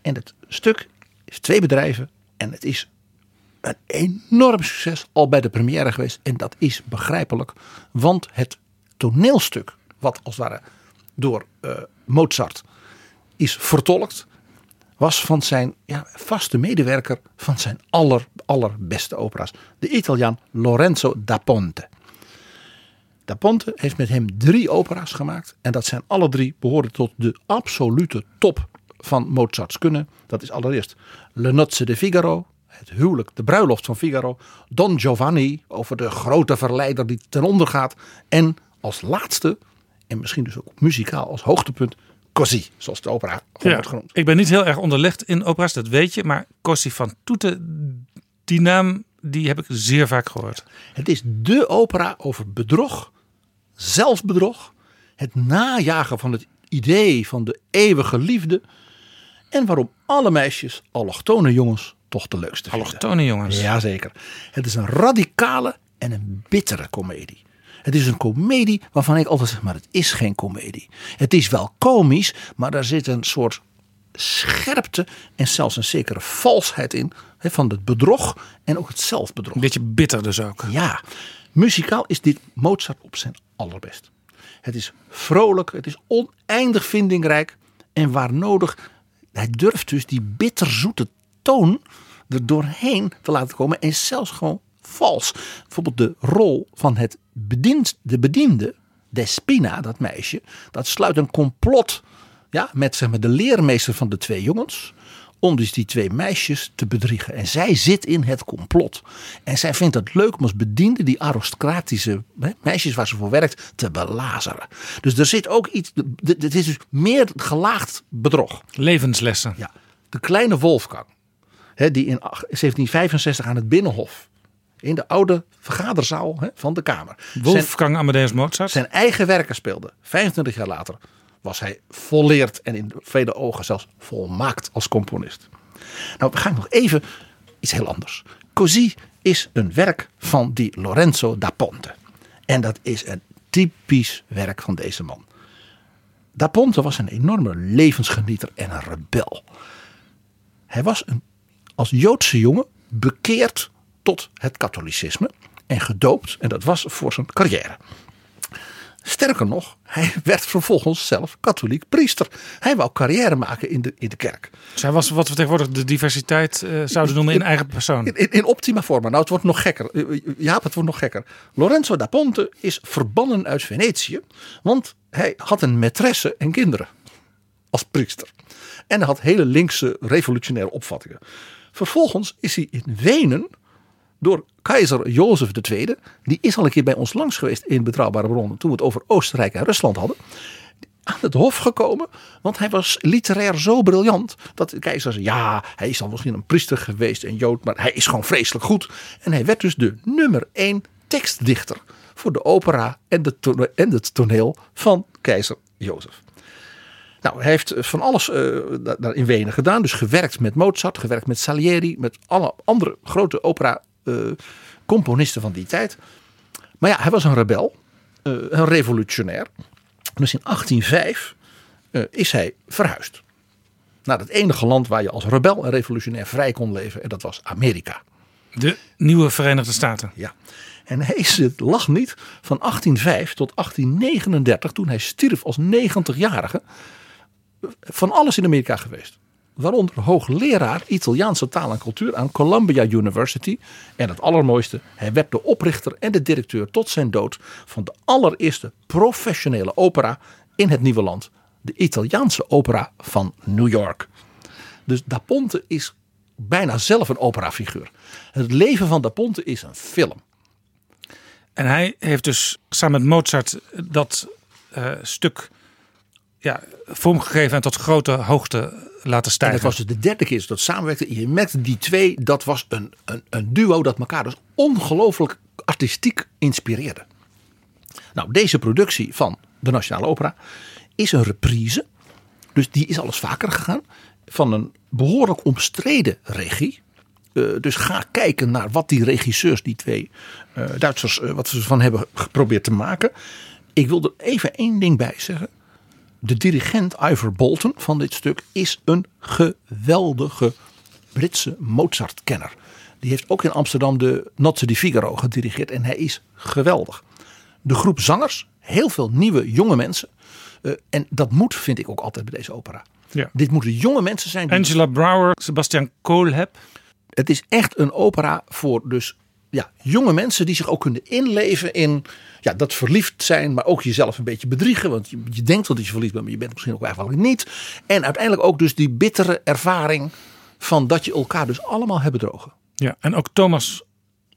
En het stuk is twee bedrijven en het is een enorm succes al bij de première geweest. En dat is begrijpelijk, want het toneelstuk, wat als het ware door uh, Mozart is vertolkt, was van zijn ja, vaste medewerker van zijn aller, allerbeste opera's. De Italiaan Lorenzo da Ponte. Da Ponte heeft met hem drie opera's gemaakt. En dat zijn alle drie behoren tot de absolute top van Mozarts kunnen. Dat is allereerst Le Nozze de Figaro, het huwelijk, de bruiloft van Figaro. Don Giovanni over de grote verleider die ten onder gaat. En als laatste, en misschien dus ook muzikaal als hoogtepunt, Così, zoals de opera ja, wordt genoemd. Ik ben niet heel erg onderlegd in opera's, dat weet je. Maar Così van Toeten, die naam die heb ik zeer vaak gehoord. Het is de opera over bedrog, zelfbedrog. Het najagen van het idee van de eeuwige liefde. En waarom alle meisjes, allochtone jongens, toch de leukste vinden. Allochtone jongens. Jazeker. Het is een radicale en een bittere komedie. Het is een komedie waarvan ik altijd zeg, maar het is geen komedie. Het is wel komisch, maar daar zit een soort scherpte en zelfs een zekere valsheid in. Van het bedrog en ook het zelfbedrog. Een beetje bitter dus ook. Ja, muzikaal is dit Mozart op zijn allerbest. Het is vrolijk, het is oneindig vindingrijk. En waar nodig, hij durft dus die bitterzoete toon er doorheen te laten komen. En zelfs gewoon vals. Bijvoorbeeld de rol van het bediend, de bediende, Despina, dat meisje, dat sluit een complot ja, met zeg maar, de leermeester van de twee jongens. om dus die twee meisjes te bedriegen. En zij zit in het complot. En zij vindt het leuk om als bediende die aristocratische hè, meisjes waar ze voor werkt te belazeren. Dus er zit ook iets, het is dus meer gelaagd bedrog. Levenslessen. Ja. De kleine Wolfgang, hè, die in 1765 aan het Binnenhof in de oude vergaderzaal hè, van de Kamer. Wolfgang Amadeus Mozart. Zijn eigen werken speelde. 25 jaar later was hij volleerd en in vele ogen zelfs volmaakt als componist. Nou, we gaan nog even iets heel anders. Così is een werk van die Lorenzo da Ponte. En dat is een typisch werk van deze man. Da Ponte was een enorme levensgenieter en een rebel. Hij was een, als Joodse jongen bekeerd tot het katholicisme en gedoopt. En dat was voor zijn carrière. Sterker nog, hij werd vervolgens zelf katholiek priester. Hij wou carrière maken in de, in de kerk. Dus hij was wat we tegenwoordig de diversiteit uh, zouden noemen in, eigen persoon. In, in, optima forma. Nou, het wordt nog gekker. Ja, het wordt nog gekker. Lorenzo da Ponte is verbannen uit Venetië. Want hij had een maîtresse en kinderen. Als priester. En hij had hele linkse revolutionaire opvattingen. Vervolgens is hij in Wenen door keizer Jozef II. Die is al een keer bij ons langs geweest in Betrouwbare Bronnen. Toen we het over Oostenrijk en Rusland hadden. Aan het hof gekomen. Want hij was literair zo briljant. Dat de keizer zei. Ja, hij is al misschien een priester geweest. en Jood. Maar hij is gewoon vreselijk goed. En hij werd dus de nummer één tekstdichter. Voor de opera en, de en het toneel van keizer Jozef. Nou, hij heeft van alles uh, daar in Wenen gedaan. Dus gewerkt met Mozart, gewerkt met Salieri, met alle andere grote opera uh, componisten van die tijd. Maar ja, hij was een rebel, uh, een revolutionair. Dus in 1805 uh, is hij verhuisd. Naar het enige land waar je als rebel en revolutionair vrij kon leven. En dat was Amerika. De nieuwe Verenigde Staten. Ja. En hij is het lag niet van 1805 tot 1839, toen hij stierf als 90-jarige, van alles in Amerika geweest waaronder hoogleraar Italiaanse taal en cultuur aan Columbia University. En het allermooiste, hij werd de oprichter en de directeur tot zijn dood van de allereerste professionele opera in het nieuwe land. De Italiaanse opera van New York. Dus Da Ponte is bijna zelf een operafiguur. Het leven van Da Ponte is een film. En hij heeft dus samen met Mozart dat uh, stuk ja, vormgegeven en tot grote hoogte laten stijgen. En het was dus de derde keer dat samenwerkte. Je merkte die twee, dat was een, een, een duo dat elkaar dus ongelooflijk artistiek inspireerde. Nou, deze productie van de Nationale Opera is een reprise. Dus die is alles vaker gegaan. Van een behoorlijk omstreden regie. Uh, dus ga kijken naar wat die regisseurs, die twee uh, Duitsers, uh, wat ze van hebben geprobeerd te maken. Ik wil er even één ding bij zeggen de dirigent Ivor Bolton van dit stuk is een geweldige Britse Mozart-kenner. Die heeft ook in Amsterdam de Nozze di Figaro gedirigeerd en hij is geweldig. De groep zangers, heel veel nieuwe jonge mensen. Uh, en dat moet, vind ik ook altijd bij deze opera. Ja. Dit moeten jonge mensen zijn. Die... Angela Brouwer, Sebastian Kohlheb. Het is echt een opera voor dus ja, jonge mensen die zich ook kunnen inleven in ja, dat verliefd zijn, maar ook jezelf een beetje bedriegen. Want je, je denkt wel dat je verliefd bent, maar je bent misschien ook eigenlijk niet. En uiteindelijk ook dus die bittere ervaring van dat je elkaar dus allemaal hebben drogen. Ja, en ook Thomas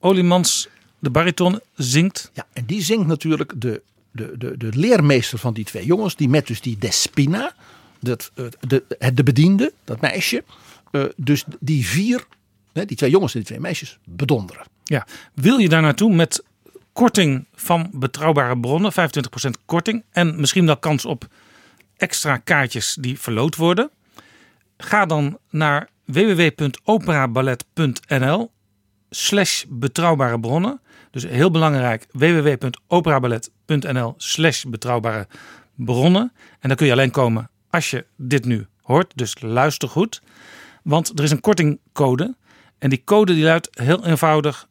Olimans, de bariton, zingt. Ja, en die zingt natuurlijk de, de, de, de leermeester van die twee jongens. Die met dus die Despina, dat, de, de, de bediende, dat meisje. Uh, dus die vier, die twee jongens en die twee meisjes, bedonderen. Ja, wil je daar naartoe met korting van betrouwbare bronnen, 25% korting en misschien wel kans op extra kaartjes die verloot worden? Ga dan naar www.operaballet.nl slash betrouwbare bronnen. Dus heel belangrijk, www.operaballet.nl slash betrouwbare bronnen. En dan kun je alleen komen als je dit nu hoort, dus luister goed. Want er is een kortingcode en die code die luidt heel eenvoudig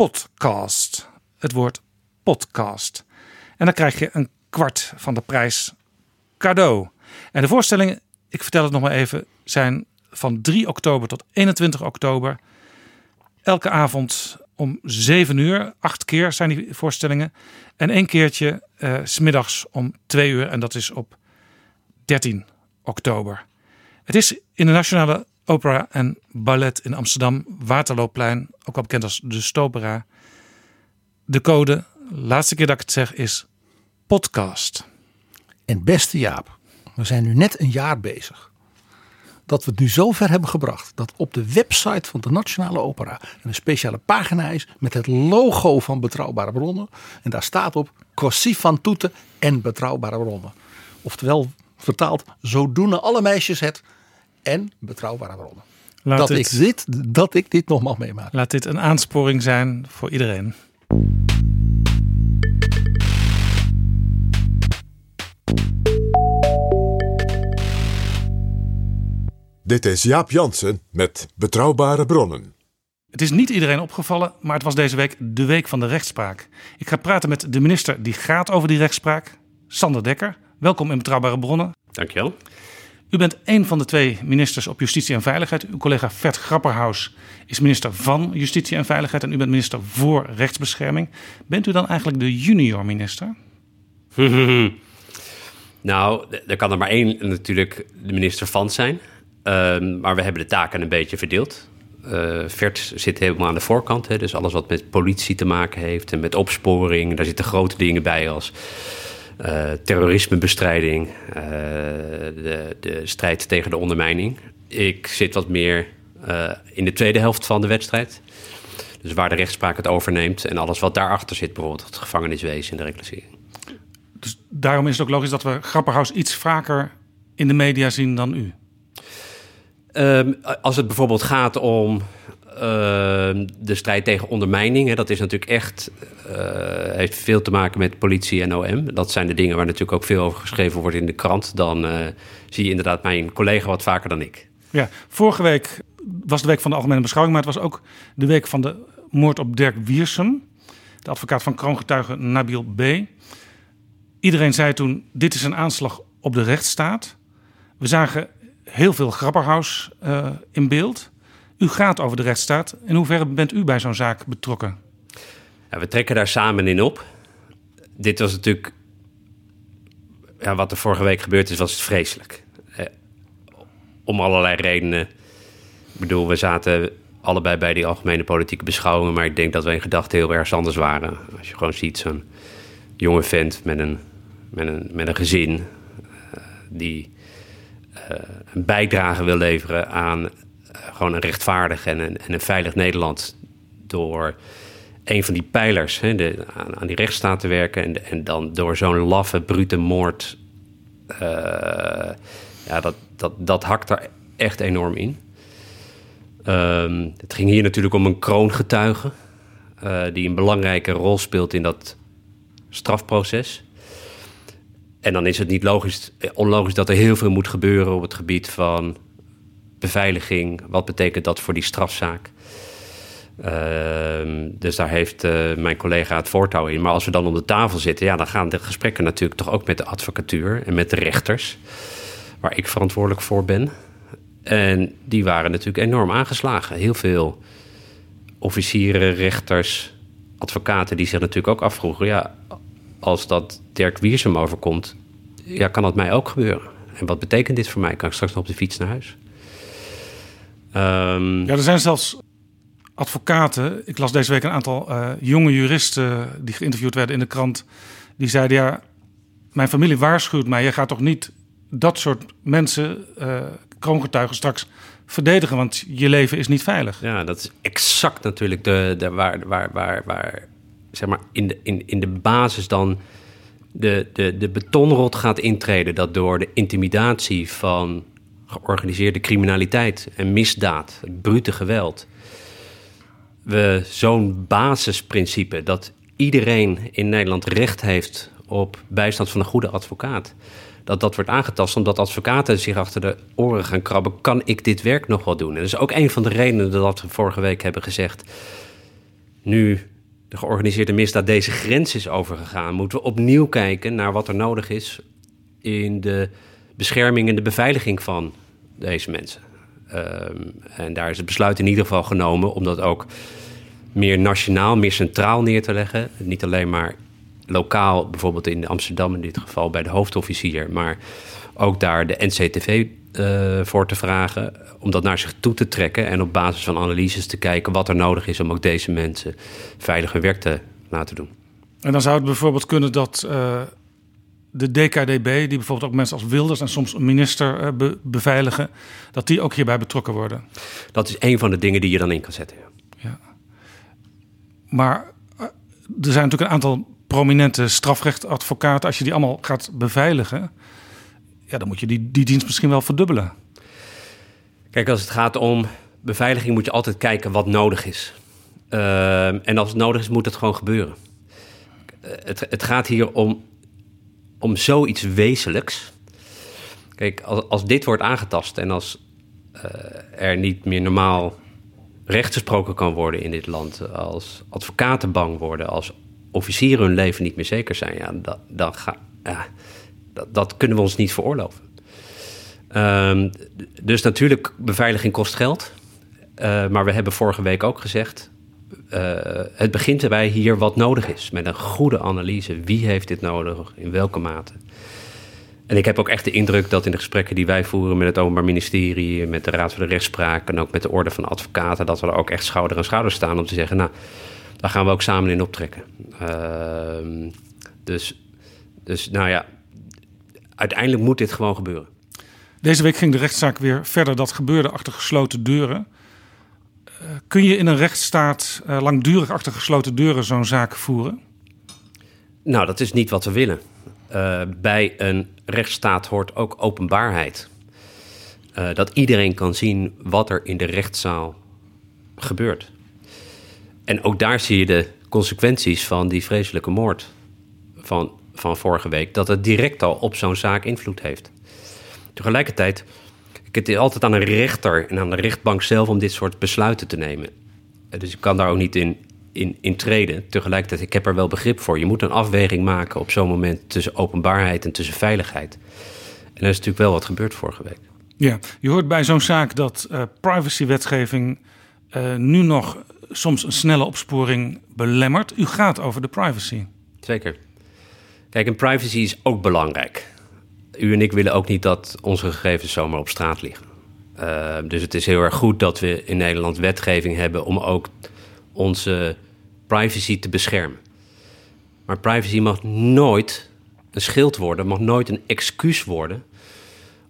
podcast. Het woord podcast. En dan krijg je een kwart van de prijs cadeau. En de voorstellingen, ik vertel het nog maar even, zijn van 3 oktober tot 21 oktober. Elke avond om 7 uur, acht keer zijn die voorstellingen. En één keertje uh, smiddags om 2 uur en dat is op 13 oktober. Het is in de Nationale Opera en Ballet in Amsterdam, Waterloopplein, ook al bekend als de Stopera. De code, laatste keer dat ik het zeg, is podcast. En beste Jaap, we zijn nu net een jaar bezig. Dat we het nu zo ver hebben gebracht dat op de website van de Nationale Opera een speciale pagina is met het logo van Betrouwbare Bronnen. En daar staat op Corsi van Toeten en Betrouwbare Bronnen. Oftewel vertaald, zo doen alle meisjes het en Betrouwbare Bronnen. Laat dat, dit- ik dit, dat ik dit nog mag meemaken. Laat dit een aansporing zijn voor iedereen. Dit is Jaap Jansen met Betrouwbare Bronnen. Het is niet iedereen opgevallen, maar het was deze week de week van de rechtspraak. Ik ga praten met de minister die gaat over die rechtspraak, Sander Dekker. Welkom in Betrouwbare Bronnen. Dankjewel. U bent een van de twee ministers op Justitie en Veiligheid. Uw collega Vert Grapperhaus is minister van Justitie en Veiligheid en u bent minister voor rechtsbescherming. Bent u dan eigenlijk de junior minister? nou, er kan er maar één natuurlijk de minister van zijn. Ehm, maar we hebben de taken een beetje verdeeld. Eh Vert zit helemaal aan de voorkant. Hè, dus alles wat met politie te maken heeft en met opsporing. Daar zitten grote dingen bij als eh, terrorismebestrijding, eh, de, de strijd tegen de ondermijning. Ik zit wat meer eh, in de tweede helft van de wedstrijd. Dus waar de rechtspraak het overneemt en alles wat daarachter zit, bijvoorbeeld het gevangeniswezen en de reclassering. Dus daarom is het ook logisch dat we Grapperhaus iets vaker in de media zien dan u. Ehm, als het bijvoorbeeld gaat om de strijd tegen ondermijning, hè, dat is natuurlijk echt, eh, heeft veel te maken met politie en OM. Dat zijn de dingen waar natuurlijk ook veel over geschreven wordt in de krant. Dan eh, zie je inderdaad mijn collega wat vaker dan ik. Ja, vorige week was de week van de algemene beschouwing, maar het was ook de week van de moord op Dirk Wiersum, de advocaat van kroongetuige Nabil B. Iedereen zei toen: dit is een aanslag op de rechtsstaat. We zagen heel veel Grapperhaus eh, in beeld. U gaat over de rechtsstaat. In hoeverre bent u bij zo'n zaak betrokken? Ja, we trekken daar samen in op. Dit was natuurlijk. Ja, wat er vorige week gebeurd is, was vreselijk. Eh, om allerlei redenen. Ik bedoel, we zaten allebei bij die algemene politieke beschouwingen, maar ik denk dat we in gedachten heel erg anders waren. Als je gewoon ziet zo'n jonge vent met een, met een, met een gezin eh, die eh, een bijdrage wil leveren aan gewoon een rechtvaardig en een, en een veilig Nederland door een van die pijlers hè, de, aan, aan die rechtsstaat te werken en, en dan door zo'n laffe, brute moord, eh, ja, dat, dat, dat hakt er echt enorm in. Ehm, het ging hier natuurlijk om een kroongetuige eh, die een belangrijke rol speelt in dat strafproces. En dan is het niet logisch, onlogisch dat er heel veel moet gebeuren op het gebied van beveiliging. Wat betekent dat voor die strafzaak? Ehm, dus daar heeft eh, mijn collega het voortouw in. Maar als we dan om de tafel zitten, ja, dan gaan de gesprekken natuurlijk toch ook met de advocatuur en met de rechters, waar ik verantwoordelijk voor ben. En die waren natuurlijk enorm aangeslagen. Heel veel officieren, rechters, advocaten die zich natuurlijk ook afvroegen: ja, als dat Dirk Wiersum overkomt, ja, kan dat mij ook gebeuren? En wat betekent dit voor mij? Kan ik straks nog op de fiets naar huis? Ehm, Ja, er zijn zelfs advocaten. Ik las deze week een aantal eh, jonge juristen die geïnterviewd werden in de krant. Die zeiden: Ja, mijn familie waarschuwt mij. Je gaat toch niet dat soort mensen, eh, kroongetuigen, straks verdedigen, want je leven is niet veilig. Ja, dat is exact natuurlijk de, de, waar, waar, waar, waar zeg maar in, de, in, in de basis dan de, de, de betonrot gaat intreden. Dat door de intimidatie van georganiseerde criminaliteit en misdaad, brute geweld, we zo'n basisprincipe dat iedereen in Nederland recht heeft op bijstand van een goede advocaat. Dat dat wordt aangetast omdat advocaten zich achter de oren gaan krabben. Kan ik dit werk nog wel doen? En dat is ook een van de redenen dat we vorige week hebben gezegd. Nu de georganiseerde misdaad deze grens is overgegaan, moeten we opnieuw kijken naar wat er nodig is in de bescherming en de beveiliging van deze mensen. Ehm, en daar is het besluit in ieder geval genomen om dat ook meer nationaal, meer centraal neer te leggen. Niet alleen maar lokaal, bijvoorbeeld in Amsterdam in dit geval bij de hoofdofficier, maar ook daar de NCTV eh, voor te vragen. Om dat naar zich toe te trekken. En op basis van analyses te kijken wat er nodig is om ook deze mensen veilig hun werk te laten doen. En dan zou het bijvoorbeeld kunnen dat uh, de DKDB, die bijvoorbeeld ook mensen als Wilders en soms een minister be beveiligen, dat die ook hierbij betrokken worden. Dat is een van de dingen die je dan in kan zetten. Ja. ja. Maar uh, er zijn natuurlijk een aantal prominente strafrechtadvocaten. Als je die allemaal gaat beveiligen, ja, dan moet je die, die dienst misschien wel verdubbelen. Kijk, als het gaat om beveiliging, moet je altijd kijken wat nodig is. Uh, en als het nodig is, moet het gewoon gebeuren. Het, het gaat hier om, om zoiets wezenlijks. Kijk, als, als dit wordt aangetast en als uh, er niet meer normaal recht gesproken kan worden in dit land, als advocaten bang worden, als officieren hun leven niet meer zeker zijn, ja, dat, dan ga, ja, dat, dat kunnen we ons niet veroorloven. Um, dus natuurlijk, beveiliging kost geld. Uh, maar we hebben vorige week ook gezegd... Uh, het begint erbij hier wat nodig is. Met een goede analyse. Wie heeft dit nodig? In welke mate? En ik heb ook echt de indruk dat in de gesprekken die wij voeren met het Openbaar Ministerie, met de Raad voor de Rechtspraak en ook met de Orde van Advocaten, dat we er ook echt schouder aan schouder staan om te zeggen, nou, daar gaan we ook samen in optrekken. Uh, dus, dus nou ja, uiteindelijk moet dit gewoon gebeuren. Deze week ging de rechtszaak weer verder. Dat gebeurde achter gesloten deuren. Kun je in een rechtsstaat uh, langdurig achter gesloten deuren zo'n zaak voeren? Nou, dat is niet wat we willen. Uh, bij een rechtsstaat hoort ook openbaarheid. dat iedereen kan zien wat er in de rechtszaal gebeurt. En ook daar zie je de consequenties van die vreselijke moord van, van vorige week. Dat het direct al op zo'n zaak invloed heeft. Tegelijkertijd, het is altijd aan een rechter en aan de rechtbank zelf om dit soort besluiten te nemen. Dus ik kan daar ook niet in, in, in treden. Tegelijkertijd, ik heb er wel begrip voor. Je moet een afweging maken op zo'n moment tussen openbaarheid en tussen veiligheid. En er is natuurlijk wel wat gebeurd vorige week. Ja, je hoort bij zo'n zaak dat uh, privacywetgeving uh, nu nog soms een snelle opsporing belemmert. U gaat over de privacy. Zeker. Kijk, en privacy is ook belangrijk u en ik willen ook niet dat onze gegevens zomaar op straat liggen. Uh, dus het is heel erg goed dat we in Nederland wetgeving hebben om ook onze privacy te beschermen. Maar privacy mag nooit een schild worden, mag nooit een excuus worden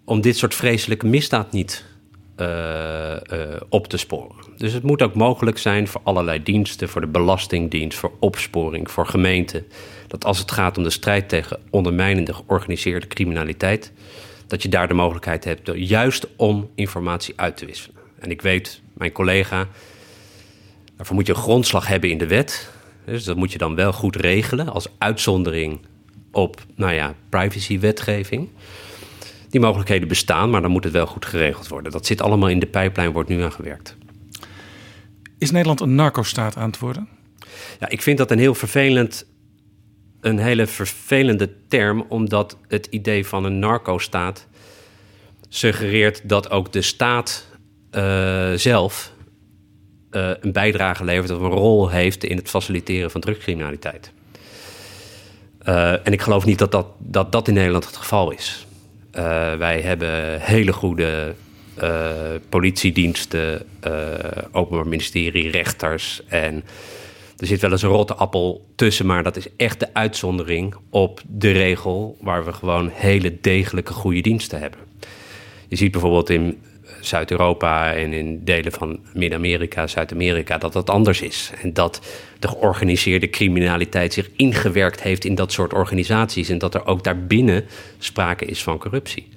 om dit soort vreselijke misdaad niet uh, uh, op te sporen. Dus het moet ook mogelijk zijn voor allerlei diensten, voor de Belastingdienst, voor opsporing, voor gemeenten dat als het gaat om de strijd tegen ondermijnende georganiseerde criminaliteit, dat je daar de mogelijkheid hebt juist om informatie uit te wisselen. En ik weet, mijn collega, daarvoor moet je een grondslag hebben in de wet. Dus dat moet je dan wel goed regelen als uitzondering op, nou ja, privacywetgeving. Die mogelijkheden bestaan, maar dan moet het wel goed geregeld worden. Dat zit allemaal in de pijplijn, wordt nu aan gewerkt. Is Nederland een narco-staat aan het worden? Ja, ik vind dat een heel vervelend een hele vervelende term, omdat het idee van een narco-staat suggereert dat ook de staat uh, zelf uh, een bijdrage levert of een rol heeft in het faciliteren van drugscriminaliteit. Uh, en ik geloof niet dat dat, dat dat in Nederland het geval is. wij hebben hele goede politiediensten, openbaar ministerie, rechters en er zit wel eens een rotte appel tussen, maar dat is echt de uitzondering op de regel waar we gewoon hele degelijke goede diensten hebben. Je ziet bijvoorbeeld in Zuid-Europa en in delen van Midden-Amerika, Zuid-Amerika, dat dat anders is. En dat de georganiseerde criminaliteit zich ingewerkt heeft in dat soort organisaties en dat er ook daarbinnen sprake is van corruptie.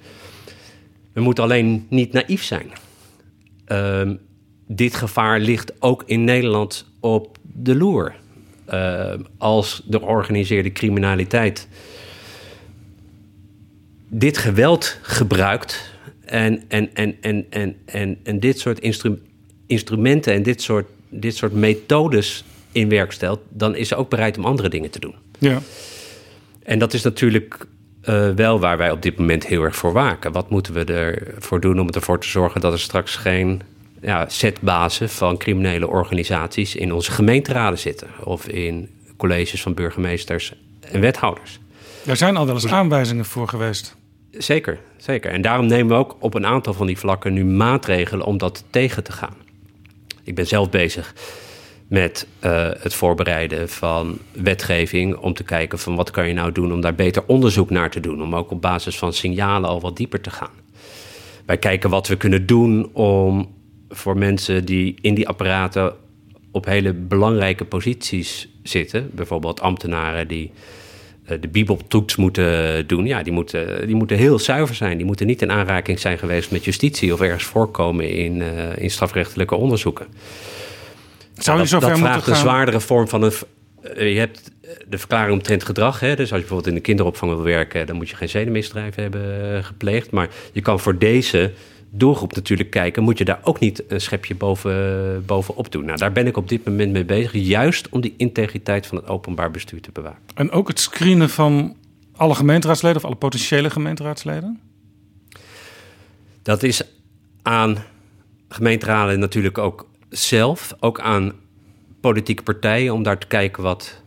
We moeten alleen niet naïef zijn. Uh, dit gevaar ligt ook in Nederland op de loer. Uh, als de georganiseerde criminaliteit dit geweld gebruikt en, en, en, en, en, en, en dit soort instru instrumenten en dit soort, dit soort methodes in werk stelt, dan is ze ook bereid om andere dingen te doen. Ja. En dat is natuurlijk uh, wel waar wij op dit moment heel erg voor waken. Wat moeten we ervoor doen om ervoor te zorgen dat er straks geen ja, zetbazen van criminele organisaties in onze gemeenteraden zitten. Of in colleges van burgemeesters en wethouders. Daar zijn al wel eens aanwijzingen voor geweest. Zeker, zeker. En daarom nemen we ook op een aantal van die vlakken nu maatregelen om dat tegen te gaan. Ik ben zelf bezig met uh, het voorbereiden van wetgeving om te kijken van wat kan je nou doen om daar beter onderzoek naar te doen, om ook op basis van signalen al wat dieper te gaan. Wij kijken wat we kunnen doen om voor mensen die in die apparaten op hele belangrijke posities zitten, bijvoorbeeld ambtenaren die uh, de bibeltoets moeten doen, ja, die moeten, die moeten heel zuiver zijn. Die moeten niet in aanraking zijn geweest met justitie of ergens voorkomen in, uh, in strafrechtelijke onderzoeken. Zou je dat, dat vraagt gaan? een zwaardere vorm van een. Uh, je hebt de verklaring omtrent gedrag. Hè? Dus als je bijvoorbeeld in de kinderopvang wil werken, dan moet je geen zedenmisdrijven hebben gepleegd. Maar je kan voor deze doelgroep natuurlijk kijken, moet je daar ook niet een schepje boven, bovenop doen. Nou, daar ben ik op dit moment mee bezig, juist om die integriteit van het openbaar bestuur te bewaken. En ook het screenen van alle gemeenteraadsleden of alle potentiële gemeenteraadsleden? Dat is aan gemeenteraden natuurlijk ook zelf, ook aan politieke partijen, om daar te kijken wat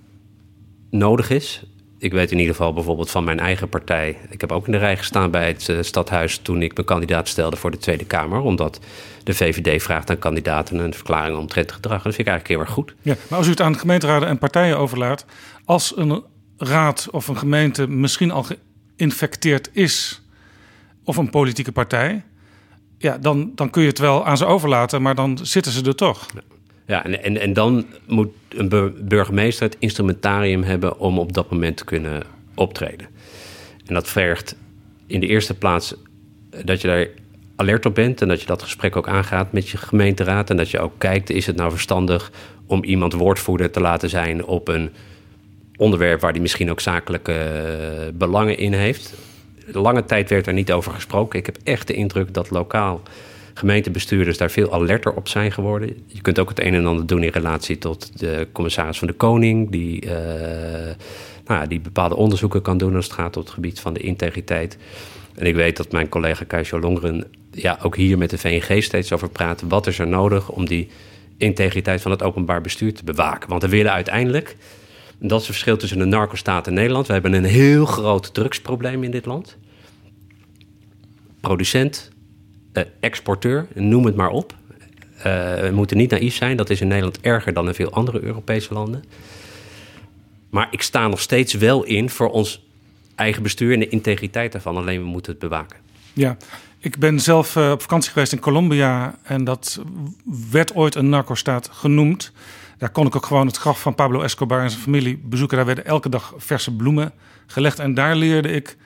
nodig is ik weet in ieder geval bijvoorbeeld van mijn eigen partij. Ik heb ook in de rij gestaan bij het uh, stadhuis toen ik me kandidaat stelde voor de Tweede Kamer. Omdat de VVD vraagt aan kandidaten een verklaring omtrent gedrag. Dat vind ik eigenlijk heel erg goed. Ja, maar als u het aan gemeenteraden en partijen overlaat. Als een raad of een gemeente misschien al geïnfecteerd is. of een politieke partij. Ja, dan, dan kun je het wel aan ze overlaten, maar dan zitten ze er toch. Ja. Ja, en, en, en dan moet een burgemeester het instrumentarium hebben om op dat moment te kunnen optreden. En dat vergt in de eerste plaats dat je daar alert op bent en dat je dat gesprek ook aangaat met je gemeenteraad. En dat je ook kijkt, is het nou verstandig om iemand woordvoerder te laten zijn op een onderwerp waar die misschien ook zakelijke belangen in heeft. Lange tijd werd er niet over gesproken. Ik heb echt de indruk dat lokaal gemeentebestuurders daar veel alerter op zijn geworden. Je kunt ook het een en ander doen in relatie tot de commissaris van de Koning, die, uh, nou die bepaalde onderzoeken kan doen als het gaat op het gebied van de integriteit. En ik weet dat mijn collega Kajsjo Longren ja, ook hier met de VNG steeds over praat. Wat is er nodig om die integriteit van het openbaar bestuur te bewaken? Want we willen uiteindelijk, dat is het verschil tussen een narco-staat en Nederland. We hebben een heel groot drugsprobleem in dit land. Producent, exporteur, noem het maar op. Uh, we moeten niet naïef zijn, dat is in Nederland erger dan in veel andere Europese landen. Maar ik sta nog steeds wel in voor ons eigen bestuur en de integriteit daarvan. Alleen we moeten het bewaken. Ja, ik ben zelf uh, op vakantie geweest in Colombia en dat werd ooit een narco-staat genoemd. Daar kon ik ook gewoon het graf van Pablo Escobar en zijn familie bezoeken. Daar werden elke dag verse bloemen gelegd en daar leerde ik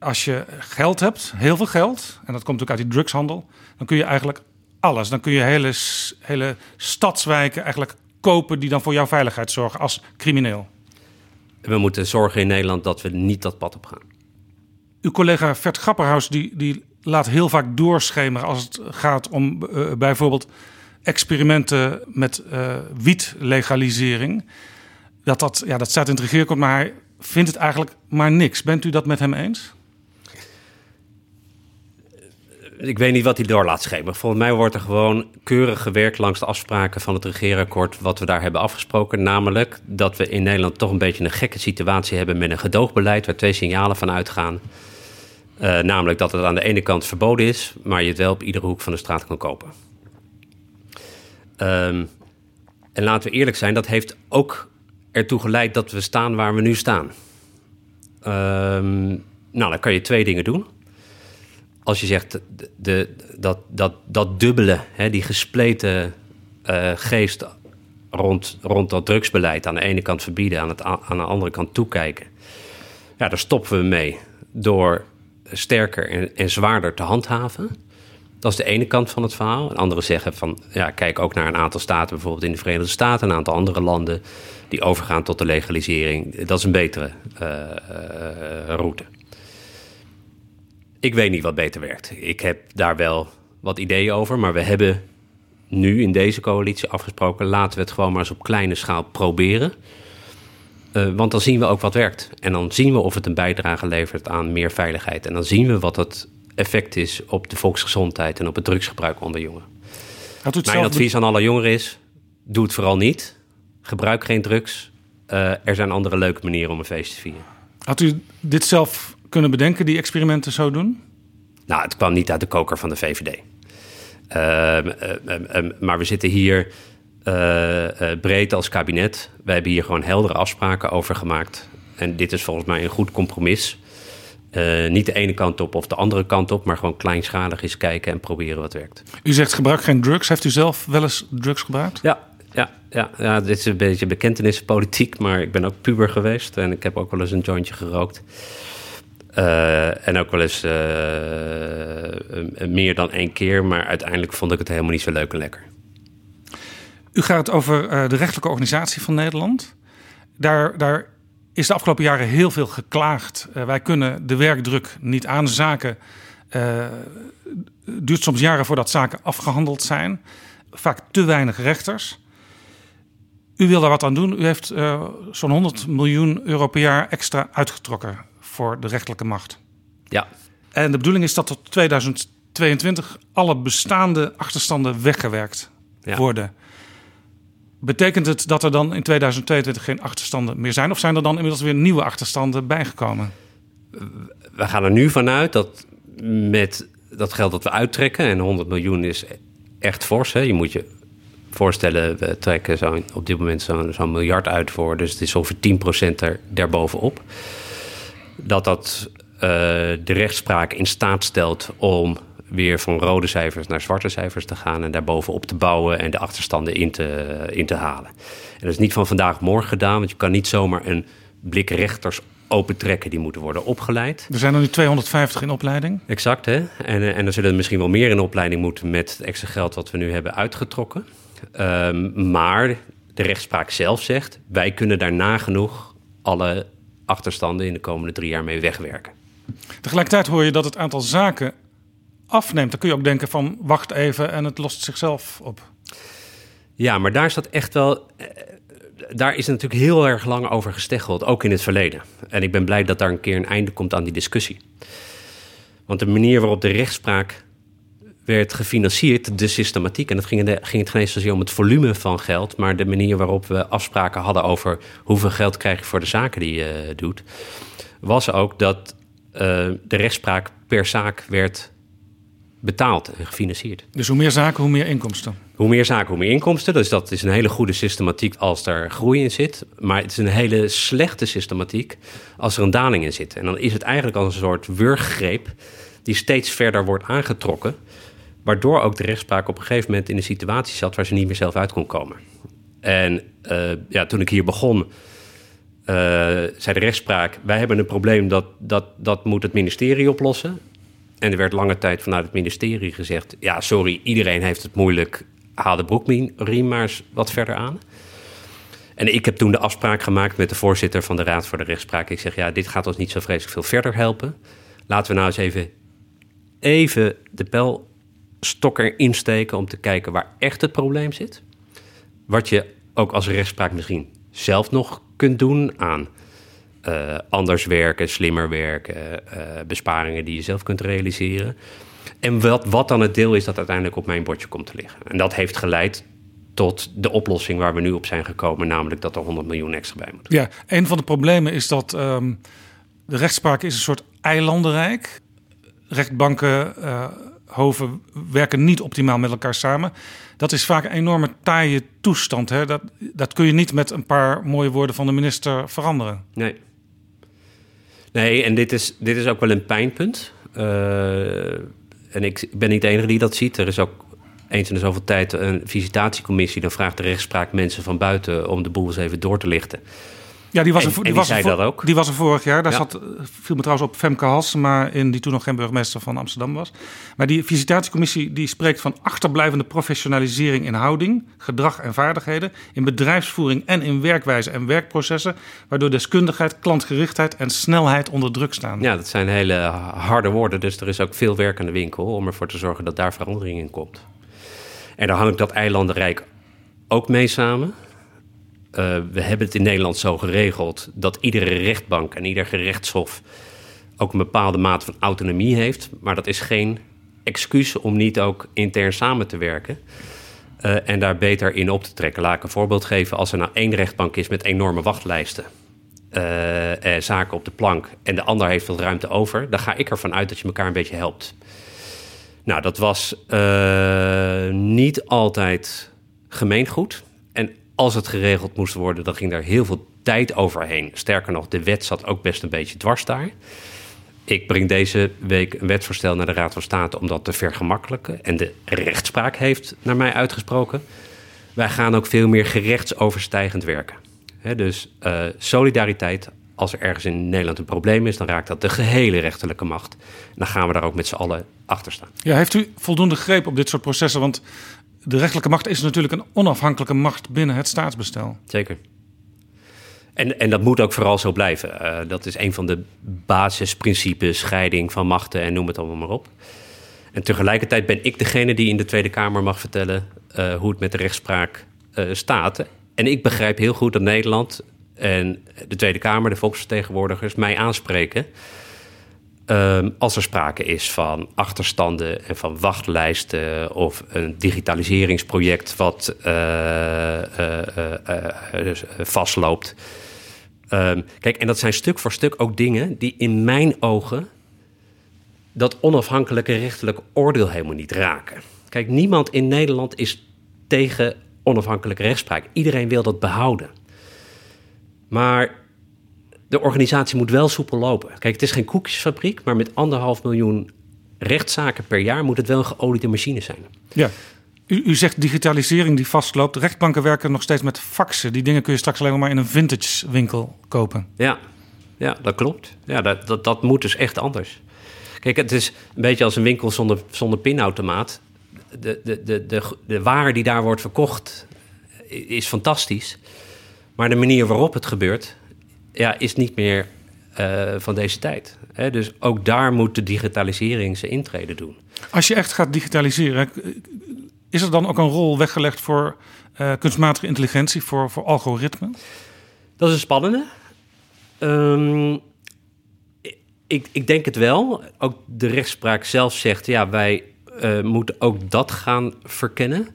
als je geld hebt, heel veel geld, en dat komt ook uit die drugshandel, dan kun je eigenlijk alles. Dan kun je hele, hele stadswijken eigenlijk kopen die dan voor jouw veiligheid zorgen als crimineel. We moeten zorgen in Nederland dat we niet dat pad op gaan. Uw collega Vert Grapperhaus die, die laat heel vaak doorschemeren als het gaat om uh, bijvoorbeeld experimenten met uh, wietlegalisering. Dat, dat, ja, dat staat in het regeerakkoord, maar hij vindt het eigenlijk maar niks. Bent u dat met hem eens? Ik weet niet wat hij door laat schepen. Volgens mij wordt er gewoon keurig gewerkt langs de afspraken van het regeerakkoord. wat we daar hebben afgesproken. Namelijk dat we in Nederland toch een beetje een gekke situatie hebben met een gedoogbeleid. waar twee signalen van uitgaan. Uh, namelijk dat het aan de ene kant verboden is. maar je het wel op iedere hoek van de straat kan kopen. Um, en laten we eerlijk zijn, dat heeft ook ertoe geleid dat we staan waar we nu staan. Um, nou, dan kan je twee dingen doen als je zegt de, dat, dat, dat dubbele, hè, die gespleten uh, geest rond, rond dat drugsbeleid aan de ene kant verbieden, aan, het, aan de andere kant toekijken. Ja, daar stoppen we mee door sterker en, en zwaarder te handhaven. Dat is de ene kant van het verhaal. En anderen zeggen van, ja, kijk ook naar een aantal staten, bijvoorbeeld in de Verenigde Staten, een aantal andere landen die overgaan tot de legalisering. Dat is een betere uh, uh, route. Ik weet niet wat beter werkt. Ik heb daar wel wat ideeën over, maar we hebben nu in deze coalitie afgesproken: laten we het gewoon maar eens op kleine schaal proberen. Uh, want dan zien we ook wat werkt. En dan zien we of het een bijdrage levert aan meer veiligheid. En dan zien we wat het effect is op de volksgezondheid en op het drugsgebruik onder jongeren. Mijn advies aan alle jongeren is: doe het vooral niet. Gebruik geen drugs. Uh, er zijn andere leuke manieren om een feest te vieren. Had u dit zelf kunnen bedenken die experimenten zo doen? Nou, het kwam niet uit de koker van de VVD. Ehm, ehm, ehm, maar we zitten hier uh, breed als kabinet. We hebben hier gewoon heldere afspraken over gemaakt. En dit is volgens mij een goed compromis. Uh, niet de ene kant op of de andere kant op, maar gewoon kleinschalig eens kijken en proberen wat werkt. U zegt gebruik geen drugs. Heeft u zelf wel eens drugs gebruikt? Ja, ja, ja, ja, dit is een beetje bekentenispolitiek, maar ik ben ook puber geweest en ik heb ook wel eens een jointje gerookt. Uh, en ook wel eens uh, meer dan één keer, maar uiteindelijk vond ik het helemaal niet zo leuk en lekker. U gaat over de rechtelijke organisatie van Nederland. Daar, daar is de afgelopen jaren heel veel geklaagd. wij kunnen de werkdruk niet aanzaken. Het duurt soms jaren voordat zaken afgehandeld zijn. Vaak te weinig rechters. U wil daar wat aan doen. U heeft zo'n 100 miljoen euro per jaar extra uitgetrokken voor de rechterlijke macht. Ja. En de bedoeling is dat tot 2022 alle bestaande achterstanden weggewerkt ja. worden. Betekent het dat er dan in 2022 geen achterstanden meer zijn? Of zijn er dan inmiddels weer nieuwe achterstanden bijgekomen? We gaan er nu vanuit dat met dat geld dat we uittrekken... en 100 miljoen is echt fors. Hè? Je moet je voorstellen, we trekken zo op dit moment zo'n zo miljard uit voor. Dus het is ongeveer 10% er daarbovenop. Dat dat uh, de rechtspraak in staat stelt om weer van rode cijfers naar zwarte cijfers te gaan en daarbovenop te bouwen en de achterstanden in te, in te halen. En dat is niet van vandaag morgen gedaan, want je kan niet zomaar een blik rechters opentrekken. Die moeten worden opgeleid. Er zijn er nu 250 in opleiding. Exact, hè? En, en er zullen er misschien wel meer in opleiding moeten met het extra geld wat we nu hebben uitgetrokken. Um, maar de rechtspraak zelf zegt: wij kunnen daar nagenoeg alle achterstanden in de komende drie jaar mee wegwerken. Tegelijkertijd hoor je dat het aantal zaken afneemt. Dan kun je ook denken van wacht even en het lost zichzelf op. Ja, maar daar staat echt wel. Eh, daar is natuurlijk heel erg lang over gesteggeld, ook in het verleden. En ik ben blij dat daar een keer een einde komt aan die discussie. Want de manier waarop de rechtspraak werd gefinancierd, de systematiek. En dat ging, de, ging het geen eens zozeer om het volume van geld, maar de manier waarop we afspraken hadden over hoeveel geld krijg je voor de zaken die je doet, was ook dat uh, de rechtspraak per zaak werd betaald en gefinancierd. Dus hoe meer zaken, hoe meer inkomsten? Hoe meer zaken, hoe meer inkomsten. Dus dat is een hele goede systematiek als er groei in zit. Maar het is een hele slechte systematiek als er een daling in zit. En dan is het eigenlijk als een soort wurggreep die steeds verder wordt aangetrokken. Waardoor ook de rechtspraak op een gegeven moment in een situatie zat waar ze niet meer zelf uit kon komen. En uh, ja, toen ik hier begon, uh, zei de rechtspraak: Wij hebben een probleem dat, dat, dat moet het ministerie oplossen. En er werd lange tijd vanuit het ministerie gezegd: Ja, sorry, iedereen heeft het moeilijk. Haal de broekriem maar eens wat verder aan. En ik heb toen de afspraak gemaakt met de voorzitter van de Raad voor de Rechtspraak. Ik zeg: Ja, dit gaat ons niet zo vreselijk veel verder helpen. Laten we nou eens even, even de pijl stok erin om te kijken waar echt het probleem zit. Wat je ook als rechtspraak misschien zelf nog kunt doen aan uh, anders werken, slimmer werken, uh, besparingen die je zelf kunt realiseren. En wat, wat dan het deel is dat uiteindelijk op mijn bordje komt te liggen. En dat heeft geleid tot de oplossing waar we nu op zijn gekomen, namelijk dat er 100 miljoen extra bij moet. Ja, een van de problemen is dat um, de rechtspraak is een soort eilandenrijk. Rechtbanken uh, hoven werken niet optimaal met elkaar samen. Dat is vaak een enorme taaie toestand. Hè? Dat, dat kun je niet met een paar mooie woorden van de minister veranderen. Nee. Nee, en dit is, dit is ook wel een pijnpunt. Uh, en ik ben niet de enige die dat ziet. Er is ook eens in de zoveel tijd een visitatiecommissie. Dan vraagt de rechtspraak mensen van buiten om de boel eens even door te lichten. Ja, die was er, die, die was zei dat ook. Die was er vorig jaar. Daar zat, viel me trouwens op Femke Halsema in, die toen nog geen burgemeester van Amsterdam was. Maar die visitatiecommissie die spreekt van achterblijvende professionalisering in houding, gedrag en vaardigheden, in bedrijfsvoering en in werkwijze en werkprocessen, waardoor deskundigheid, klantgerichtheid en snelheid onder druk staan. Ja, dat zijn hele harde woorden. Dus er is ook veel werk aan de winkel om ervoor te zorgen dat daar verandering in komt. En daar hangt dat eilandenrijk ook mee samen. Uh, we hebben het in Nederland zo geregeld dat iedere rechtbank en ieder gerechtshof ook een bepaalde mate van autonomie heeft. Maar dat is geen excuus om niet ook intern samen te werken. Uh, en daar beter in op te trekken. Laat ik een voorbeeld geven. Als er nou één rechtbank is met enorme wachtlijsten. eh, eh, zaken op de plank en de ander heeft wat ruimte over, dan ga ik ervan uit dat je elkaar een beetje helpt. Nou, dat was eh, niet altijd gemeengoed. Als het geregeld moest worden, dan ging daar heel veel tijd overheen. Sterker nog, de wet zat ook best een beetje dwars daar. Ik breng deze week een wetsvoorstel naar de Raad van State om dat te vergemakkelijken. En de rechtspraak heeft naar mij uitgesproken. Wij gaan ook veel meer gerechtsoverstijgend werken. Dus uh, solidariteit, als er ergens in Nederland een probleem is, dan raakt dat de gehele rechterlijke macht. Dan gaan we daar ook met z'n allen achter staan. Ja, heeft u voldoende greep op dit soort processen? Want de rechterlijke macht is natuurlijk een onafhankelijke macht binnen het staatsbestel. Zeker. En, en dat moet ook vooral zo blijven. Uh, dat is een van de basisprincipes, scheiding van machten en noem het allemaal maar op. En tegelijkertijd ben ik degene die in de Tweede Kamer mag vertellen uh, hoe het met de rechtspraak uh, staat. En ik begrijp heel goed dat Nederland en de Tweede Kamer, de volksvertegenwoordigers, mij aanspreken. Um, als er sprake is van achterstanden en van wachtlijsten of een digitaliseringsproject wat vastloopt. Um, kijk, en dat zijn stuk voor stuk ook dingen die in mijn ogen dat onafhankelijke rechterlijke oordeel helemaal niet raken. Kijk, niemand in Nederland is tegen onafhankelijke rechtspraak. Iedereen wil dat behouden. Maar de organisatie moet wel soepel lopen. Kijk, het is geen koekjesfabriek, maar met anderhalf miljoen rechtszaken per jaar moet het wel een geoliede machine zijn. Ja. U, u, zegt digitalisering die vastloopt. Rechtbanken werken nog steeds met faxen. Die dingen kun je straks alleen maar in een vintage winkel kopen. Ja, ja dat klopt. Ja, dat, dat, dat moet dus echt anders. Kijk, het is een beetje als een winkel zonder, zonder pinautomaat. De, de, de, de, de waar die daar wordt verkocht is fantastisch. Maar de manier waarop het gebeurt, ja, is niet meer uh, van deze tijd. Hè? Dus ook daar moet de digitalisering zijn intrede doen. Als je echt gaat digitaliseren, is er dan ook een rol weggelegd voor uh, kunstmatige intelligentie, voor, voor algoritmen? Dat is een spannende. Um, ik, ik denk het wel. Ook de rechtspraak zelf zegt, ja, wij uh, moeten ook dat gaan verkennen.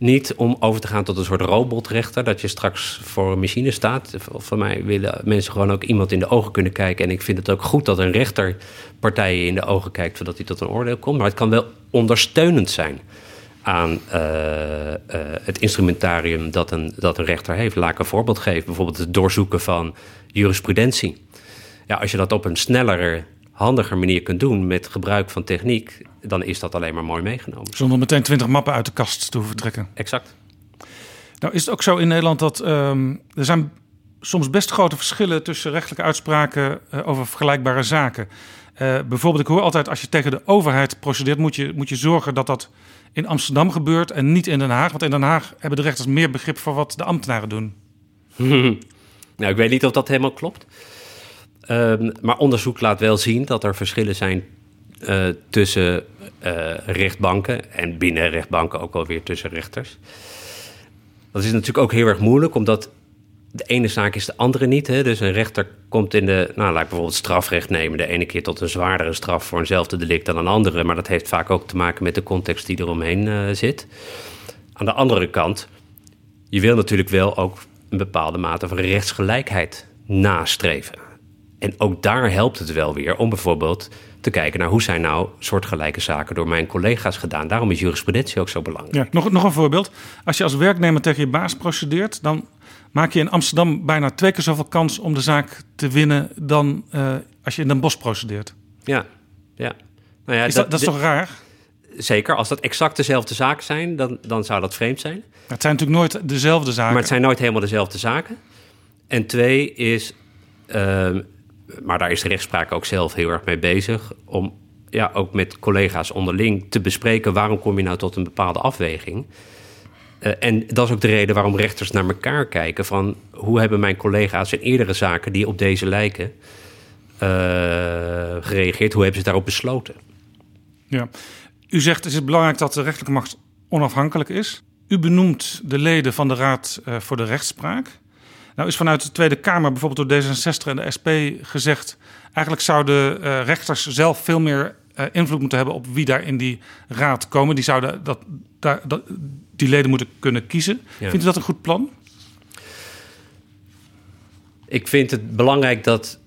Niet om over te gaan tot een soort robotrechter, dat je straks voor een machine staat. Voor mij willen mensen gewoon ook iemand in de ogen kunnen kijken. En ik vind het ook goed dat een rechter partijen in de ogen kijkt, zodat hij tot een oordeel komt. Maar het kan wel ondersteunend zijn aan uh, uh, het instrumentarium dat een, dat een rechter heeft. Laat ik een voorbeeld geven. Bijvoorbeeld het doorzoeken van jurisprudentie. Ja, als je dat op een snellere, handiger manier kunt doen met gebruik van techniek, dan is dat alleen maar mooi meegenomen. Zonder meteen twintig mappen uit de kast te hoeven trekken. Exact. Nou is het ook zo in Nederland dat um, er zijn soms best grote verschillen tussen rechtelijke uitspraken uh, over vergelijkbare zaken. Uh, bijvoorbeeld, ik hoor altijd als je tegen de overheid procedeert, moet je, moet je zorgen dat dat in Amsterdam gebeurt en niet in Den Haag. Want in Den Haag hebben de rechters meer begrip voor wat de ambtenaren doen. nou, ik weet niet of dat helemaal klopt. Um, maar onderzoek laat wel zien dat er verschillen zijn uh, tussen uh, rechtbanken en binnen rechtbanken ook alweer tussen rechters. Dat is natuurlijk ook heel erg moeilijk, omdat de ene zaak is de andere niet. Hè? Dus een rechter komt in de, nou laat ik bijvoorbeeld strafrecht nemen, de ene keer tot een zwaardere straf voor eenzelfde delict dan een andere. Maar dat heeft vaak ook te maken met de context die eromheen uh, zit. Aan de andere kant, je wil natuurlijk wel ook een bepaalde mate van rechtsgelijkheid nastreven. En ook daar helpt het wel weer om bijvoorbeeld te kijken naar hoe zijn nou soortgelijke zaken door mijn collega's gedaan. Daarom is jurisprudentie ook zo belangrijk. Ja, nog, nog een voorbeeld. Als je als werknemer tegen je baas procedeert, dan maak je in Amsterdam bijna twee keer zoveel kans om de zaak te winnen dan uh, als je in Den Bosch procedeert. Ja, ja. Nou ja is dat, dat, is toch raar? Zeker, als dat exact dezelfde zaken zijn, dan, dan zou dat vreemd zijn. Het zijn natuurlijk nooit dezelfde zaken. Maar het zijn nooit helemaal dezelfde zaken. En twee is, uh, maar daar is de rechtspraak ook zelf heel erg mee bezig. Om ja, ook met collega's onderling te bespreken waarom kom je nou tot een bepaalde afweging. Uh, en dat is ook de reden waarom rechters naar elkaar kijken van hoe hebben mijn collega's in eerdere zaken die op deze lijken uh, gereageerd, hoe hebben ze daarop besloten? Ja, u zegt het is belangrijk dat de rechterlijke macht onafhankelijk is. U benoemt de leden van de Raad uh, voor de Rechtspraak. Nou is vanuit de Tweede Kamer, bijvoorbeeld door D66 en de SP, gezegd... eigenlijk zouden uh, rechters zelf veel meer uh, invloed moeten hebben... op wie daar in die raad komen. Die zouden dat, daar, dat, die leden moeten kunnen kiezen. Ja. Vindt u dat een goed plan? Ik vind het belangrijk dat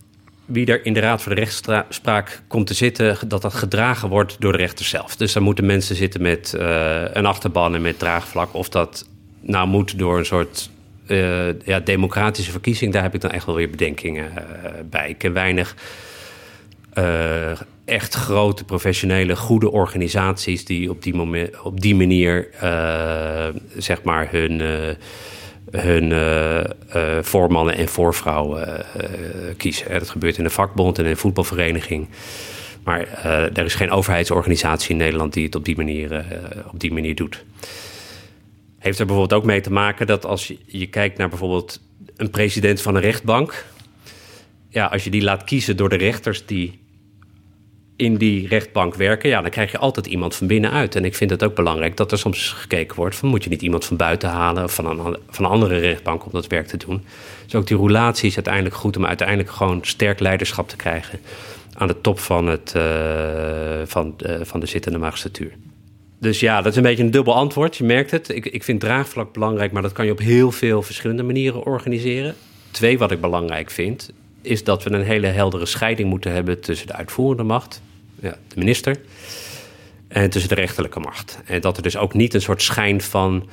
wie er in de Raad voor de Rechtspraak komt te zitten, dat dat gedragen wordt door de rechter zelf. Dus daar moeten mensen zitten met uh, een achterban en met draagvlak. Of dat nou moet door een soort ja, democratische verkiezing, daar heb ik dan echt wel weer bedenkingen uh, bij. Ik ken weinig echt grote, professionele, goede organisaties die op die, moment, op die manier zeg maar hun hun voormannen en voorvrouwen kiezen. Dat gebeurt in een vakbond en in een voetbalvereniging. Maar er is geen overheidsorganisatie in Nederland die het op die manier, op die manier doet. Heeft er bijvoorbeeld ook mee te maken dat als je, kijkt naar bijvoorbeeld een president van een rechtbank. Ja, als je die laat kiezen door de rechters die in die rechtbank werken, ja, dan krijg je altijd iemand van binnenuit. En ik vind het ook belangrijk dat er soms gekeken wordt van moet je niet iemand van buiten halen of van een, van andere rechtbank om dat werk te doen. Dus ook die roulatie is uiteindelijk goed om uiteindelijk gewoon sterk leiderschap te krijgen aan de top van, het, uh, van, uh, van de zittende magistratuur. Dus ja, dat is een beetje een dubbel antwoord. Je merkt het. Ik, ik vind draagvlak belangrijk, maar dat kan je op heel veel verschillende manieren organiseren. Twee, wat ik belangrijk vind, is dat we een hele heldere scheiding moeten hebben tussen de uitvoerende macht, ja, de minister, en tussen de rechterlijke macht. En dat er dus ook niet een soort schijn van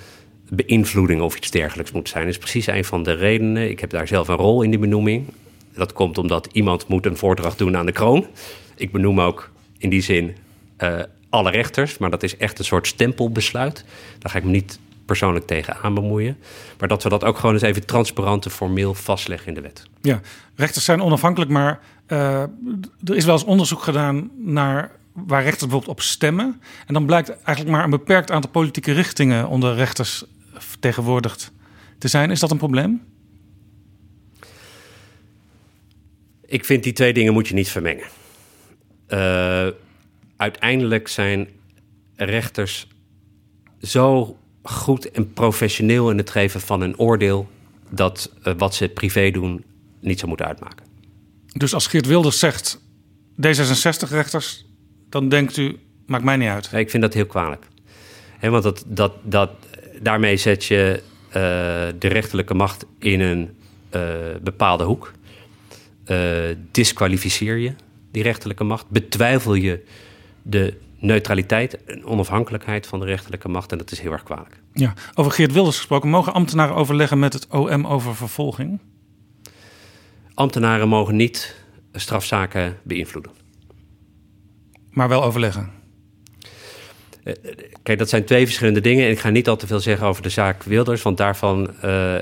beïnvloeding of iets dergelijks moet zijn. Dat is precies een van de redenen. Ik heb daar zelf een rol in die benoeming. Dat komt omdat iemand moet een voordracht doen aan de kroon. Ik benoem ook in die zin uh, alle rechters, maar dat is echt een soort stempelbesluit. Daar ga ik me niet persoonlijk tegenaan bemoeien. Maar dat we dat ook gewoon eens even transparant en formeel vastleggen in de wet. Ja, rechters zijn onafhankelijk, maar uh, er is wel eens onderzoek gedaan naar waar rechters bijvoorbeeld op stemmen. En dan blijkt eigenlijk maar een beperkt aantal politieke richtingen onder rechters vertegenwoordigd te zijn. Is dat een probleem? Ik vind die twee dingen moet je niet vermengen. Uh, uiteindelijk zijn rechters zo goed en professioneel in het geven van een oordeel dat uh, wat ze privé doen niet zou moeten uitmaken. Dus als Geert Wilders zegt D66-rechters, dan denkt u, maakt mij niet uit. ik vind dat heel kwalijk. He, want dat, dat, dat, daarmee zet je uh, de rechterlijke macht in een uh, bepaalde hoek. disqualificeer je die rechterlijke macht. Betwijfel je de neutraliteit en onafhankelijkheid van de rechterlijke macht. En dat is heel erg kwalijk. Ja, over Geert Wilders gesproken. Mogen ambtenaren overleggen met het OM over vervolging? Ambtenaren mogen niet strafzaken beïnvloeden. Maar wel overleggen? Eh, kijk, dat zijn twee verschillende dingen. En ik ga niet al te veel zeggen over de zaak Wilders. Want daarvan uh,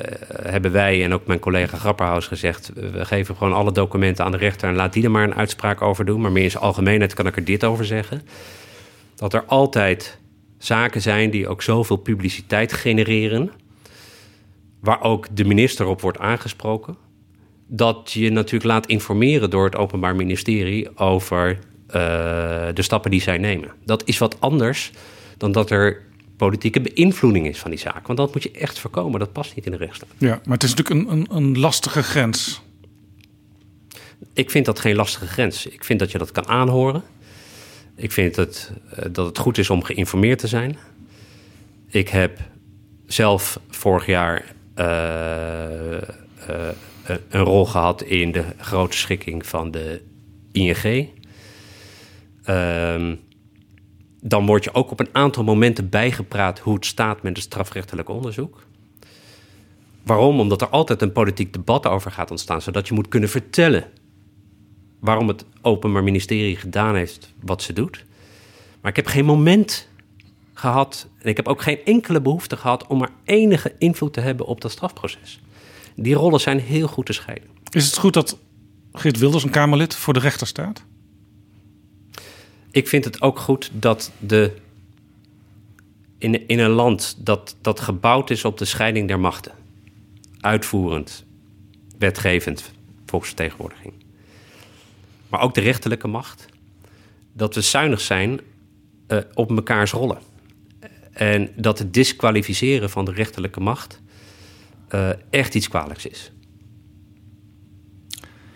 hebben wij en ook mijn collega Grapperhaus gezegd... we geven gewoon alle documenten aan de rechter... en laat die er maar een uitspraak over doen. Maar meer in zijn algemeenheid kan ik er dit over zeggen dat er altijd zaken zijn die ook zoveel publiciteit genereren, waar ook de minister op wordt aangesproken, dat je natuurlijk laat informeren door het Openbaar Ministerie over de stappen die zij nemen. Dat is wat anders dan dat er politieke beïnvloeding is van die zaak. Want dat moet je echt voorkomen. Dat past niet in de rechtsstaat. Ja, maar het is natuurlijk een, een, een lastige grens. Ik vind dat geen lastige grens. Ik vind dat je dat kan aanhoren. Ik vind het, uh, dat het goed is om geïnformeerd te zijn. Ik heb zelf vorig jaar uh, uh, een rol gehad in de grote schikking van de ING. Um, dan word je ook op een aantal momenten bijgepraat hoe het staat met het strafrechtelijk onderzoek. Waarom? Omdat er altijd een politiek debat over gaat ontstaan, zodat je moet kunnen vertellen waarom het Openbaar Ministerie gedaan heeft wat ze doet. Maar ik heb geen moment gehad en ik heb ook geen enkele behoefte gehad om er enige invloed te hebben op dat strafproces. Die rollen zijn heel goed te scheiden. Is het goed dat Geert Wilders, een Kamerlid, voor de rechter staat? Ik vind het ook goed dat de, in, in een land dat, dat gebouwd is op de scheiding der machten, uitvoerend, wetgevend, volksvertegenwoordiging, maar ook de rechterlijke macht, dat we zuinig zijn uh, op mekaars rollen. En dat het disqualificeren van de rechterlijke macht uh, echt iets kwalijks is.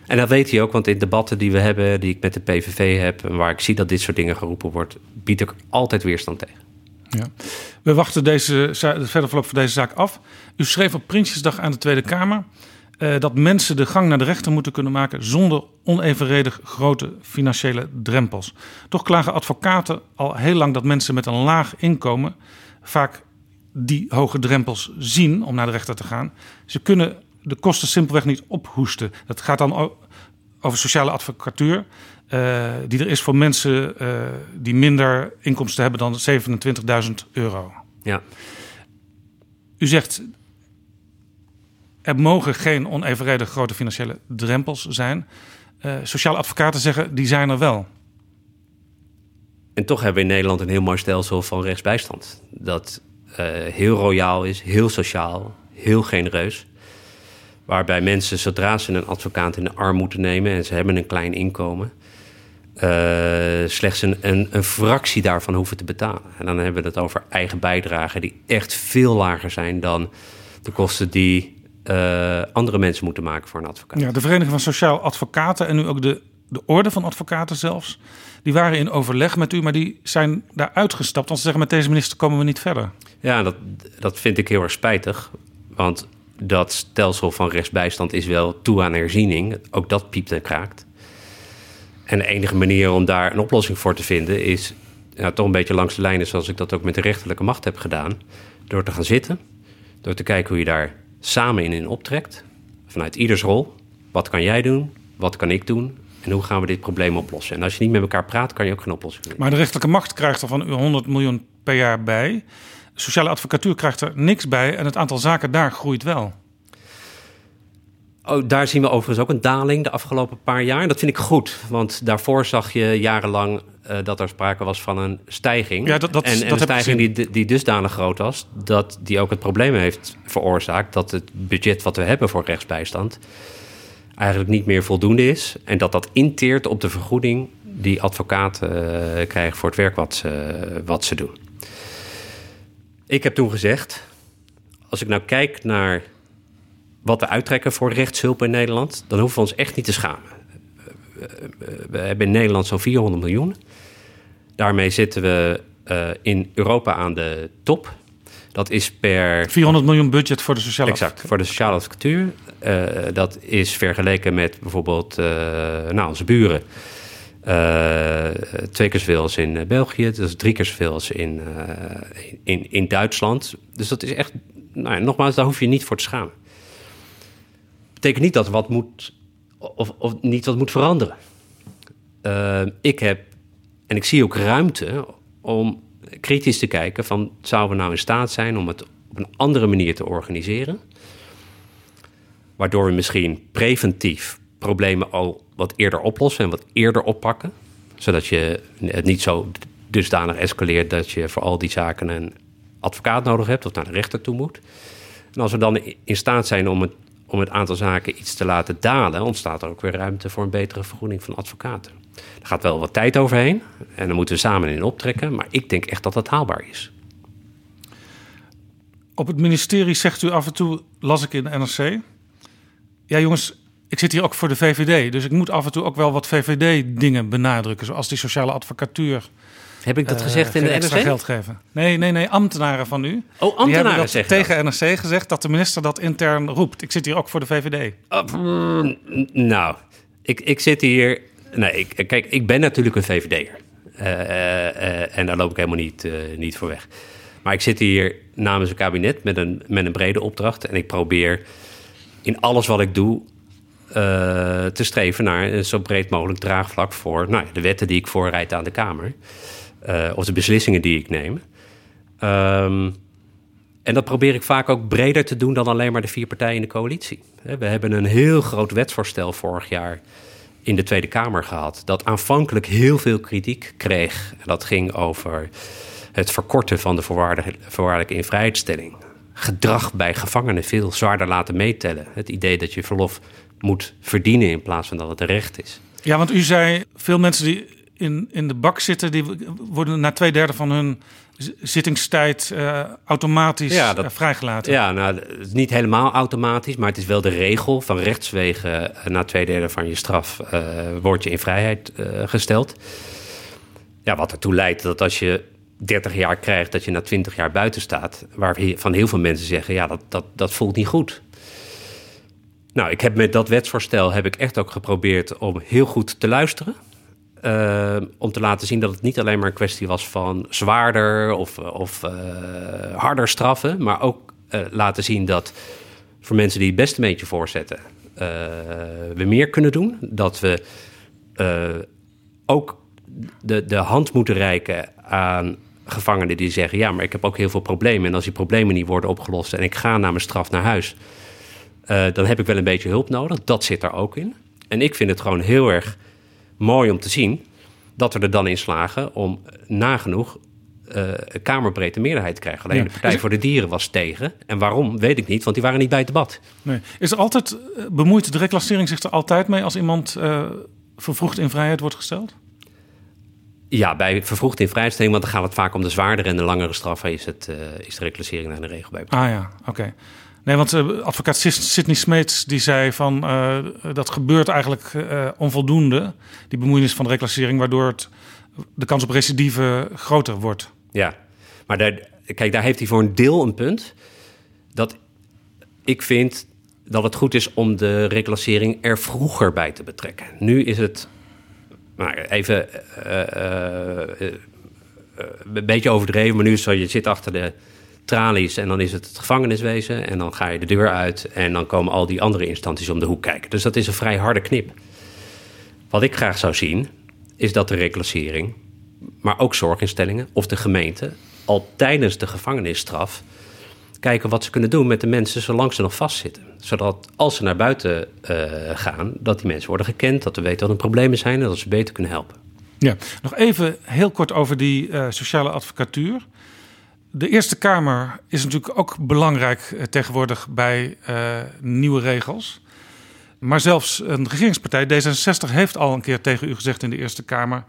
En dat weet hij ook, want in debatten die we hebben, die ik met de PVV heb, waar ik zie dat dit soort dingen geroepen wordt, bied ik altijd weerstand tegen. Ja. We wachten deze, het verder verloop van deze zaak af. U schreef op Prinsjesdag aan de Tweede Kamer. eh, dat mensen de gang naar de rechter moeten kunnen maken zonder onevenredig grote financiële drempels. Toch klagen advocaten al heel lang dat mensen met een laag inkomen vaak die hoge drempels zien om naar de rechter te gaan. Ze kunnen de kosten simpelweg niet ophoesten. Dat gaat dan over sociale advocatuur. Uh, die er is voor mensen uh, die minder inkomsten hebben dan 27.000 euro. Ja. U zegt er mogen geen onevenredig grote financiële drempels zijn. Uh, sociale advocaten zeggen die zijn er wel. En toch hebben we in Nederland een heel mooi stelsel van rechtsbijstand. Dat heel royaal is, heel sociaal, heel genereus. Waarbij mensen, zodra ze een advocaat in de arm moeten nemen en ze hebben een klein inkomen, uh, slechts een, een, een, fractie daarvan hoeven te betalen. En dan hebben we het over eigen bijdragen die echt veel lager zijn dan de kosten die uh, andere mensen moeten maken voor een advocaat. Ja, de Vereniging van Sociaal Advocaten en nu ook de, de Orde van Advocaten zelfs, die waren in overleg met u, maar die zijn daar uitgestapt. Want ze zeggen met deze minister komen we niet verder. Ja, dat, dat vind ik heel erg spijtig. Want dat stelsel van rechtsbijstand is wel toe aan herziening. Ook dat piept en kraakt. En de enige manier om daar een oplossing voor te vinden is toch een beetje langs de lijnen zoals ik dat ook met de rechterlijke macht heb gedaan. Door te gaan zitten, door te kijken hoe je daar samen in, in optrekt. Vanuit ieders rol. Wat kan jij doen? Wat kan ik doen? En hoe gaan we dit probleem oplossen? En als je niet met elkaar praat, kan je ook geen oplossing vinden. Maar de rechterlijke macht krijgt er van u 100 miljoen per jaar bij. Sociale advocatuur krijgt er niks bij. En het aantal zaken daar groeit wel. Oh, daar zien we overigens ook een daling de afgelopen paar jaar. Dat vind ik goed, want daarvoor zag je jarenlang uh, dat er sprake was van een stijging. Ja, dat, dat, en, en dat een stijging die, die dusdanig groot was, dat die ook het probleem heeft veroorzaakt dat het budget wat we hebben voor rechtsbijstand eigenlijk niet meer voldoende is. En dat dat inteert op de vergoeding die advocaten uh, krijgen voor het werk wat ze, wat ze doen. Ik heb toen gezegd, als ik nou kijk naar wat we uittrekken voor rechtshulp in Nederland, dan hoeven we ons echt niet te schamen. We hebben in Nederland zo'n 400 miljoen. Daarmee zitten we uh, in Europa aan de top. Dat is per. 400 miljoen budget voor de sociale Exact, voor de sociale advocatuur. Uh, dat is vergeleken met bijvoorbeeld uh, nou, onze buren. Twee keer zoveel als in België. Dat is drie keer zoveel als in, in, in Duitsland. Dus dat is echt. Nou, nogmaals, daar hoef je niet voor te schamen betekent niet dat wat moet, of, of niet wat moet veranderen. Uh, ik heb, en ik zie ook ruimte om kritisch te kijken van... zouden we nou in staat zijn om het op een andere manier te organiseren... waardoor we misschien preventief problemen al wat eerder oplossen en wat eerder oppakken... zodat je het niet zo dusdanig escaleert dat je voor al die zaken een advocaat nodig hebt... of naar de rechter toe moet. En als we dan in staat zijn om het om het aantal zaken iets te laten dalen, ontstaat er ook weer ruimte voor een betere vergoeding van advocaten. Er gaat wel wat tijd overheen en dan moeten we samen in optrekken, maar ik denk echt dat dat haalbaar is. Op het ministerie zegt u af en toe, las ik in de NRC. Ja, jongens, ik zit hier ook voor de VVD, dus ik moet af en toe ook wel wat VVD-dingen benadrukken, zoals die sociale advocatuur heb ik dat uh, gezegd in de NRC? geld geven. Nee, nee, nee, ambtenaren van u. Oh, ambtenaren dat zeggen tegen NRC gezegd dat de minister dat intern roept. Ik zit hier ook voor de VVD. Uh, nou, ik, ik zit hier... Nee, ik, kijk, ik ben natuurlijk een VVD'er. Uh, en daar loop ik helemaal niet, niet voor weg. Maar ik zit hier namens een kabinet met een, met een brede opdracht. En ik probeer in alles wat ik doe te streven naar een zo breed mogelijk draagvlak voor nou, de wetten die ik voorrijd aan de Kamer. Uh, of de beslissingen die ik neem. Um, en dat probeer ik vaak ook breder te doen dan alleen maar de vier partijen in de coalitie. We hebben een heel groot wetsvoorstel vorig jaar in de Tweede Kamer gehad. Dat aanvankelijk heel veel kritiek kreeg. Dat ging over het verkorten van de voorwaardelijke invrijheidstelling. Gedrag bij gevangenen veel zwaarder laten meetellen. Het idee dat je verlof moet verdienen in plaats van dat het recht is. Ja, want u zei veel mensen die in, in de bak zitten, die worden na twee derde van hun zittingstijd uh, automatisch ja, dat, uh, vrijgelaten. Ja, nou, het is niet helemaal automatisch, maar het is wel de regel van rechtswegen uh, na twee derde van je straf word je in vrijheid gesteld. Ja, wat ertoe leidt dat als je 30 jaar krijgt, dat je na 20 jaar buiten staat, waarvan heel veel mensen zeggen, ja, dat, dat, dat voelt niet goed. Nou, ik heb met dat wetsvoorstel heb ik echt ook geprobeerd om heel goed te luisteren. Uh, om te laten zien dat het niet alleen maar een kwestie was van zwaarder of, of uh, harder straffen, maar ook laten zien dat voor mensen die het best een beetje voorzetten, we meer kunnen doen. Dat we ook de, de hand moeten reiken aan gevangenen die zeggen: Ja, maar ik heb ook heel veel problemen. En als die problemen niet worden opgelost en ik ga na mijn straf naar huis, dan heb ik wel een beetje hulp nodig. Dat zit er ook in. En ik vind het gewoon heel erg mooi om te zien dat we er dan in slagen om nagenoeg uh, kamerbreedte meerderheid te krijgen. Alleen de Partij voor de Dieren was tegen. En waarom, weet ik niet, want die waren niet bij het debat. Nee. Is er altijd, bemoeit de reclassering zich er altijd mee als iemand uh, vervroegd in vrijheid wordt gesteld? Ja, bij vervroegd in vrijstelling, want dan gaat het vaak om de zwaardere en de langere straffen, is, het, is de reclassering naar de regel bij. Ah ja, oké. Okay. Nee, want uh, advocaat Sidney Smeets die zei van uh, dat gebeurt eigenlijk uh, onvoldoende, die bemoeienis van de reclassering, waardoor het, de kans op recidive groter wordt. Ja, maar daar, kijk, daar heeft hij voor een deel een punt. Dat ik vind dat het goed is om de reclassering er vroeger bij te betrekken. Nu is het, maar even een beetje overdreven, maar nu is zo, je zit achter de tralies en dan is het het gevangeniswezen en dan ga je de deur uit en dan komen al die andere instanties om de hoek kijken. Dus dat is een vrij harde knip. Wat ik graag zou zien is dat de reclassering, maar ook zorginstellingen of de gemeente al tijdens de gevangenisstraf kijken wat ze kunnen doen met de mensen zolang ze nog vastzitten. Zodat als ze naar buiten uh, gaan, dat die mensen worden gekend, dat we weten wat hun problemen zijn en dat ze beter kunnen helpen. Ja, nog even heel kort over die uh, sociale advocatuur. De Eerste Kamer is natuurlijk ook belangrijk uh, tegenwoordig bij uh, nieuwe regels. Maar zelfs een regeringspartij, D66, heeft al een keer tegen u gezegd in de Eerste Kamer.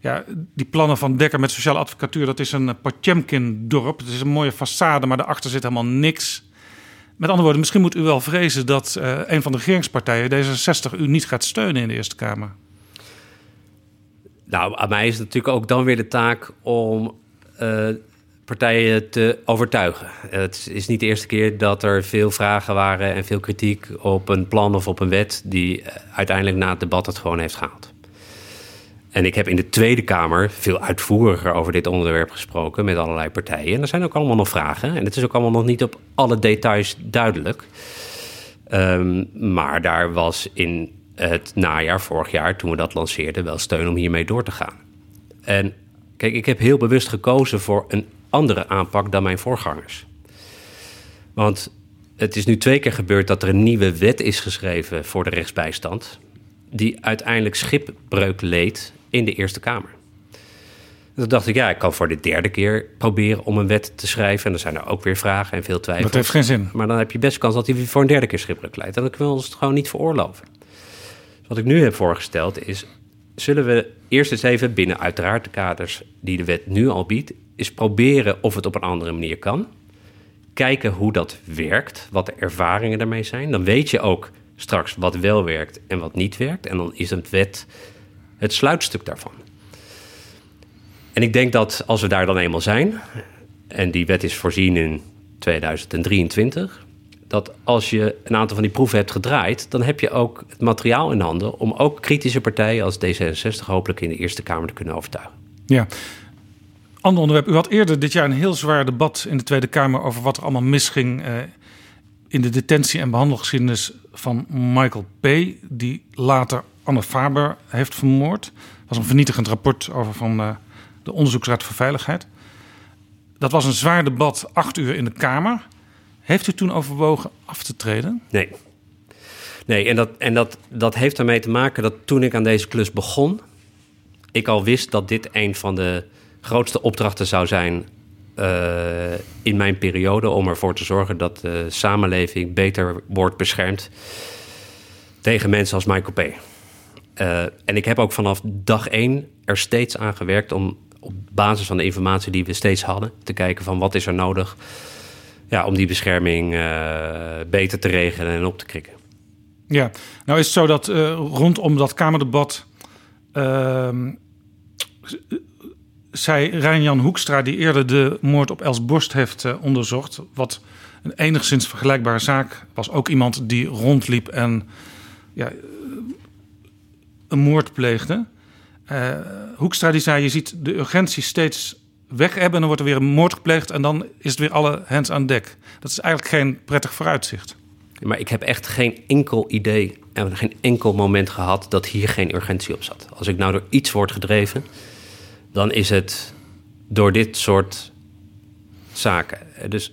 Ja, die plannen van Dekker met sociale advocatuur, dat is een Potjemkin-dorp. Het is een mooie façade, maar daarachter zit helemaal niks. Met andere woorden, misschien moet u wel vrezen dat een van de regeringspartijen, D66, u niet gaat steunen in de Eerste Kamer. Nou, aan mij is natuurlijk ook dan weer de taak om partijen te overtuigen. Het is niet de eerste keer dat er veel vragen waren en veel kritiek op een plan of op een wet die uiteindelijk na het debat het gewoon heeft gehaald. En ik heb in de Tweede Kamer veel uitvoeriger over dit onderwerp gesproken met allerlei partijen. En er zijn ook allemaal nog vragen. En het is ook allemaal nog niet op alle details duidelijk. Um, maar daar was in het najaar vorig jaar, toen we dat lanceerden, wel steun om hiermee door te gaan. En kijk, ik heb heel bewust gekozen voor een andere aanpak dan mijn voorgangers. Want het is nu twee keer gebeurd dat er een nieuwe wet is geschreven voor de rechtsbijstand, die uiteindelijk schipbreuk leed in de Eerste Kamer. toen dacht ik, ja, ik kan voor de derde keer proberen om een wet te schrijven. En dan zijn er ook weer vragen en veel twijfels. Dat heeft geen zin. Maar dan heb je best kans dat hij voor een derde keer schipbreuk leidt. En dan kunnen we ons het gewoon niet veroorloven. Wat ik nu heb voorgesteld is, zullen we eerst eens even binnen uiteraard de kaders die de wet nu al biedt, is proberen of het op een andere manier kan. Kijken hoe dat werkt, wat de ervaringen daarmee zijn. Dan weet je ook straks wat wel werkt en wat niet werkt. En dan is een wet het sluitstuk daarvan. En ik denk dat als we daar dan eenmaal zijn, en die wet is voorzien in 2023, dat als je een aantal van die proeven hebt gedraaid, dan heb je ook het materiaal in handen om ook kritische partijen als D66 hopelijk in de Eerste Kamer te kunnen overtuigen. Ja, Ander onderwerp. U had eerder dit jaar een heel zwaar debat in de Tweede Kamer over wat er allemaal misging uh, in de detentie- en behandelgeschiedenis van Michael P., die later Anne Faber heeft vermoord. Dat was een vernietigend rapport over van uh, de Onderzoeksraad voor Veiligheid. Dat was een zwaar debat, acht uur in de Kamer. Heeft u toen overwogen af te treden? Nee. Nee, en, dat, en dat, dat heeft ermee te maken dat toen ik aan deze klus begon, ik al wist dat dit een van de grootste opdrachten zou zijn uh, in mijn periode om ervoor te zorgen dat de samenleving beter wordt beschermd tegen mensen als Michael P. Uh, en ik heb ook vanaf dag één er steeds aan gewerkt om op basis van de informatie die we steeds hadden te kijken van wat is er nodig ja, om die bescherming uh, beter te regelen en op te krikken. Ja, nou is het zo dat rondom dat Kamerdebat ehm, zei Rijn-Jan Hoekstra, die eerder de moord op Els Borst heeft uh, onderzocht, wat Een enigszins vergelijkbare zaak was ook iemand die rondliep en ja, een moord pleegde. Uh, Hoekstra die zei, je ziet de urgentie steeds weg hebben... en dan wordt er weer een moord gepleegd en dan is het weer alle hands aan dek. Dat is eigenlijk geen prettig vooruitzicht. Maar ik heb echt geen enkel idee en geen enkel moment gehad dat hier geen urgentie op zat. Als ik nou door iets word gedreven, dan is het door dit soort zaken. Dus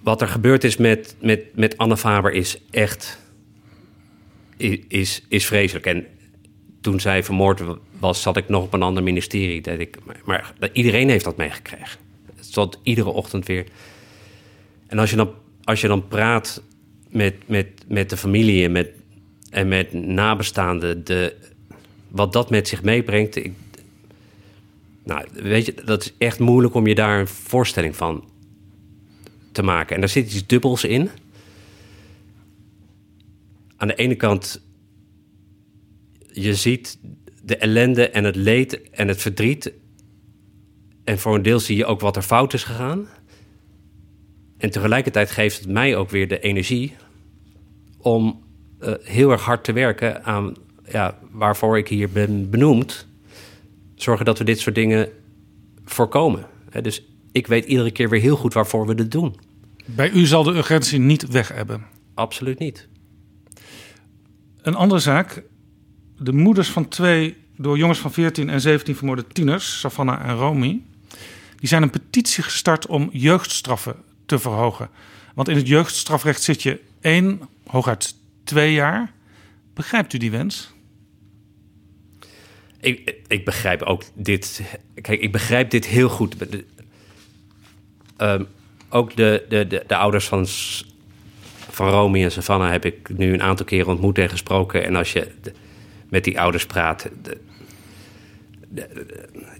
wat er gebeurd is met, met, met Anne Faber is echt is, is vreselijk. En toen zij vermoord was, zat ik nog op een ander ministerie. Dat ik, maar, iedereen heeft dat meegekregen. Het stond iedere ochtend weer. En als je dan, als je dan praat met, met, met de familie en met, en met nabestaanden, de, wat dat met zich meebrengt. Ik, nou, weet je, dat is echt moeilijk om je daar een voorstelling van te maken. En daar zit iets dubbels in. Aan de ene kant, je ziet de ellende en het leed en het verdriet. En voor een deel zie je ook wat er fout is gegaan. En tegelijkertijd geeft het mij ook weer de energie om uh, heel erg hard te werken aan ja, waarvoor ik hier ben benoemd. Zorgen dat we dit soort dingen voorkomen. dus ik weet iedere keer weer heel goed waarvoor we dit doen. Bij u zal de urgentie niet weg hebben. Absoluut niet. Een andere zaak. De moeders van twee door jongens van 14 en 17 vermoorde tieners, Savannah en Romy, die zijn een petitie gestart om jeugdstraffen te verhogen. Want in het jeugdstrafrecht zit je één, hooguit twee jaar. Begrijpt u die wens? Ik, ik begrijp ook dit. Kijk, ik begrijp dit heel goed. Um, ook de, de, de, de, ouders van, van Romy en Savannah heb ik nu een aantal keren ontmoet en gesproken. En als je met die ouders praat, de,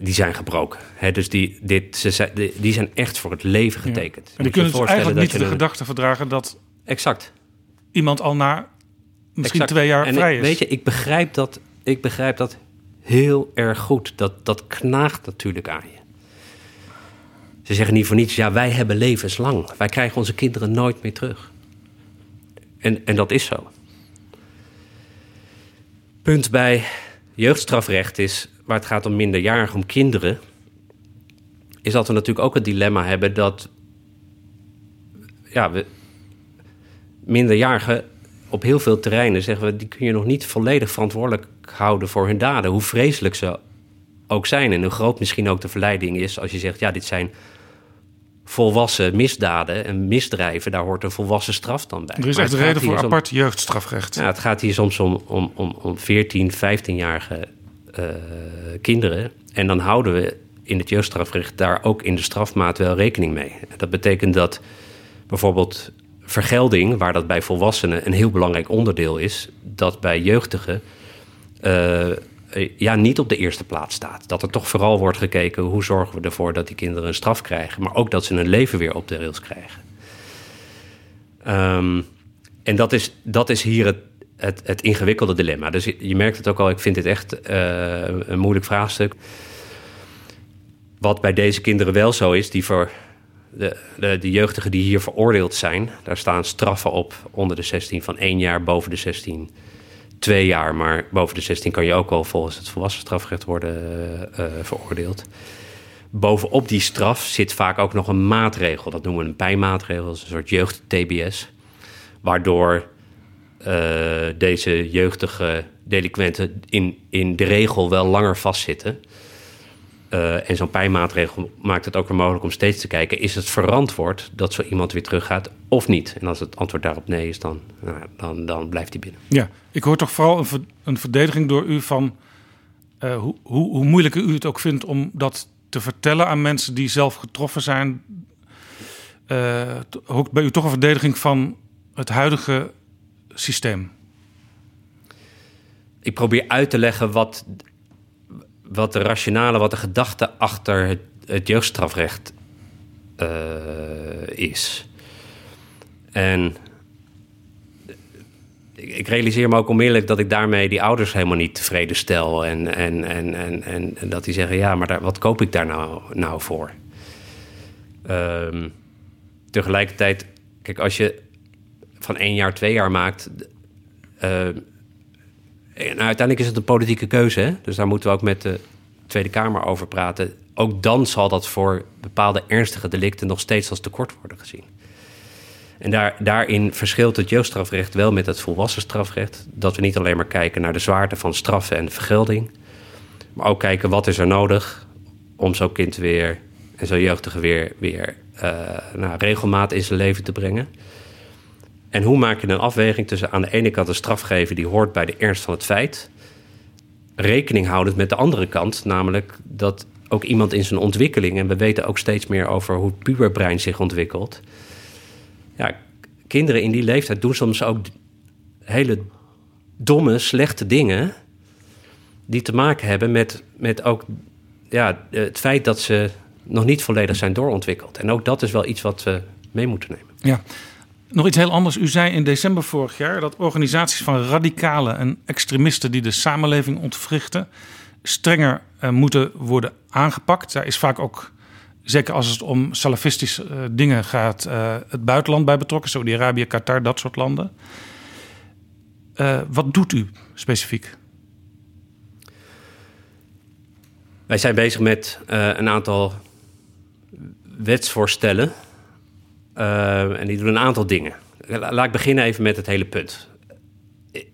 die zijn gebroken. Dus die, dit, ze, die zijn echt voor het leven getekend. En die kunnen dus eigenlijk niet de gedachte verdragen dat... Exact. Iemand al na misschien twee jaar vrij is. Weet je, ik begrijp dat, ik begrijp dat heel erg goed. Dat, dat knaagt natuurlijk aan je. Ze zeggen niet voor niets, ja, wij hebben levenslang. Wij krijgen onze kinderen nooit meer terug. En, en dat is zo. Punt bij jeugdstrafrecht is, waar het gaat om minderjarigen, om kinderen, is dat we natuurlijk ook het dilemma hebben dat ja, we, minderjarigen op heel veel terreinen zeggen we, die kun je nog niet volledig verantwoordelijk houden voor hun daden, hoe vreselijk ze ook zijn en hoe groot misschien ook de verleiding is als je zegt, ja, dit zijn volwassen misdaden en misdrijven, daar hoort een volwassen straf dan bij. Er is echt reden voor apart jeugdstrafrecht. Ja, het gaat hier soms om, om, om, om 14, 15-jarige uh, kinderen. En dan houden we in het jeugdstrafrecht daar ook in de strafmaat wel rekening mee. Dat betekent dat bijvoorbeeld vergelding, waar dat bij volwassenen een heel belangrijk onderdeel is, dat bij jeugdigen ja, niet op de eerste plaats staat. Dat er toch vooral wordt gekeken hoe zorgen we ervoor dat die kinderen een straf krijgen, maar ook dat ze hun leven weer op de rails krijgen. Um, en dat is, dat is hier het, het, het, ingewikkelde dilemma. Dus je, merkt het ook al, ik vind dit echt uh, een moeilijk vraagstuk. Wat bij deze kinderen wel zo is, die voor de, de, de, jeugdigen die hier veroordeeld zijn, daar staan straffen op onder de 16 van één jaar, boven de 16 twee jaar. Maar boven de 16 kan je ook al volgens het volwassen strafrecht worden uh, veroordeeld. Bovenop die straf zit vaak ook nog een maatregel. Dat noemen we een pijnmaatregel, een soort jeugd-TBS. Waardoor uh, deze jeugdige delinquenten in, in de regel wel langer vastzitten. Uh, en zo'n pijnmaatregel maakt het ook weer mogelijk om steeds te kijken: is het verantwoord dat zo iemand weer teruggaat of niet? En als het antwoord daarop nee is, dan, nou, dan, dan blijft hij binnen. Ja, ik hoor toch vooral een, een verdediging door u van uh, hoe, hoe, hoe moeilijk u het ook vindt om dat te vertellen aan mensen die zelf getroffen zijn. Uh, ook bij u toch een verdediging van het huidige systeem. Ik probeer uit te leggen wat wat de rationale, wat de gedachte achter het, jeugdstrafrecht uh, is. En ik realiseer me ook onmiddellijk dat ik daarmee die ouders helemaal niet tevreden stel. En, en, en, en, en, dat die zeggen, ja, maar daar, wat koop ik daar nou, nou voor? Um, tegelijkertijd, kijk, als je van één jaar twee jaar maakt. Uh, en uiteindelijk is het een politieke keuze. Hè? Dus daar moeten we ook met de Tweede Kamer over praten. Ook dan zal dat voor bepaalde ernstige delicten nog steeds als tekort worden gezien. En daar, daarin verschilt het jeugdstrafrecht wel met het volwassen strafrecht. Dat we niet alleen maar kijken naar de zwaarte van straffen en vergelding. Maar ook kijken wat is er nodig om zo'n kind weer en zo'n jeugdige weer, weer uh, nou, regelmaat in zijn leven te brengen. En hoe maak je een afweging tussen aan de ene kant een straf geven die hoort bij de ernst van het feit, rekening houdend met de andere kant, namelijk dat ook iemand in zijn ontwikkeling, en we weten ook steeds meer over hoe het puberbrein zich ontwikkelt. Ja, kinderen in die leeftijd doen soms ook hele domme, slechte dingen die te maken hebben met, met ook ja, het feit dat ze nog niet volledig zijn doorontwikkeld. En ook dat is wel iets wat we mee moeten nemen. Ja. Nog iets heel anders. U zei in december vorig jaar dat organisaties van radicalen en extremisten die de samenleving ontwrichten, strenger uh, moeten worden aangepakt. Daar is vaak ook, zeker als het om salafistische uh, dingen gaat, uh, het buitenland bij betrokken. Saudi-Arabië, Qatar, dat soort landen. wat doet u specifiek? Wij zijn bezig met een aantal wetsvoorstellen. Uh, en die doen een aantal dingen. Laat ik beginnen even met het hele punt.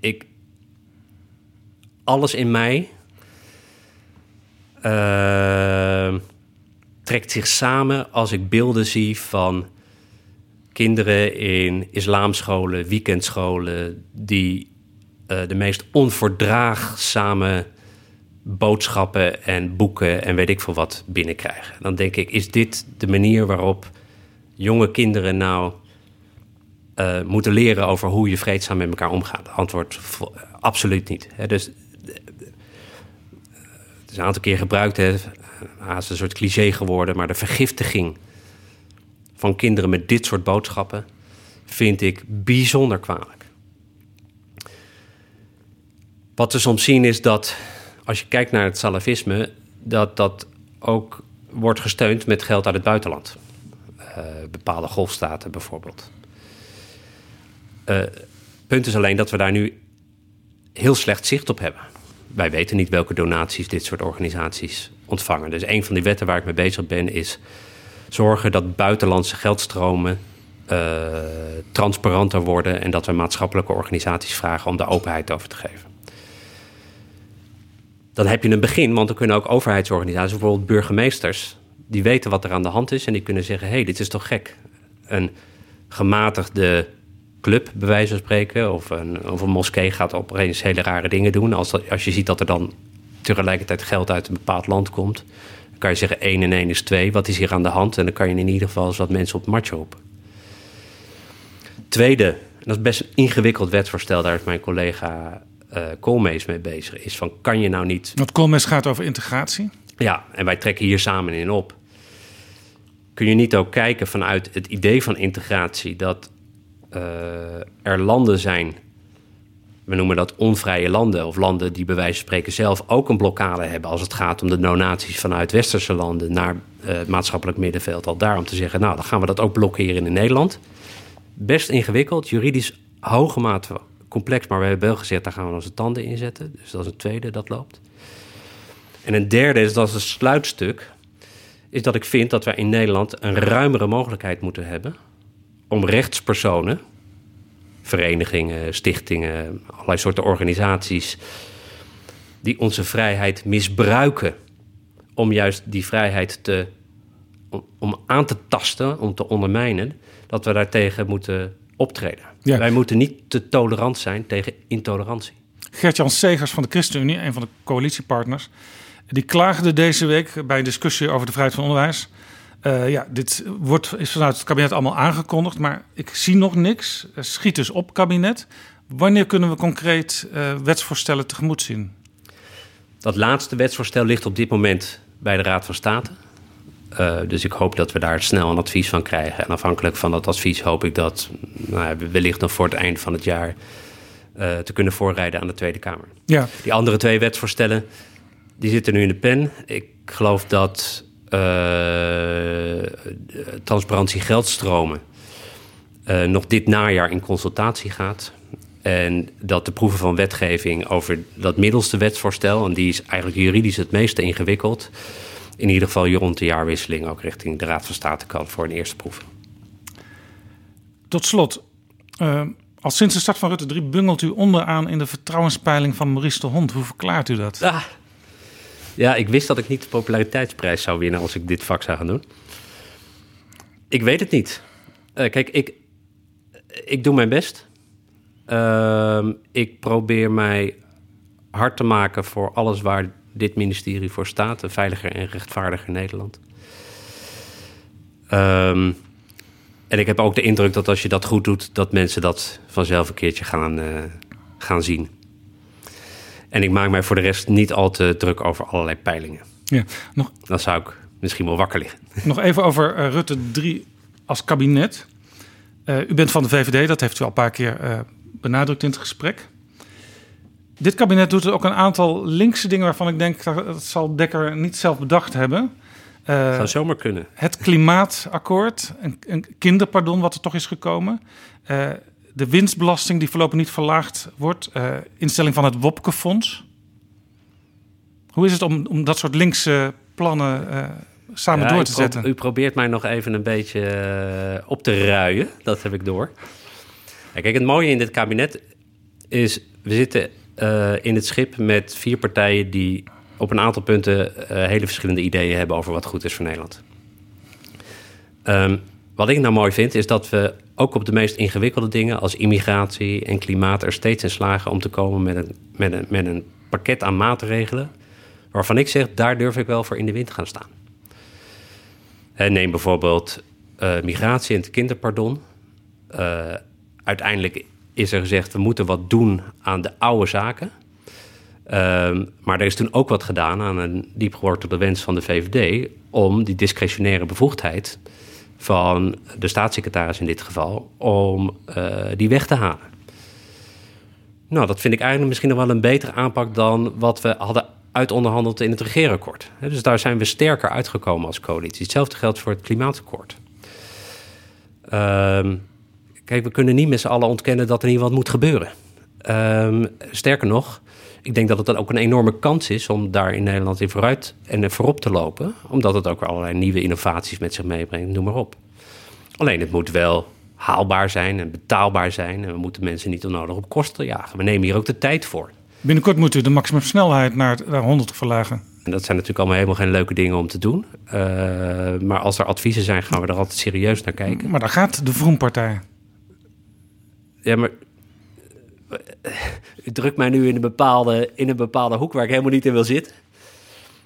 Ik, alles in mij uh, trekt zich samen als ik beelden zie van kinderen in islamscholen, weekendscholen, die uh, de meest onverdraagzame boodschappen en boeken en weet ik veel wat binnenkrijgen. Dan denk ik, is dit de manier waarop jonge kinderen nou uh, moeten leren over hoe je vreedzaam met elkaar omgaat? Antwoord absoluut niet. dus het is een aantal keer gebruikt, het is een soort cliché geworden, maar de vergiftiging van kinderen met dit soort boodschappen vind ik bijzonder kwalijk. Wat we soms zien is dat als je kijkt naar het salafisme, dat dat ook wordt gesteund met geld uit het buitenland. Uh, bepaalde golfstaten bijvoorbeeld. Uh, punt is alleen dat we daar nu heel slecht zicht op hebben. Wij weten niet welke donaties dit soort organisaties ontvangen. Dus een van die wetten waar ik mee bezig ben is zorgen dat buitenlandse geldstromen uh, transparanter worden en dat we maatschappelijke organisaties vragen om daar openheid over te geven dan heb je een begin, want dan kunnen ook overheidsorganisaties, bijvoorbeeld burgemeesters, die weten wat er aan de hand is en die kunnen zeggen: hé, hey, dit is toch gek. Een gematigde club, bij wijze van spreken, of een, of een moskee gaat opeens hele rare dingen doen. Als, als je ziet dat er dan tegelijkertijd geld uit een bepaald land komt, dan kan je zeggen: 1 en 1 is 2. Wat is hier aan de hand? En dan kan je in ieder geval eens wat mensen op het matje roepen. Tweede, en dat is best een ingewikkeld wetsvoorstel, daar is mijn collega uh, Koolmees mee bezig is. Van kan je nou niet. Want Koolmees gaat over integratie? Ja, en wij trekken hier samen in op. Kun je niet ook kijken vanuit het idee van integratie dat uh, er landen zijn, we noemen dat onvrije landen, of landen die bij wijze van spreken zelf ook een blokkade hebben als het gaat om de donaties vanuit westerse landen naar het maatschappelijk middenveld. Al daarom te zeggen, nou dan gaan we dat ook blokkeren in Nederland. Best ingewikkeld, juridisch hoge mate complex, maar we hebben wel gezegd, daar gaan we onze tanden in zetten. Dus dat is het tweede dat loopt. En een derde is, dat is een sluitstuk, is dat ik vind dat wij in Nederland een ruimere mogelijkheid moeten hebben om rechtspersonen, verenigingen, stichtingen, allerlei soorten organisaties, die onze vrijheid misbruiken om juist die vrijheid te, om, om aan te tasten, om te ondermijnen, dat we daartegen moeten optreden. Wij moeten niet te tolerant zijn tegen intolerantie. Gert-Jan Segers van de ChristenUnie, een van de coalitiepartners, die klaagde deze week bij een discussie over de vrijheid van onderwijs. Uh, ja, dit wordt, is vanuit het kabinet allemaal aangekondigd, maar ik zie nog niks. Schiet dus op, kabinet. Wanneer kunnen we concreet uh, wetsvoorstellen tegemoet zien? Dat laatste wetsvoorstel ligt op dit moment bij de Raad van State. Uh, dus ik hoop dat we daar snel een advies van krijgen. En afhankelijk van dat advies hoop ik dat nou, wellicht nog voor het eind van het jaar te kunnen voorrijden aan de Tweede Kamer. Ja. Die andere twee wetsvoorstellen, die zitten nu in de pen. Ik geloof dat uh, transparantie geldstromen uh, nog dit najaar in consultatie gaat. En dat de proeven van wetgeving over dat middelste wetsvoorstel, en die is eigenlijk juridisch het meeste ingewikkeld, in ieder geval rond de jaarwisseling ook richting de Raad van State kan voor een eerste proef. Tot slot, uh, al sinds de start van Rutte 3 bungelt u onderaan in de vertrouwenspeiling van Maurice de Hond. Hoe verklaart u dat? Ah, ja, ik wist dat ik niet de populariteitsprijs zou winnen als ik dit vak zou gaan doen. Ik weet het niet. Uh, kijk, ik, ik doe mijn best. Uh, ik probeer mij hard te maken voor alles waar dit ministerie voor staat. Een veiliger en rechtvaardiger Nederland. Um, en ik heb ook de indruk dat als je dat goed doet, dat mensen dat vanzelf een keertje gaan, uh, gaan zien. En ik maak mij voor de rest niet al te druk over allerlei peilingen. Ja, nog... Dan zou ik misschien wel wakker liggen. Nog even over uh, Rutte 3 als kabinet. Uh, u bent van de VVD, dat heeft u al een paar keer benadrukt in het gesprek. Dit kabinet doet ook een aantal linkse dingen waarvan ik denk dat zal Dekker niet zelf bedacht hebben. Uh, Zou zomaar kunnen. Het klimaatakkoord, een, een, kinderpardon wat er toch is gekomen. Uh, de winstbelasting die voorlopig niet verlaagd wordt. Uh, instelling van het Wopke-fonds. Hoe is het om, om dat soort linkse plannen samen ja, door te zetten? U probeert mij nog even een beetje op te ruien. Dat heb ik door. Ja, kijk, het mooie in dit kabinet is... we zitten in het schip met vier partijen die op een aantal punten hele verschillende ideeën hebben over wat goed is voor Nederland. Um, wat ik nou mooi vind, is dat we ook op de meest ingewikkelde dingen als immigratie en klimaat er steeds in slagen om te komen met een, met een, met een pakket aan maatregelen. Waarvan ik zeg, daar durf ik wel voor in de wind gaan staan. En neem bijvoorbeeld uh, migratie en het kinderpardon. Uh, uiteindelijk is er gezegd, we moeten wat doen aan de oude zaken. Um, maar er is toen ook wat gedaan aan een diepgewortelde wens van de VVD om die discretionaire bevoegdheid van de staatssecretaris in dit geval, om uh, die weg te halen. Nou, dat vind ik eigenlijk misschien nog wel een betere aanpak dan wat we hadden uitonderhandeld in het regeerakkoord. Dus daar zijn we sterker uitgekomen als coalitie. Hetzelfde geldt voor het klimaatakkoord. Um, kijk, we kunnen niet met z'n allen ontkennen dat er niet wat moet gebeuren. Um, sterker nog, ik denk dat het dan ook een enorme kans is om daar in Nederland in vooruit en voorop te lopen. Omdat het ook allerlei nieuwe innovaties met zich meebrengt, noem maar op. Alleen het moet wel haalbaar zijn en betaalbaar zijn. En we moeten mensen niet onnodig op kosten jagen. We nemen hier ook de tijd voor. Binnenkort moet u de maximumsnelheid naar, naar 100 verlagen. En dat zijn natuurlijk allemaal helemaal geen leuke dingen om te doen. Uh, maar als er adviezen zijn, gaan we er altijd serieus naar kijken. Maar daar gaat de Vroempartij. Ja, maar u drukt mij nu in een, bepaalde, in een bepaalde hoek waar ik helemaal niet in wil zitten.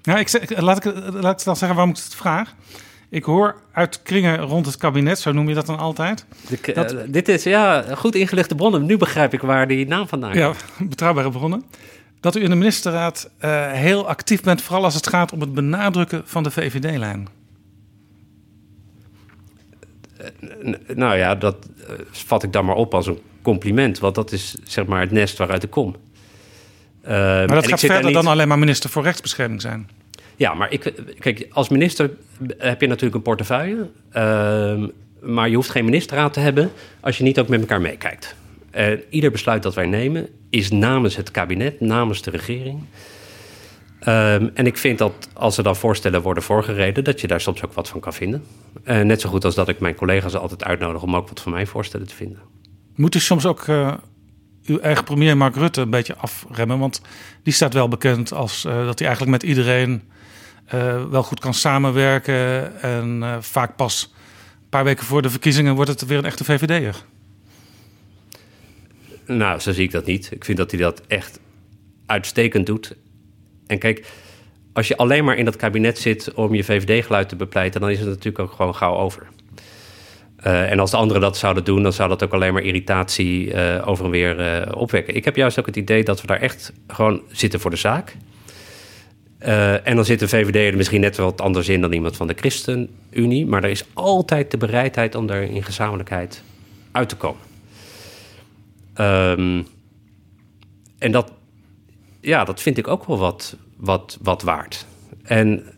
Nou, ik zeg, laat, ik, laat ik dan zeggen waarom ik het vraag. Ik hoor uit kringen rond het kabinet, zo noem je dat dan altijd. De, dat, uh, dit is ja, goed ingelichte bronnen. Nu begrijp ik waar die naam vandaan komt. Ja, betrouwbare bronnen. Dat u in de ministerraad uh, heel actief bent, vooral als het gaat om het benadrukken van de VVD-lijn. Uh, nou ja, dat vat ik dan maar op als een compliment. Want dat is zeg maar het nest waaruit ik kom. Uh, maar dat gaat verder niet... dan alleen maar minister voor rechtsbescherming zijn. Ja, maar ik, kijk, als minister heb je natuurlijk een portefeuille. Uh, maar je hoeft geen ministerraad te hebben als je niet ook met elkaar meekijkt. Uh, ieder besluit dat wij nemen is namens het kabinet, namens de regering. Um, en ik vind dat als er dan voorstellen worden voorgereden, dat je daar soms ook wat van kan vinden. Uh, net zo goed als dat ik mijn collega's altijd uitnodig om ook wat van mijn voorstellen te vinden. Moet u soms ook uh, uw eigen premier Mark Rutte een beetje afremmen? Want die staat wel bekend als uh, dat hij eigenlijk met iedereen uh, wel goed kan samenwerken. En vaak pas een paar weken voor de verkiezingen wordt het weer een echte VVD'er. Nou, zo zie ik dat niet. Ik vind dat hij dat echt uitstekend doet. En kijk, als je alleen maar in dat kabinet zit om je VVD-geluid te bepleiten, dan is het natuurlijk ook gewoon gauw over. Uh, en als de anderen dat zouden doen, dan zou dat ook alleen maar irritatie uh, over en weer uh, opwekken. Ik heb juist ook het idee dat we daar echt gewoon zitten voor de zaak. en dan zit de VVD er misschien net wat anders in dan iemand van de ChristenUnie. Maar er is altijd de bereidheid om daar in gezamenlijkheid uit te komen. Um, en dat, ja, dat vind ik ook wel wat, wat, wat waard. En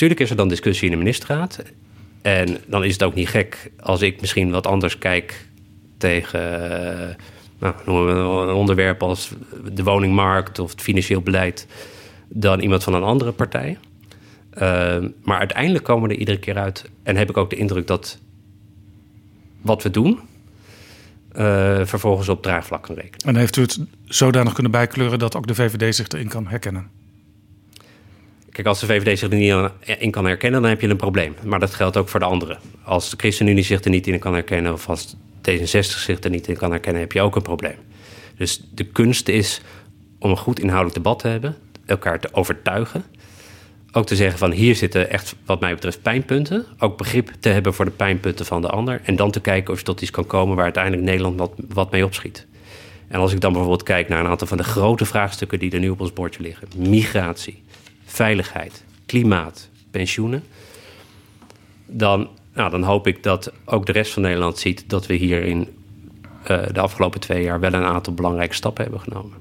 Tuurlijk is er dan discussie in de ministerraad. En dan is het ook niet gek als ik misschien wat anders kijk tegen uh, nou, een onderwerp als de woningmarkt of het financieel beleid dan iemand van een andere partij. Uh, maar uiteindelijk komen we er iedere keer uit en heb ik ook de indruk dat wat we doen, uh, vervolgens op draagvlak kan rekenen. En heeft u het zodanig kunnen bijkleuren dat ook de VVD zich erin kan herkennen? Kijk, als de VVD zich er niet in kan herkennen, dan heb je een probleem. Maar dat geldt ook voor de anderen. Als de ChristenUnie zich er niet in kan herkennen, of als D66 zich er niet in kan herkennen, heb je ook een probleem. Dus de kunst is om een goed inhoudelijk debat te hebben, elkaar te overtuigen. Ook te zeggen van hier zitten echt, wat mij betreft, pijnpunten. Ook begrip te hebben voor de pijnpunten van de ander. En dan te kijken of je tot iets kan komen waar uiteindelijk Nederland wat, wat mee opschiet. En als ik dan bijvoorbeeld kijk naar een aantal van de grote vraagstukken die er nu op ons bordje liggen: migratie, veiligheid, klimaat, pensioenen. Dan, nou, dan hoop ik dat ook de rest van Nederland ziet dat we hier in uh, de afgelopen twee jaar wel een aantal belangrijke stappen hebben genomen.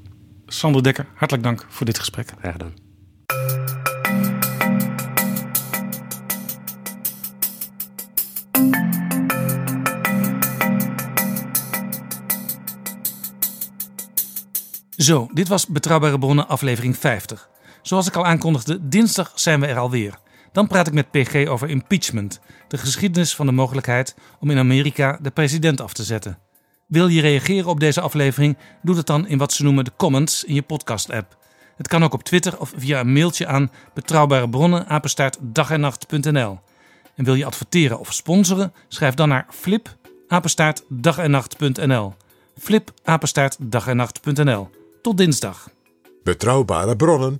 Sander Dekker, hartelijk dank voor dit gesprek. Graag gedaan. Zo, dit was Betrouwbare Bronnen aflevering 50. Zoals ik al aankondigde, dinsdag zijn we er alweer. Dan praat ik met PG over impeachment, de geschiedenis van de mogelijkheid om in Amerika de president af te zetten. Wil je reageren op deze aflevering? Doe dat dan in wat ze noemen de comments in je podcast-app. Het kan ook op Twitter of via een mailtje aan betrouwbare bronnen nacht.nl. En wil je adverteren of sponsoren? Schrijf dan naar flip nacht.nl. Flip nacht.nl. Tot dinsdag. Betrouwbare bronnen